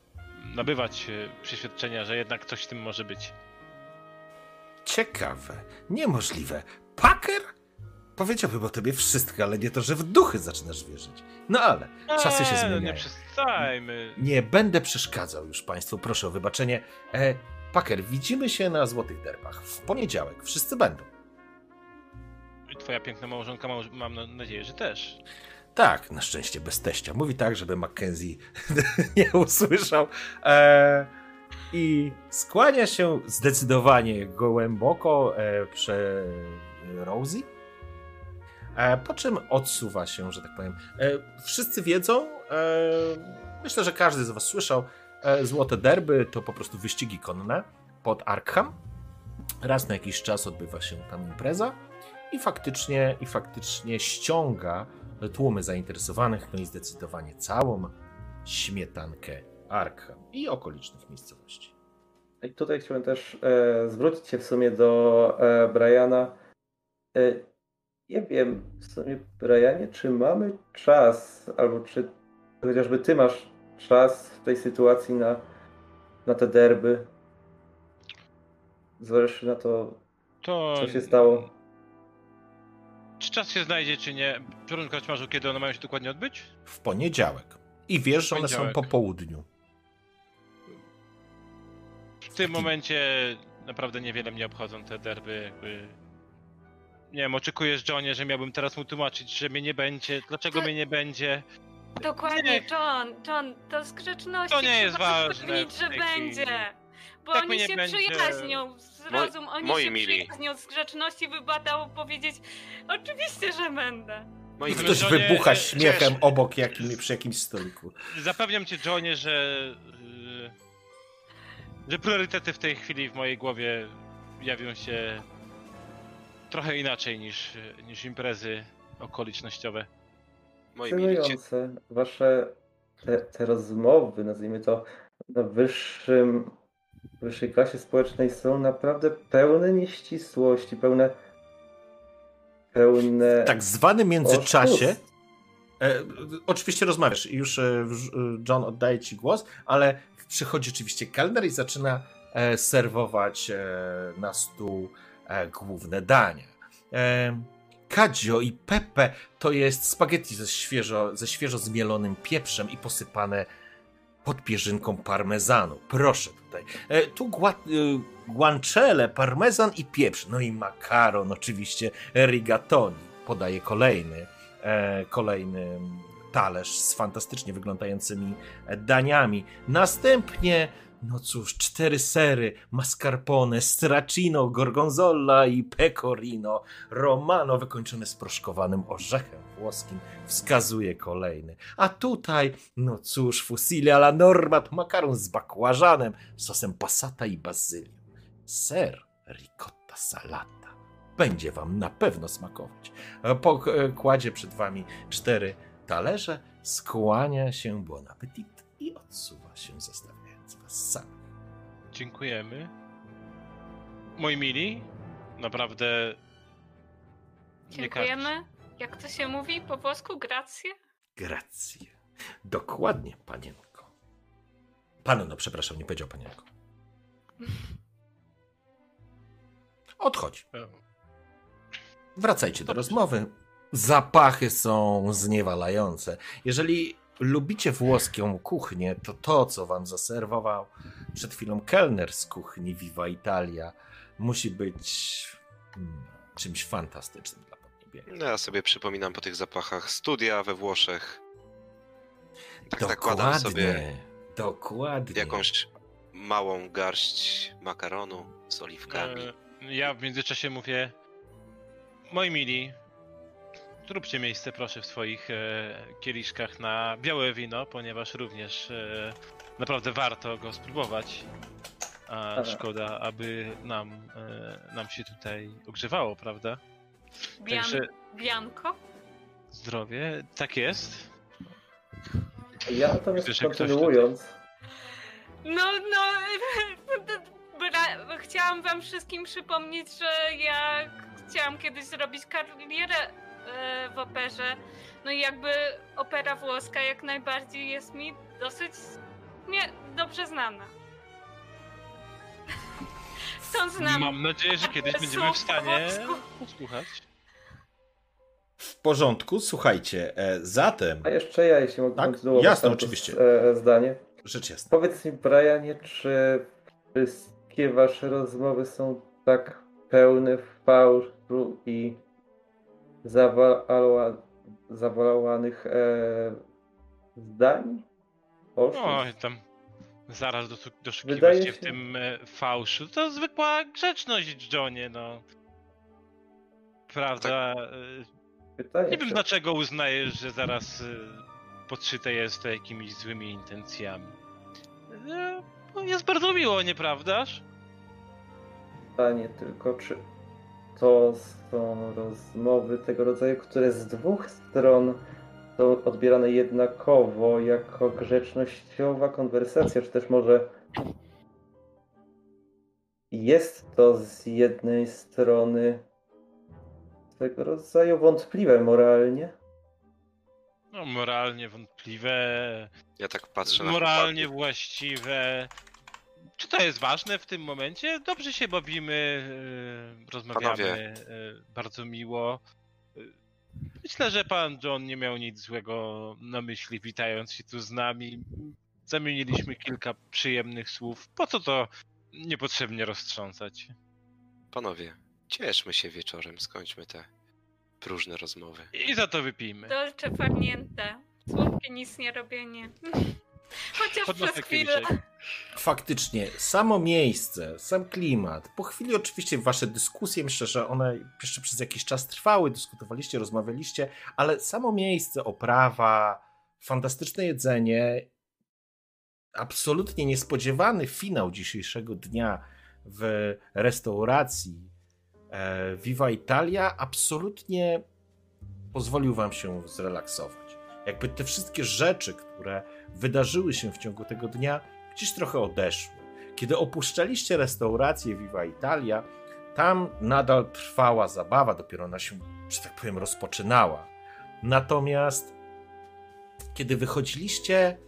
nabywać e, przeświadczenia, że jednak coś w tym może być. Ciekawe, niemożliwe. Packer? Powiedziałbym o tobie wszystko, ale nie to, że w duchy zaczynasz wierzyć. No ale czasy się Eee, zmieniają. Nie przestajmy. Nie będę przeszkadzał już państwu, proszę o wybaczenie. E, Packer, widzimy się na Złotych Derbach. W poniedziałek wszyscy będą. Twoja piękna małżonka, małż- mam na- nadzieję, że też. Tak, na szczęście bez teścia. Mówi tak, żeby Mackenzie [LAUGHS] nie usłyszał. E, I skłania się zdecydowanie głęboko e, przy Rosie. E, po czym odsuwa się, że tak powiem. E, wszyscy wiedzą, e, myślę, że każdy z Was słyszał, e, Złote Derby to po prostu wyścigi konne pod Arkham. Raz na jakiś czas odbywa się tam impreza i faktycznie, i faktycznie ściąga tłumy zainteresowanych, no i zdecydowanie całą śmietankę Arkham i okolicznych miejscowości. I tutaj chciałem też e, zwrócić się w sumie do e, Briana. E, nie wiem, w sumie, Brianie, czy mamy czas, albo czy chociażby ty masz czas w tej sytuacji na, na te derby? Zważywszy na to, To... co się stało. Czy czas się znajdzie, czy nie? Przepraszam, Kaczmarzu, kiedy one mają się dokładnie odbyć? W poniedziałek. I wiesz, że one są po południu. W tym momencie naprawdę niewiele mnie obchodzą te derby, jakby... Nie wiem, oczekujesz, Johnie, że miałbym teraz mu tłumaczyć, że mnie nie będzie, dlaczego To- mnie nie będzie. Dokładnie, Nie. John, John, to z grzeczności To nie jest trzeba ważne zapewnić, w że tej będzie. Bo Tak oni się będzie. przyjaźnią, zrozum, oni moi się mili. przyjaźnią z grzeczności wypadało powiedzieć oczywiście, że będę. Moi Ktoś Ktoś wybucha śmiechem Cieszę. obok jakim, przy jakimś stoliku. Zapewniam cię, Johnie, że... yy, że priorytety w tej chwili w mojej głowie jawią się trochę inaczej niż, niż imprezy okolicznościowe. Fascynujące wasze te, te rozmowy, nazwijmy to, na wyższym, wyższej klasie społecznej są naprawdę pełne nieścisłości, pełne pełne W tak zwanym międzyczasie. E, oczywiście rozmawiasz i już e, John oddaje ci głos, ale przychodzi oczywiście kelner i zaczyna e, serwować e, na stół e, główne dania. Kadzio i Pepe to jest spaghetti ze świeżo, ze świeżo zmielonym pieprzem i posypane podpierzynką parmezanu. Proszę tutaj. E, tu gua, e, guanciale, parmezan i pieprz. No i makaron oczywiście rigatoni. Podaje kolejny, e, kolejny talerz z fantastycznie wyglądającymi daniami. Następnie no cóż, cztery sery, mascarpone, stracino, gorgonzola i pecorino, romano wykończone sproszkowanym orzechem włoskim, wskazuje kolejny. A tutaj, no cóż, fusilli alla normat, makaron z bakłażanem, sosem passata i bazylią. Ser ricotta salata. Będzie wam na pewno smakować. Kładzie przed wami cztery talerze, skłania się bon appetit i odsuwa się zestawienie sam. Dziękujemy. Moi mili, naprawdę. Dziękujemy. Jak to się mówi po włosku? Gracje? Gracje. Dokładnie, panienko. Panno, przepraszam, nie powiedział panienko. [LAUGHS] Odchodź. Wracajcie do rozmowy. Zapachy są zniewalające. Jeżeli lubicie włoską kuchnię, to to, co wam zaserwował przed chwilą kelner z kuchni Viva Italia, musi być hmm, czymś fantastycznym dla podniebienia. No ja sobie przypominam po tych zapachach studia we Włoszech. Tak dokładnie, sobie dokładnie. jakąś małą garść makaronu z oliwkami. E, ja w międzyczasie mówię, moi mili, Zróbcie miejsce proszę w swoich e, kieliszkach na białe wino, ponieważ również e, naprawdę warto go spróbować. A Aha. szkoda, aby nam, e, nam się tutaj ogrzewało, prawda? Bian Także... Bianko? Zdrowie, tak jest. Ja natomiast Widzę, kontynuując. No, no, [LAUGHS] chciałam wam wszystkim przypomnieć, że ja chciałam kiedyś zrobić karierę w operze. No i jakby opera włoska jak najbardziej jest mi dosyć nie, dobrze znana. [LAUGHS] Stąd znam. Mam nadzieję, że kiedyś będziemy w stanie posłuchać. W porządku, słuchajcie, e, zatem... A jeszcze ja, jeśli mogę tak? kontynuować jasne, oczywiście. E, zdanie. Rzecz jasna. Powiedz mi, Brianie, czy wszystkie wasze rozmowy są tak pełne fałszu i zawołanych e, zdań? Oszust. No, tam zaraz doszukiwać się, się w tym e, fałszu. To zwykła grzeczność, Johnie, no. Prawda? Tak. Nie wiem, dlaczego uznajesz, że zaraz e, podszyte jest to jakimiś złymi intencjami. No, jest bardzo miło, nieprawdaż? Pytanie tylko, czy to są rozmowy tego rodzaju, które z dwóch stron są odbierane jednakowo jako grzecznościowa konwersacja, czy też może jest to z jednej strony tego rodzaju wątpliwe moralnie? No, moralnie wątpliwe. Ja tak patrzę na Moralnie właściwe. Czy to jest ważne w tym momencie? Dobrze się bawimy, yy, rozmawiamy yy, bardzo miło. Myślę, że pan John nie miał nic złego na myśli, witając się tu z nami. Zamieniliśmy kilka przyjemnych słów. Po co to niepotrzebnie roztrząsać? Panowie, cieszmy się wieczorem, skończmy te próżne rozmowy. I za to wypijmy. Dolce farniente. Słodkie nic nie robienie. [LAUGHS] Chociaż Podnoszę przez chwilę. Faktycznie, samo miejsce, sam klimat. Po chwili oczywiście wasze dyskusje, myślę, że one jeszcze przez jakiś czas trwały, dyskutowaliście, rozmawialiście, ale samo miejsce, oprawa, fantastyczne jedzenie, absolutnie niespodziewany finał dzisiejszego dnia w restauracji e, Viva Italia absolutnie pozwolił wam się zrelaksować. Jakby te wszystkie rzeczy, które wydarzyły się w ciągu tego dnia, gdzieś trochę odeszły. Kiedy opuszczaliście restaurację Viva Italia, tam nadal trwała zabawa, dopiero ona się, że tak powiem, rozpoczynała. Natomiast Kiedy wychodziliście,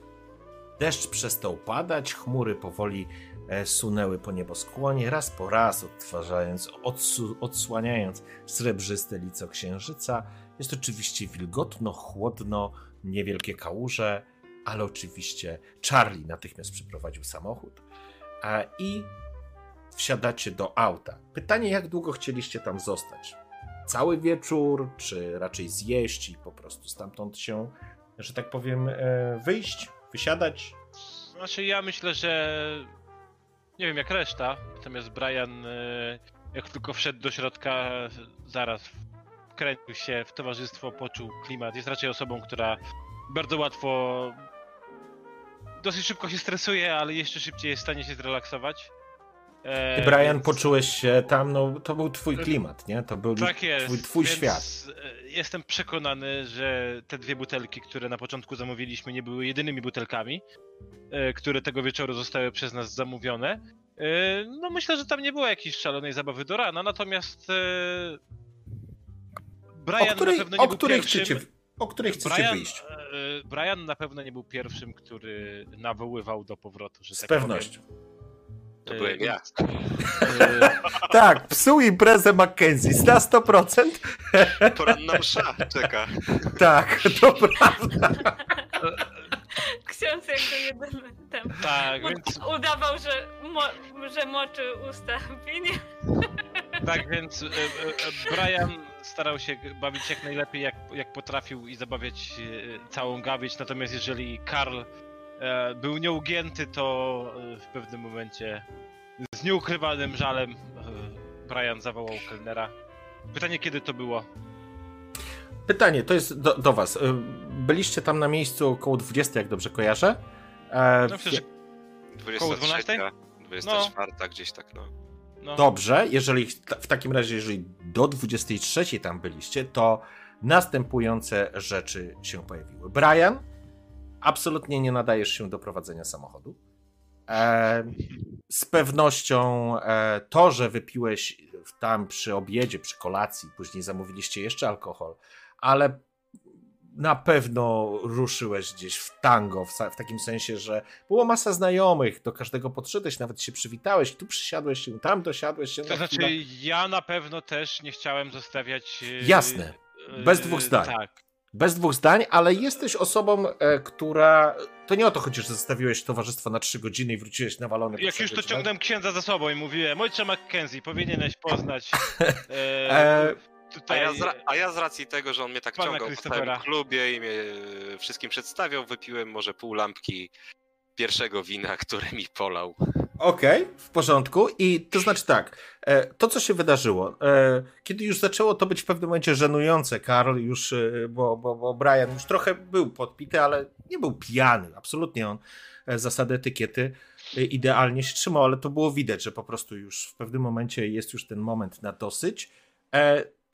deszcz przestał padać, chmury powoli e, sunęły po nieboskłonie, raz po raz odtwarzając, odsu- odsłaniając srebrzyste lico księżyca. Jest oczywiście wilgotno, chłodno, niewielkie kałuże, ale oczywiście Charlie natychmiast przyprowadził samochód a, i wsiadacie do auta. Pytanie, jak długo chcieliście tam zostać? Cały wieczór, czy raczej zjeść i po prostu stamtąd się, że tak powiem, e, wyjść, wysiadać? Znaczy ja myślę, że nie wiem jak reszta, natomiast Brian e, jak tylko wszedł do środka, zaraz wkręcił się w towarzystwo, poczuł klimat. Jest raczej osobą, która bardzo łatwo, dosyć szybko się stresuje, ale jeszcze szybciej jest w stanie się zrelaksować. E, Ty, Brian, więc- poczułeś się tam, no to był twój klimat, nie? To był Tak jest. twój, twój świat. e, Jestem przekonany, że te dwie butelki, które na początku zamówiliśmy, nie były jedynymi butelkami, e, które tego wieczoru zostały przez nas zamówione. E, No myślę, że tam nie było jakiejś szalonej zabawy do rana, natomiast e, Brian o której, na pewno o nie był której pierwszym. chcecie, o której chcecie Brian, wyjść? Brian na pewno nie był pierwszym, który nawoływał do powrotu. Że Z tak pewnością. Powiem. To byłem ja. e, [LAUGHS] Tak, psuł imprezę Mackenzie na 100%. Poranna msza czeka. Tak, to prawda. Ksiądz jako jedyny tam Tak, więc udawał, że, mo- że moczy usta pinie. Tak, więc e, e, Brian starał się bawić jak najlepiej, jak, jak potrafił i zabawiać e, całą gawieć, natomiast jeżeli Karl e, był nieugięty, to e, w pewnym momencie z nieukrywanym żalem Brian zawołał kelnera. Pytanie, kiedy to było? Pytanie, to jest do, do was. Byliście tam na miejscu około 20, jak dobrze kojarzę. E, No myślę, że 23, 12? 24, gdzieś tak, no. No, Dobrze, jeżeli w takim razie, jeżeli do 23 tam byliście, to następujące rzeczy się pojawiły. Brian, absolutnie nie nadajesz się do prowadzenia samochodu. E, z pewnością e, to, że wypiłeś tam przy obiedzie, przy kolacji, później zamówiliście jeszcze alkohol, ale na pewno ruszyłeś gdzieś w tango, w, w takim sensie, że było masa znajomych, do każdego podszedłeś, nawet się przywitałeś, tu przysiadłeś się, tam dosiadłeś się. to na znaczy chwilę. ja na pewno też nie chciałem zostawiać... e, Jasne, e, bez dwóch zdań. Tak, Bez dwóch zdań, ale jesteś osobą, e, która. To nie o to chodzi, że zostawiłeś towarzystwo na trzy godziny i wróciłeś nawalony. po Jak już to godzinach. ciągnąłem księdza za sobą i mówiłem, ojcze Mackenzie, powinieneś poznać [LAUGHS] e, E, A tutaj... ja, z a ja z racji tego, że on mnie tak Pana ciągał po całym klubie i mnie e, wszystkim przedstawiał, wypiłem może pół lampki pierwszego wina, [LAUGHS] które mi polał. Okej, w porządku. I to znaczy tak, e, to co się wydarzyło, e, kiedy już zaczęło to być w pewnym momencie żenujące, Karl już, e, bo, bo, bo Brian już trochę był podpity, ale nie był pijany, absolutnie on e, zasady etykiety e, idealnie się trzymał, ale to było widać, że po prostu już w pewnym momencie jest już ten moment na dosyć.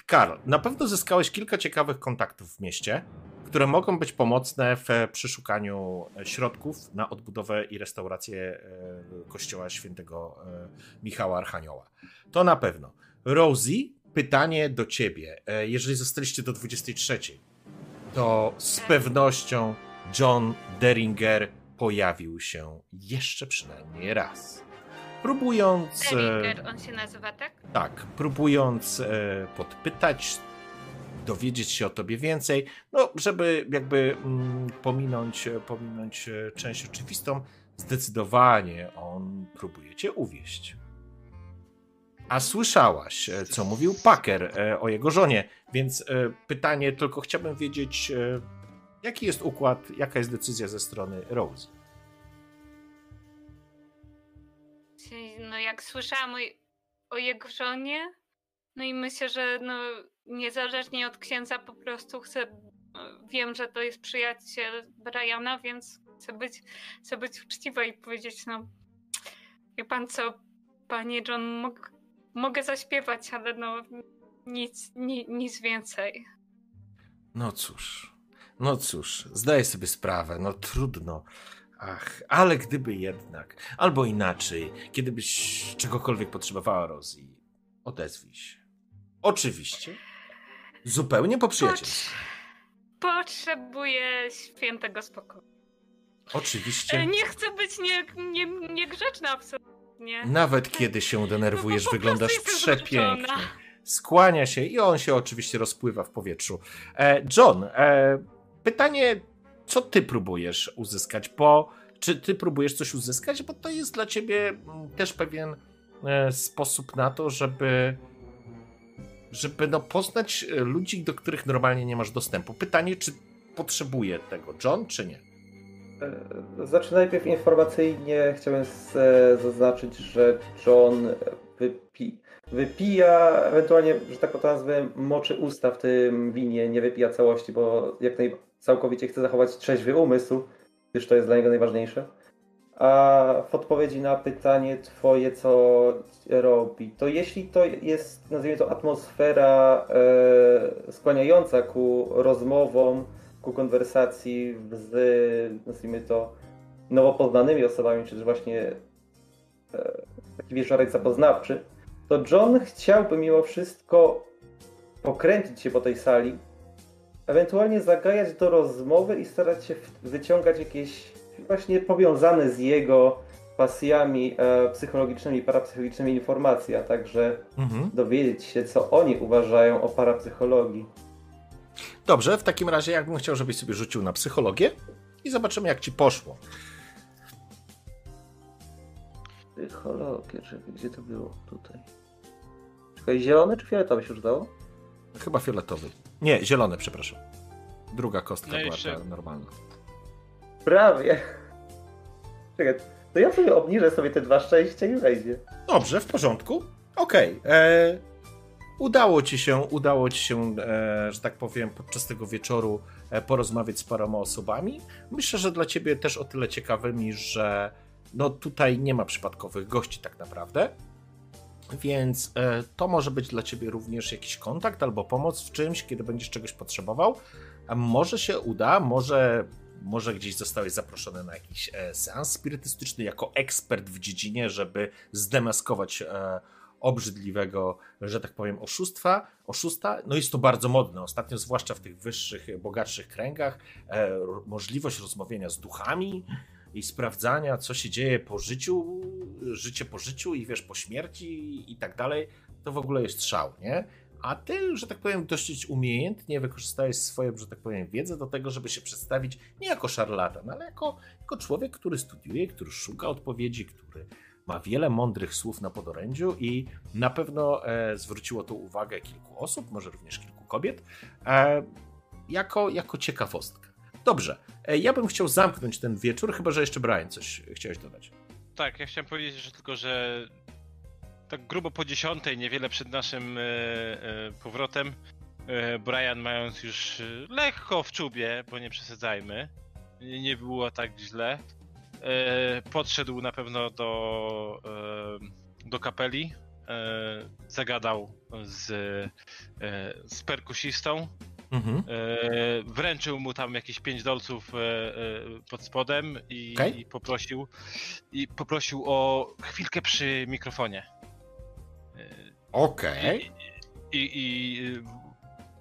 Karl, na pewno zyskałeś kilka ciekawych kontaktów w mieście, które mogą być pomocne w przeszukaniu środków na odbudowę i restaurację e, kościoła świętego e, Michała Archanioła. To na pewno. Rosie, pytanie do ciebie. E, Jeżeli zostaliście do 23, to z pewnością John Deringer pojawił się jeszcze przynajmniej raz. Próbując. e, Deringer, on się nazywa, tak? tak, próbując e, podpytać, dowiedzieć się o tobie więcej, no, żeby jakby mm, pominąć, pominąć e, część oczywistą, zdecydowanie on próbuje cię uwieść. A słyszałaś, co mówił Packer o jego żonie, więc pytanie, tylko chciałbym wiedzieć, jaki jest układ, jaka jest decyzja ze strony Rose. No jak słyszałam o, o jego żonie, no i myślę, że no niezależnie od księdza po prostu chcę, no, wiem, że to jest przyjaciel Briana, więc chcę być, chcę być uczciwa i powiedzieć, no wie pan co, panie John, mog, mogę zaśpiewać, ale no nic, ni, nic więcej. No cóż, no cóż, zdaję sobie sprawę, no trudno. Ach, ale gdyby jednak, albo inaczej, kiedybyś czegokolwiek potrzebowała, Rosie, odezwij się. Oczywiście. Zupełnie po przyjacielsku. Potrzebuję świętego spokoju. E, Oczywiście. Nie chcę być nie, nie, niegrzeczna absolutnie. Nawet kiedy się denerwujesz, No wyglądasz przepięknie. Skłania się i on się oczywiście rozpływa w powietrzu. E, John, e, pytanie, co ty próbujesz uzyskać? Bo czy ty próbujesz coś uzyskać? Bo to jest dla ciebie mm, też pewien e, sposób na to, żeby żeby no, poznać e, ludzi, do których normalnie nie masz dostępu. Pytanie, czy potrzebuje tego John, czy nie? E, Znaczy najpierw informacyjnie chciałem zaznaczyć, że John wypi, wypija, ewentualnie, że tak to nazwę, moczy usta w tym winie, nie wypija całości, bo jak naj, całkowicie chce zachować trzeźwy umysł, gdyż to jest dla niego najważniejsze. A w odpowiedzi na pytanie twoje, co robi, to jeśli to jest, nazwijmy to, atmosfera e, skłaniająca ku rozmowom, ku konwersacji z, nazwijmy to, nowo poznanymi osobami, czy też właśnie e, taki wieczorek zapoznawczy, to John chciałby mimo wszystko pokręcić się po tej sali, ewentualnie zagajać do rozmowy i starać się wyciągać jakieś właśnie powiązane z jego pasjami e, psychologicznymi, parapsychologicznymi informacje, a także Mhm. dowiedzieć się, co oni uważają o parapsychologii. Dobrze, w takim razie jakbym chciał, żebyś sobie rzucił na psychologię i zobaczymy, jak ci poszło. Psychologię, czekaj, gdzie to było? Tutaj. Czekaj, zielone czy fioletowe się rzucało? Chyba fioletowy. Nie, zielony, przepraszam. Druga kostka No była ta normalna. Prawie. Czekaj, to ja sobie obniżę sobie te dwa szczęścia i wejdzie. Dobrze, w porządku. Okej. e, Udało ci się, udało ci się, e, że tak powiem, podczas tego wieczoru e, porozmawiać z paroma osobami. Myślę, że dla ciebie też o tyle ciekawymi, że no tutaj nie ma przypadkowych gości tak naprawdę. Więc e, to może być dla ciebie również jakiś kontakt albo pomoc w czymś, kiedy będziesz czegoś potrzebował. A może się uda, może, może gdzieś zostałeś zaproszony na jakiś e, seans spirytystyczny jako ekspert w dziedzinie, żeby zdemaskować e, obrzydliwego, że tak powiem, oszustwa, oszusta. No jest to bardzo modne, ostatnio zwłaszcza w tych wyższych, bogatszych kręgach. Możliwość rozmawiania z duchami i sprawdzania, co się dzieje po życiu, życie po życiu i wiesz, po śmierci i tak dalej, to w ogóle jest szał, nie? A ty, że tak powiem, dosyć umiejętnie wykorzystałeś swoją, że tak powiem, wiedzę do tego, żeby się przedstawić nie jako szarlatan, ale jako, jako człowiek, który studiuje, który szuka odpowiedzi, który ma wiele mądrych słów na podorędziu i na pewno e, zwróciło to uwagę kilku osób, może również kilku kobiet, e, jako, jako ciekawostka. Dobrze, e, ja bym chciał zamknąć ten wieczór, chyba że jeszcze Brian coś chciałeś dodać. Tak, ja chciałem powiedzieć, że tylko, że tak grubo po dziesiątej, niewiele przed naszym e, e, powrotem, Brian mając już lekko w czubie, bo nie przesadzajmy, nie było tak źle, podszedł na pewno do, do kapeli, zagadał z, z perkusistą, Mhm. E, wręczył mu tam jakieś 5 dolców e, e, pod spodem i, Okej. i poprosił i poprosił o chwilkę przy mikrofonie. Okej. I, i, i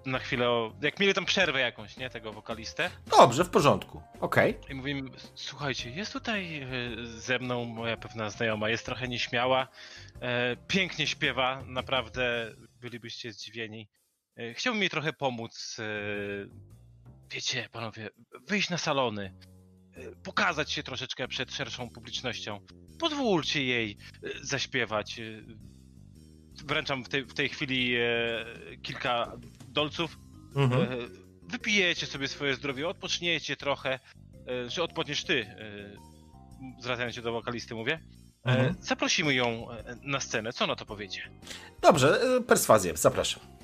na chwilę, o, jak mieli tam przerwę jakąś, nie, tego wokalistę, Dobrze, w porządku. Okej. i mówimy, słuchajcie, jest tutaj ze mną moja pewna znajoma, jest trochę nieśmiała, pięknie śpiewa, naprawdę bylibyście zdziwieni. E, Chciałbym jej trochę pomóc, e, wiecie, panowie, wyjść na salony, e, pokazać się troszeczkę przed szerszą publicznością. Pozwólcie jej zaśpiewać. Wręczam w tej, w tej chwili kilka dolców. Mhm. Wypijecie sobie swoje zdrowie, odpoczniecie trochę. Że odpoczniesz ty, zwracając się do wokalisty, mówię. Mhm. Zaprosimy ją na scenę. Co na to powiecie? Dobrze, perswazję, zapraszam.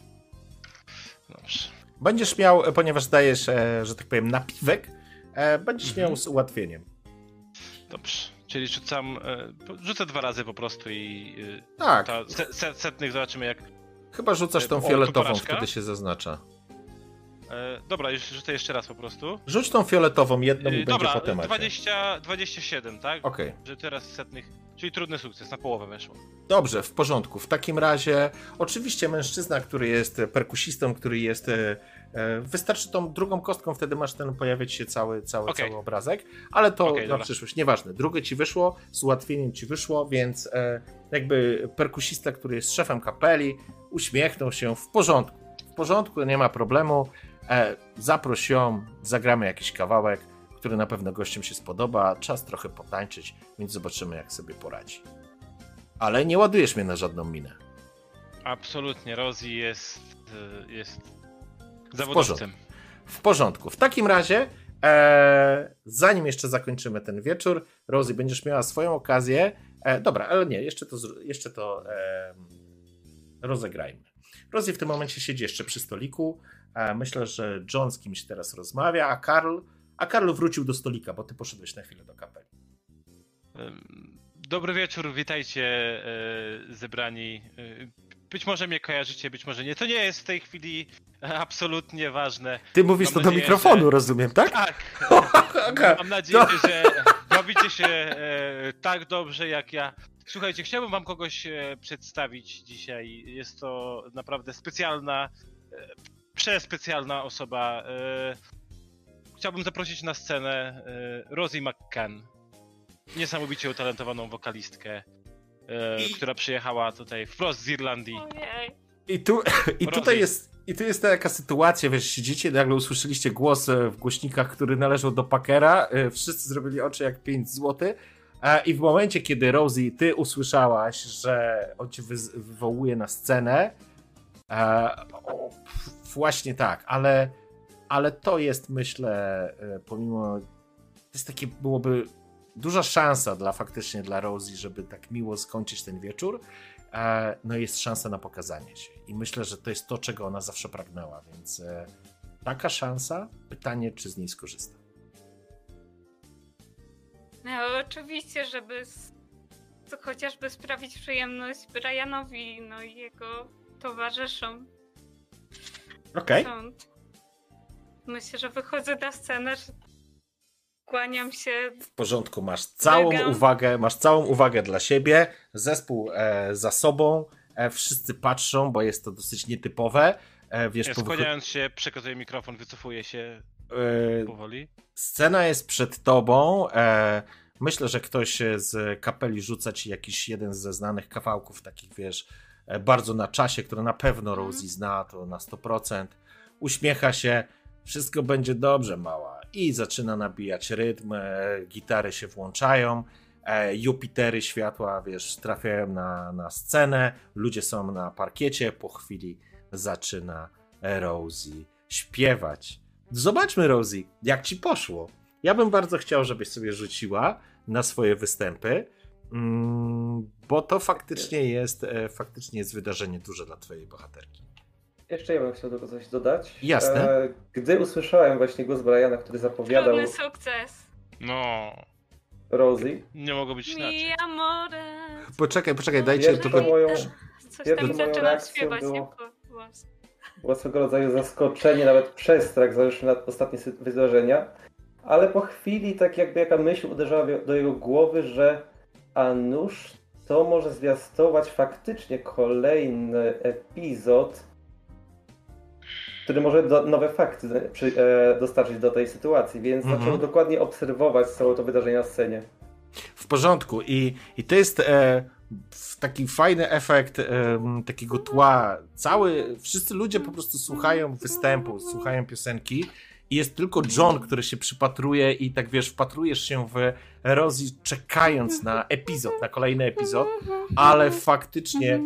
Dobrze. Będziesz miał, e, ponieważ dajesz, e, że tak powiem, napiwek, e, będziesz Mhm. miał z ułatwieniem. Dobrze. Czyli rzucam. e, Rzucę dwa razy po prostu i. e, Tak, Ta, se, se, setnych zobaczymy jak. chyba rzucasz tą O, to fioletową, wtedy się zaznacza. E, dobra, już rzucę jeszcze raz po prostu. Rzuć tą fioletową jedną i E, będzie dobra, po temacie. 20, 27, tak? Okej. Że teraz setnych. Czyli trudny sukces, na połowę weszło. Dobrze, w porządku. W takim razie, oczywiście mężczyzna, który jest perkusistą, który jest e, E, Wystarczy tą drugą kostką, wtedy masz ten pojawiać się cały, cały, Okej. cały obrazek, ale to Okej, na dobra. przyszłość, nieważne. Drugie ci wyszło, z ułatwieniem ci wyszło, więc e, jakby perkusista, który jest szefem kapeli, uśmiechnął się w porządku. W porządku, nie ma problemu. E, zaproś ją, zagramy jakiś kawałek, który na pewno gościom się spodoba. Czas trochę potańczyć, więc zobaczymy, jak sobie poradzi. Ale nie ładujesz mnie na żadną minę. Absolutnie, Rosie jest, e, jest porządku. zawodowcem. W porządku. W takim razie, e, zanim jeszcze zakończymy ten wieczór, Rosie, będziesz miała swoją okazję. E, dobra, ale nie, jeszcze to, jeszcze to rozegrajmy. Rosie w tym momencie siedzi jeszcze przy stoliku. E, myślę, że John z kimś teraz rozmawia, a Karl, a Karl wrócił do stolika, bo ty poszedłeś na chwilę do kapeli. Dobry wieczór, witajcie e, zebrani. E, Być może mnie kojarzycie, być może nie. To nie jest w tej chwili absolutnie ważne. Ty mówisz Mam to do nadzieję, mikrofonu, że- rozumiem, tak? Tak, [LAUGHS] Okej. mam nadzieję, że bawicie się tak dobrze jak ja. Słuchajcie, chciałbym wam kogoś przedstawić dzisiaj. Jest to naprawdę specjalna, przespecjalna osoba. E, chciałbym zaprosić na scenę e, Rosie McCann. Niesamowicie utalentowaną wokalistkę, e, I- która przyjechała tutaj wprost z Irlandii. Ojej. I, tu, [LAUGHS] I tutaj jest. I tu jest taka sytuacja, wiesz, siedzicie, nagle usłyszeliście głos e, w głośnikach, który należał do Packera. e, Wszyscy zrobili oczy jak 5 zł. I w momencie, kiedy Rosie, ty usłyszałaś, że on cię wywołuje na scenę, e, właśnie tak, ale, ale to jest, myślę, e, pomimo. To jest takie, byłoby duża szansa dla faktycznie dla Rosie, żeby tak miło skończyć ten wieczór e, no jest szansa na pokazanie się. I myślę, że to jest to, czego ona zawsze pragnęła, więc e, taka szansa, pytanie, czy z niej skorzysta. No oczywiście, żeby chociażby sprawić przyjemność Brianowi, no i jego towarzyszom. Okej. Stąd myślę, że wychodzę na scenę, że kłaniam się. W porządku, masz całą uwagę, masz całą uwagę dla siebie, zespół e, za sobą, e, wszyscy patrzą, bo jest to dosyć nietypowe. E, wiesz, Ja Skłaniając się, przekazuję mikrofon, wycofuję się e, powoli. Scena jest przed tobą. E, myślę, że ktoś z kapeli rzuca ci jakiś jeden ze znanych kawałków, takich wiesz, bardzo na czasie, które na pewno Mhm. Rosie zna, to na 100%. Uśmiecha się, wszystko będzie dobrze, mała. I zaczyna nabijać rytm, e, gitary się włączają, e, Jupitery światła, wiesz, trafiają na, na scenę, ludzie są na parkiecie, po chwili zaczyna Rosie śpiewać. Zobaczmy, Rosie, jak ci poszło. Ja bym bardzo chciał, żebyś sobie rzuciła na swoje występy, bo to faktycznie jest, e, faktycznie jest wydarzenie duże dla twojej bohaterki. Jeszcze ja bym chciał tylko coś dodać. Jasne. E, Gdy usłyszałem właśnie głos Briana, który zapowiadał Trudny sukces. No, Rosie, nie mogło być inaczej. Mi amore. Poczekaj, poczekaj, dajcie Pierwszą tylko... moją, Coś tam moją zaczynam śpiewać, było- było swego rodzaju zaskoczenie, nawet przestrach, zależnie na ostatnie wydarzenia. Ale po chwili tak jakby jaka myśl uderzała do jego głowy, że a nuż to może zwiastować faktycznie kolejny epizod, który może do, nowe fakty przy, e, dostarczyć do tej sytuacji, więc Mhm. zaczął dokładnie obserwować całe to wydarzenie na scenie. W porządku. I, i to jest e, taki fajny efekt em, takiego tła. Cały, wszyscy ludzie po prostu słuchają występu, słuchają piosenki jest tylko John, który się przypatruje i tak wiesz, wpatrujesz się w Rosie czekając na epizod, na kolejny epizod, ale faktycznie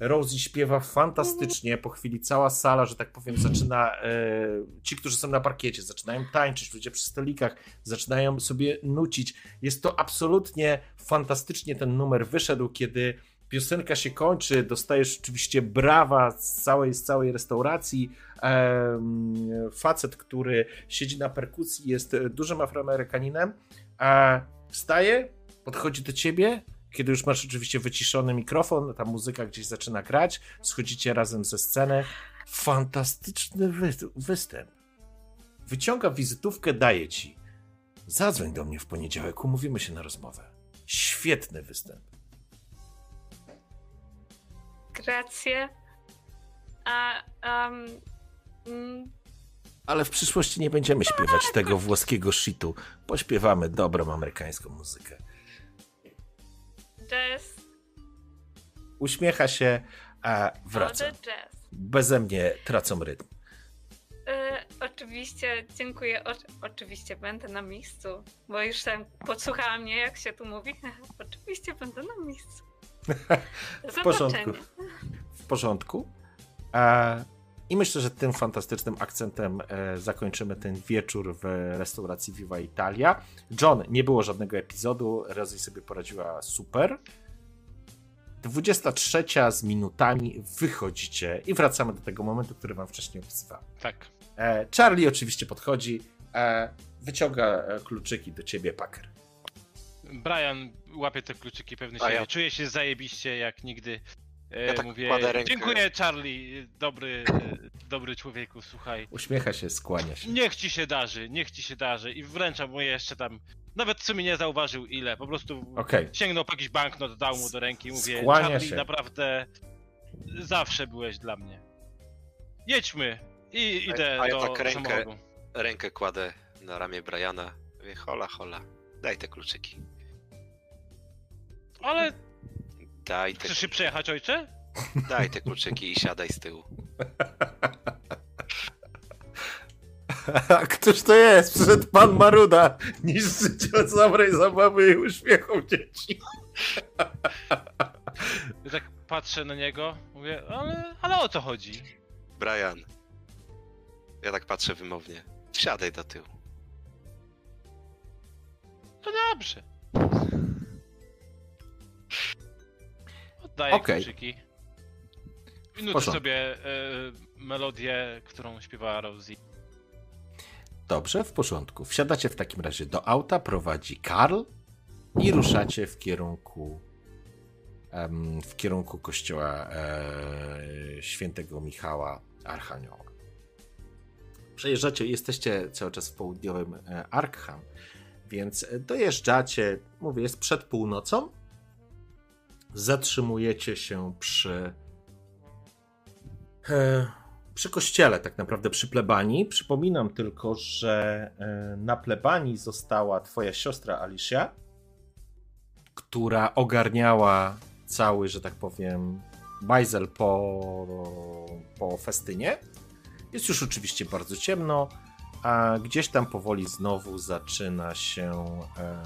Rosie śpiewa fantastycznie. Po chwili cała sala, że tak powiem, zaczyna. E, ci, którzy są na parkiecie, zaczynają tańczyć, ludzie przy stolikach zaczynają sobie nucić. Jest to absolutnie fantastycznie ten numer wyszedł, kiedy piosenka się kończy, dostajesz oczywiście brawa z całej, z całej restauracji. Facet, który siedzi na perkusji, jest dużym afroamerykaninem. A wstaje, podchodzi do ciebie, kiedy już masz oczywiście wyciszony mikrofon, ta muzyka gdzieś zaczyna grać, schodzicie razem ze sceny. Fantastyczny wy- występ. Wyciąga wizytówkę, daje ci. Zadzwoń do mnie w poniedziałek, umówimy się na rozmowę. Świetny występ. Gracje. A um, mm, Ale w przyszłości nie będziemy śpiewać tego włoskiego shitu. Pośpiewamy dobrą amerykańską muzykę. Jazz. Uśmiecha się, a wraca. Beze mnie tracą rytm. E, oczywiście, dziękuję. O, oczywiście będę na miejscu, bo już tam podsłuchała mnie, jak się tu mówi. [LAUGHS] oczywiście będę na miejscu. W porządku. W porządku. E, I myślę, że tym fantastycznym akcentem e, zakończymy ten wieczór w restauracji Viva Italia. John, nie było żadnego epizodu, Rosie sobie poradziła super. 23 z minutami wychodzicie i wracamy do tego momentu, który wam wcześniej opisywałem. Tak. E, Charlie oczywiście podchodzi, wyciąga kluczyki do ciebie, Packer. Brian łapie te kluczyki pewny A siebie. ja- Czuje się zajebiście, jak nigdy. E, Ja tak mówię, kładę rękę- dziękuję Charlie, dobry, e, dobry człowieku, słuchaj. Uśmiecha się, skłania się. Niech ci się darzy, niech ci się darzy. I wręczam mu jeszcze tam, nawet w sumie nie zauważył ile, po prostu Okej. sięgnął po jakiś banknot, dał mu do ręki i mówię, Skłania Charlie, się. naprawdę zawsze byłeś dla mnie. Jedźmy i idę a ja do tak rękę- samochodu. Rękę kładę na ramię Briana. Mówię, hola, hola. Daj te kluczyki. Ale Daj te, chcesz się przejechać, ojcze? daj te kluczyki i siadaj z tyłu. [LAUGHS] A któż to jest? Przyszedł pan Maruda, niszczyciel dobrej zabawy i uśmiechów dzieci. [LAUGHS] Ja tak patrzę na niego, mówię, ale, ale o co chodzi? Brian. Ja tak patrzę wymownie. Siadaj do tyłu. To dobrze. Oddaję Okej. kluczyki. I nucę sobie e, melodię, którą śpiewała Rosie. Dobrze, w porządku. Wsiadacie w takim razie do auta, prowadzi Karl i ruszacie w kierunku em, w kierunku kościoła e, świętego Michała Archanioła. Przejeżdżacie, jesteście cały czas w południowym e, Arkham, więc dojeżdżacie, mówię, jest przed północą, zatrzymujecie się przy e, przy kościele, tak naprawdę przy plebanii. Przypominam tylko, że e, na plebanii została twoja siostra Alicia, która ogarniała cały, że tak powiem, bajzel po, po festynie. Jest już oczywiście bardzo ciemno, a gdzieś tam powoli znowu zaczyna się em,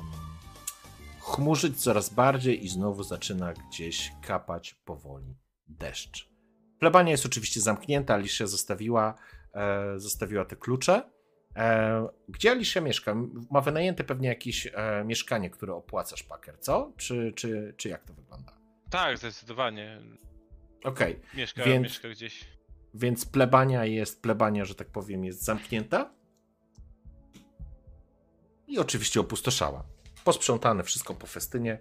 chmurzyć coraz bardziej i znowu zaczyna gdzieś kapać powoli deszcz. Plebania jest oczywiście zamknięta, Alicia zostawiła, e, zostawiła te klucze. E, gdzie Alicia mieszka? Ma wynajęte pewnie jakieś e, mieszkanie, które opłacasz, Packer, co? Czy, czy, czy jak to wygląda? Tak, zdecydowanie. Okej, Mieszka, Więc- mieszka gdzieś. więc plebania jest, plebania, że tak powiem, jest zamknięta. I oczywiście opustoszała. Posprzątane wszystko po festynie.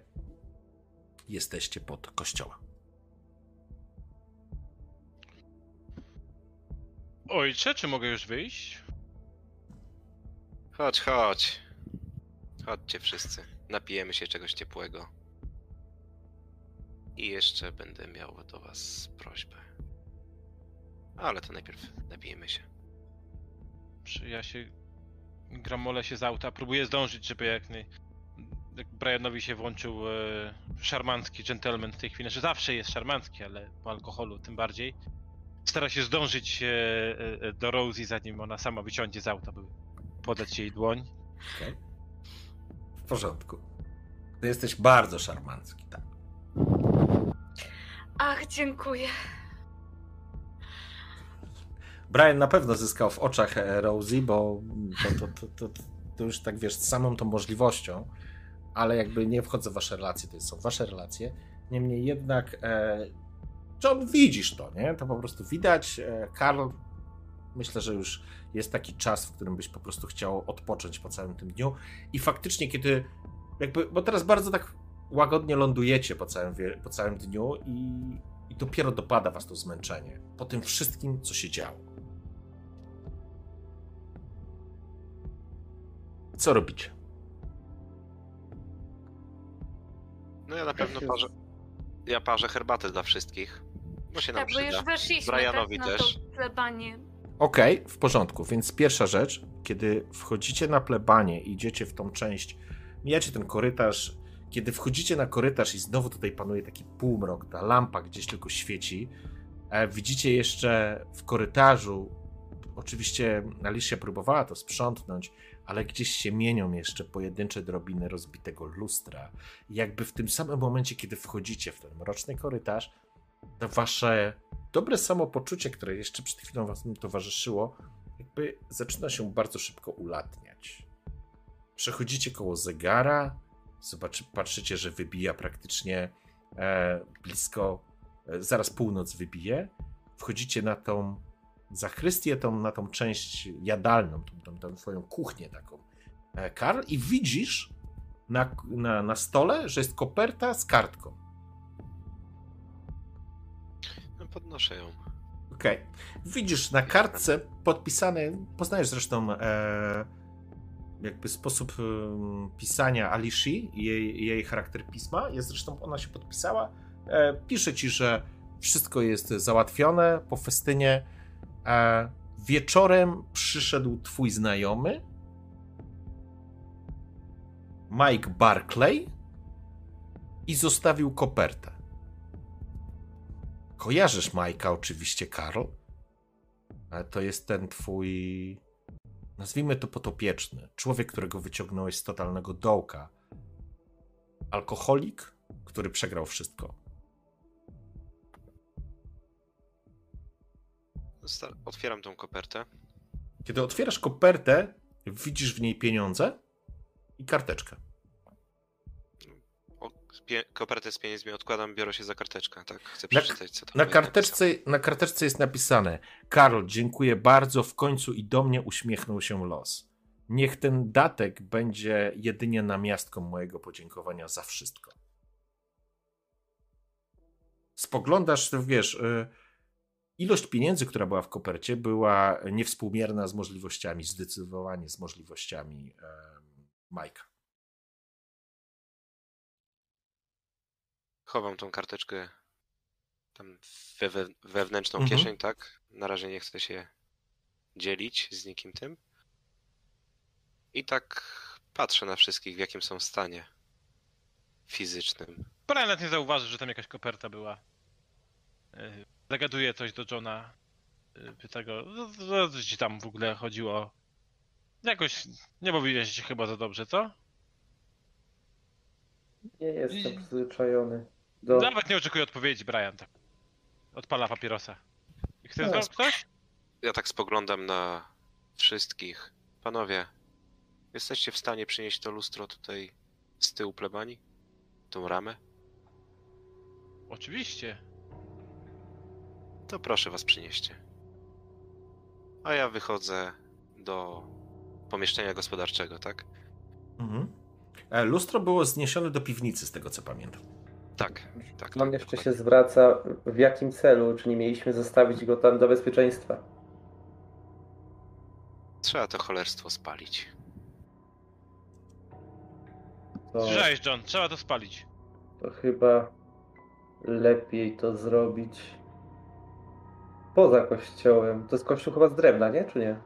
Jesteście pod kościołem. Ojcze, czy mogę już wyjść? Chodź, chodź. Chodźcie wszyscy. Napijemy się czegoś ciepłego. I jeszcze będę miał do was prośbę. Ale to najpierw napijemy się. Czy ja się gramolę się z auta, próbuję zdążyć, żeby jak, naj... jak Brianowi się włączył e, szarmancki gentleman w tej chwili, że zawsze jest szarmancki, ale po alkoholu tym bardziej. Stara się zdążyć e, e, do Rosie, zanim ona sama wysiądzie z auta, by podać jej dłoń. Okej. W porządku. Ty jesteś bardzo szarmancki, tak. Ach, dziękuję. Brian na pewno zyskał w oczach e, Rosie, bo to, to, to, to, to już tak wiesz, z samą tą możliwością, ale jakby nie wchodzę w wasze relacje, to są wasze relacje. Niemniej jednak, e, John, widzisz to, nie? To po prostu widać. E, Karl, myślę, że już jest taki czas, w którym byś po prostu chciał odpocząć po całym tym dniu. I faktycznie, kiedy jakby, bo teraz bardzo tak łagodnie lądujecie po całym, po całym dniu i, i dopiero dopada was to zmęczenie po tym wszystkim, co się działo. Co robicie? No ja na pewno parzę. Ja parzę herbatę dla wszystkich. Bo się nam Tak, bo już przyda. weszliśmy Brianowi tak, na też. to plebanie. Okej, w porządku. Więc pierwsza rzecz, kiedy wchodzicie na plebanie, idziecie w tą część, mijacie ten korytarz, kiedy wchodzicie na korytarz i znowu tutaj panuje taki półmrok, ta lampa gdzieś tylko świeci, e, widzicie jeszcze w korytarzu, oczywiście Alicia próbowała to sprzątnąć, ale gdzieś się mienią jeszcze pojedyncze drobiny rozbitego lustra. I jakby w tym samym momencie, kiedy wchodzicie w ten mroczny korytarz, to wasze dobre samopoczucie, które jeszcze przed chwilą wam towarzyszyło, jakby zaczyna się bardzo szybko ulatniać. Przechodzicie koło zegara, zobaczy, patrzycie, że wybija praktycznie e, blisko, e, zaraz północ wybije. Wchodzicie na tą zachrystię, tą, na tą część jadalną, tą, tą, tą twoją kuchnię taką, e, Karl, i widzisz na, na, na stole, że jest koperta z kartką. No, podnoszę ją. Okej. Widzisz na kartce podpisane, poznajesz zresztą e, jakby sposób em, pisania Alishi i jej, jej charakter pisma. Jest zresztą, ona się podpisała. E, pisze ci, że wszystko jest załatwione po festynie. E, wieczorem przyszedł twój znajomy, Mike Barclay, i zostawił kopertę. Kojarzysz Majka oczywiście, Karl. Ale to jest ten twój. Nazwijmy to potopieczny. Człowiek, którego wyciągnąłeś z totalnego dołka. Alkoholik, który przegrał wszystko. Otwieram tą kopertę. Kiedy otwierasz kopertę, widzisz w niej pieniądze i karteczkę. O, pie- kopertę z pieniędzmi odkładam, biorę się za karteczkę, tak? Chcę Na- przeczytać, co tam Na karteczce, na karteczce jest napisane: Karol, dziękuję bardzo, w końcu i do mnie uśmiechnął się los. Niech ten datek będzie jedynie namiastką mojego podziękowania za wszystko. Spoglądasz, wiesz, y, ilość pieniędzy, która była w kopercie, była niewspółmierna z możliwościami, zdecydowanie z możliwościami Majka. Chowam tą karteczkę tam we, we, wewnętrzną Mhm. kieszeń, tak? Na razie nie chcę się dzielić z nikim tym. I tak patrzę na wszystkich, w jakim są stanie fizycznym. Brian nawet nie zauważy, że tam jakaś koperta była. Zagaduje coś do Johna. Yy, Pyta go, "No, co co ci tam w ogóle chodziło? Jakoś nie bawiłeś się chyba za dobrze, co? Nie jestem przyzwyczajony do... Nawet nie oczekuję odpowiedzi, Brian. Tak. Odpala papierosa. Chcesz No. no. coś? Ja tak spoglądam na wszystkich. Panowie, jesteście w stanie przynieść to lustro tutaj z tyłu plebanii? Tą ramę? Oczywiście. To proszę was przynieście. A ja wychodzę do pomieszczenia gospodarczego, tak? Mhm. E, Lustro było zniesione do piwnicy, z tego co pamiętam. Tak, tak. On tak, jeszcze się dokładnie. zwraca, w jakim celu, czy nie mieliśmy zostawić go tam do bezpieczeństwa. Trzeba to cholerstwo spalić. To, John, trzeba to spalić. to chyba lepiej to zrobić poza kościołem. To jest kościół chyba z drewna, nie? Czy nie?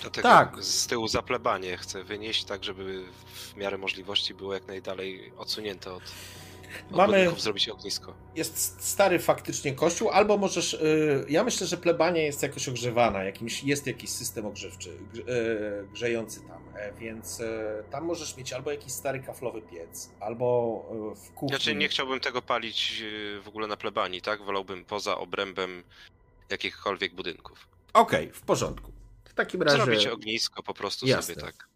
Dlatego Tak. z tyłu za plebanie chcę wynieść tak, żeby w miarę możliwości było jak najdalej odsunięte od, od Mamy- zrobić ognisko. Jest stary faktycznie kościół, albo możesz. y, ja myślę, że plebania jest jakoś ogrzewana, jakimś, jest jakiś system ogrzewczy, grze- y, grzejący tam, e, więc y, tam możesz mieć albo jakiś stary kaflowy piec, albo y, w kuchni. Znaczy nie chciałbym tego palić yy, w ogóle na plebanii, tak? Wolałbym poza obrębem jakichkolwiek budynków. Okej, w porządku. W takim razie. Zrobić ognisko po prostu Jasne. sobie tak.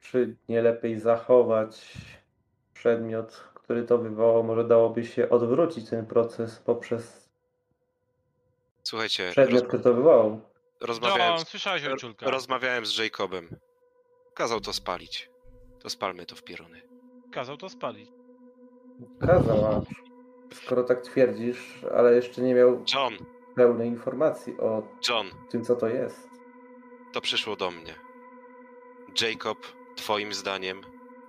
Czy nie lepiej zachować przedmiot, który to wywołał? Może dałoby się odwrócić ten proces poprzez Słuchajcie, przedmiot, roz, który to wywołał. rozmawiałem, John, słyszałeś ojczulka. rozmawiałem z Jacobem. Kazał to spalić. To spalmy to w pieruny. Kazał to spalić. Kazał, a skoro tak twierdzisz, ale jeszcze nie miał John, pełnej informacji o John, tym, co to jest. to przyszło do mnie. Jacob, twoim zdaniem,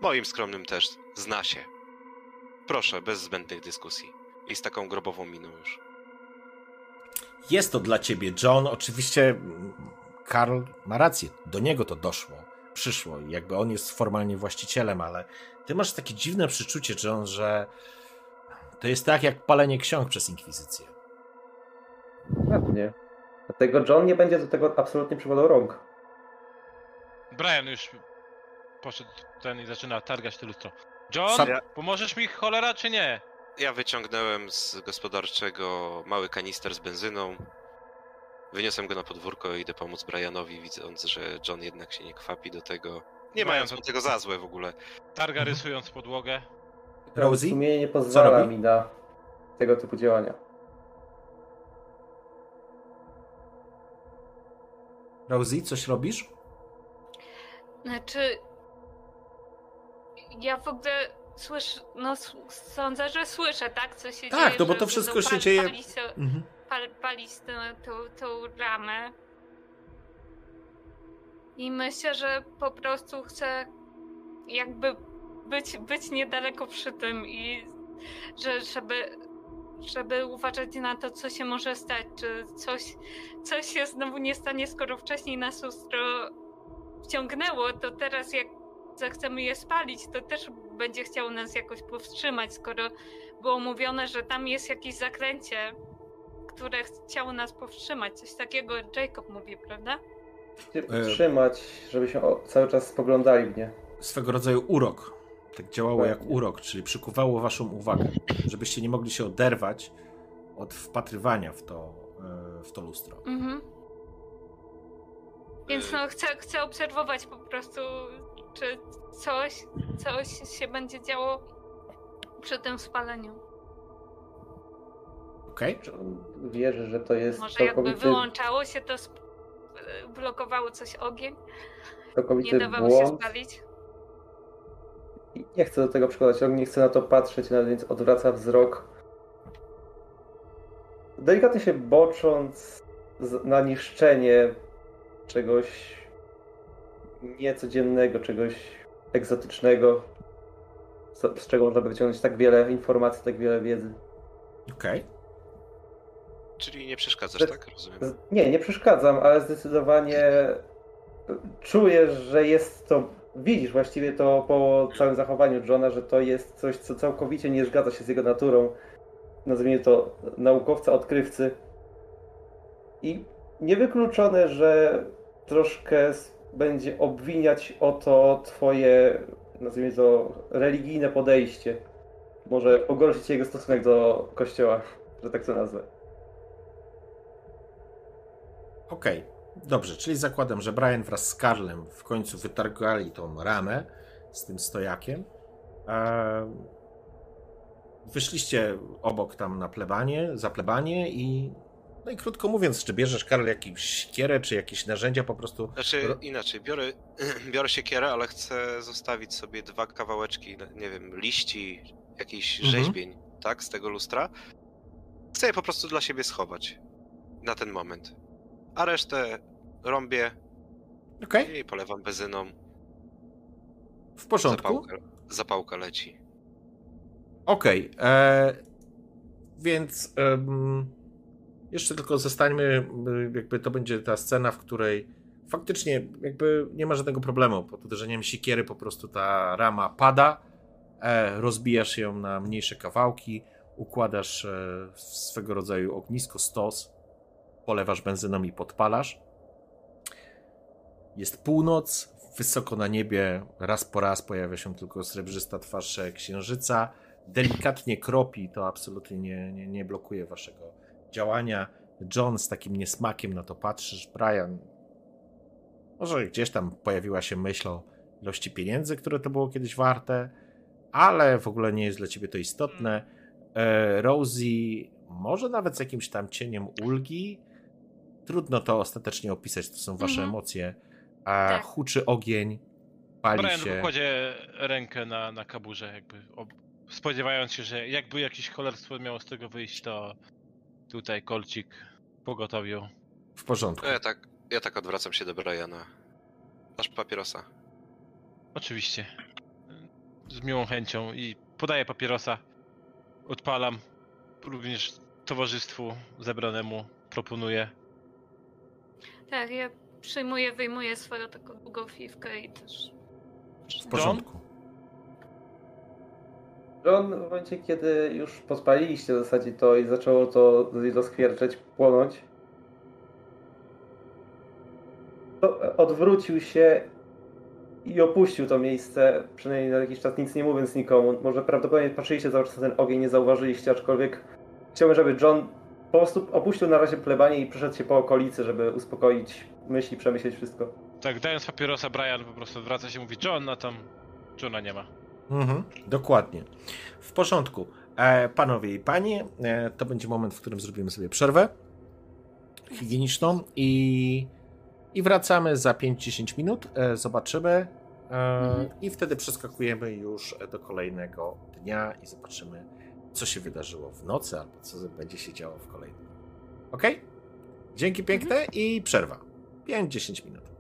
moim skromnym też, zna się. Proszę, bez zbędnych dyskusji. I z taką grobową miną już. Jest to dla ciebie, John. Oczywiście mm, Karl ma rację. Do niego to doszło. Przyszło. i Jakby on jest formalnie właścicielem, ale ty masz takie dziwne przeczucie, John, że to jest tak jak palenie ksiąg przez inkwizycję. Pewnie. Dlatego John nie będzie do tego absolutnie przykładał rąk. Brian już poszedł ten i zaczyna targać to lustro. John, Sam- pomożesz mi cholera czy nie? Ja wyciągnąłem z gospodarczego mały kanister z benzyną. Wyniosłem go na podwórko i idę pomóc Brianowi, widząc, że John jednak się nie kwapi do tego. Nie Brian, mając mu tego za złe w ogóle. Targa rysując podłogę. Rosie? Sumienie nie pozwala robi? mi na tego typu działania. Rosie, coś robisz? Znaczy. Ja w ogóle słyszę. No, s- sądzę, że słyszę, tak? Co się Tak, dzieje. no bo że to wszystko będą się pal- dzieje- Palić, to- Mhm. pal, palić tą, tą, tą ramę. I myślę, że po prostu chcę jakby być, być niedaleko przy tym i że, żeby, żeby uważać na to, co się może stać, czy coś, coś się znowu nie stanie, skoro wcześniej nas lustro wciągnęło, to teraz jak zechcemy je spalić, to też będzie chciało nas jakoś powstrzymać, skoro było mówione, że tam jest jakieś zakręcie, które chciało nas powstrzymać. Coś takiego Jacob mówi, prawda? Się E. Trzymać, żeby się o- cały czas spoglądali w nie. Swego rodzaju urok. Tak działało jak urok, czyli przykuwało waszą uwagę, żebyście nie mogli się oderwać od wpatrywania w to, e, w to lustro. Mhm. Więc no, chcę, chcę obserwować po prostu, czy coś, coś się będzie działo przy tym spaleniu. Okej? John wierzy, że to jest Może jakby wyłączało się to, blokowało coś ogień, nie dawało się błąd. spalić. Nie chcę do tego przykładać, on nie chce na to patrzeć, nawet więc odwraca wzrok. Delikatnie się bocząc na niszczenie czegoś niecodziennego, czegoś egzotycznego, z, z czego można by wyciągnąć tak wiele informacji, tak wiele wiedzy. Okej. Czyli nie przeszkadzasz, Że- tak? Rozumiem. Nie, nie przeszkadzam, ale zdecydowanie czujesz, że jest to. Widzisz właściwie to po całym zachowaniu Johna, że to jest coś, co całkowicie nie zgadza się z jego naturą. Nazwijmy to naukowca, odkrywcy. I niewykluczone, że troszkę będzie obwiniać o to twoje, nazwijmy to, religijne podejście. Może pogorszyć jego stosunek do kościoła, że tak to nazwę. Okej, dobrze, czyli zakładam, że Brian wraz z Karlem w końcu wytargali tą ramę z tym stojakiem. Eee, wyszliście obok tam na plebanie, za plebanie i no i krótko mówiąc, czy bierzesz Karl jakąś siekierę, czy jakieś narzędzia po prostu? Znaczy inaczej, biorę, [CLEARS THROAT] biorę siekierę, ale chcę zostawić sobie dwa kawałeczki, nie wiem, liści, jakichś Mhm. rzeźbień, tak, z tego lustra. Chcę je po prostu dla siebie schować na ten moment. A resztę rąbię Okej, i polewam benzyną. w porządku. Zapałka, zapałka leci. Okej, e, więc em, jeszcze tylko zostańmy, y, jakby to będzie ta scena, w której faktycznie jakby nie ma żadnego problemu. Pod uderzeniem sikiery po prostu ta rama pada, e, rozbijasz ją na mniejsze kawałki, układasz e, swego rodzaju ognisko, stos, polewasz benzyną i podpalasz. Jest północ, wysoko na niebie, raz po raz pojawia się tylko srebrzysta twarz księżyca. Delikatnie kropi, to absolutnie nie, nie, nie blokuje waszego działania. John z takim niesmakiem na to patrzysz. Brian, może gdzieś tam pojawiła się myśl o ilości pieniędzy, które to było kiedyś warte, ale w ogóle nie jest dla ciebie to istotne. E, Rosie, może nawet z jakimś tam cieniem ulgi. Trudno to ostatecznie opisać, to są wasze Mhm. emocje. A Tak. huczy ogień, pali Brian się. kładzie rękę na, na kaburze, jakby ob... spodziewając się, że jakby jakieś cholerstwo miało z tego wyjść, to tutaj kolcik pogotowiu. W porządku. Ja tak, ja tak odwracam się do Briana. Masz papierosa. Oczywiście. Z miłą chęcią i podaję papierosa. Odpalam. Również towarzystwu zebranemu proponuję. Tak, ja przyjmuję, wyjmuję swoją taką długą fifkę i też... W porządku. John, w momencie, kiedy już podpaliliście w zasadzie to i zaczęło to rozkwierczeć, płonąć, to odwrócił się i opuścił to miejsce, przynajmniej na jakiś czas nic nie mówiąc nikomu. Może prawdopodobnie patrzyliście cały czas na ten ogień, nie zauważyliście, aczkolwiek chciałbym, żeby John po prostu opuścił na razie plebanie i przeszedł się po okolicy, żeby uspokoić myśli, przemyśleć wszystko. Tak, dając papierosa, Brian po prostu odwraca się i mówi John, a tam Johna nie ma. Mhm, dokładnie. W porządku. E, panowie i panie, e, to będzie moment, w którym zrobimy sobie przerwę higieniczną i, i wracamy za 5-10 minut. E, zobaczymy. E, Mhm. I wtedy przeskakujemy już do kolejnego dnia i zobaczymy, co się wydarzyło w nocy albo co będzie się działo w kolejnym. Ok? Dzięki piękne i przerwa. 5-10 minut.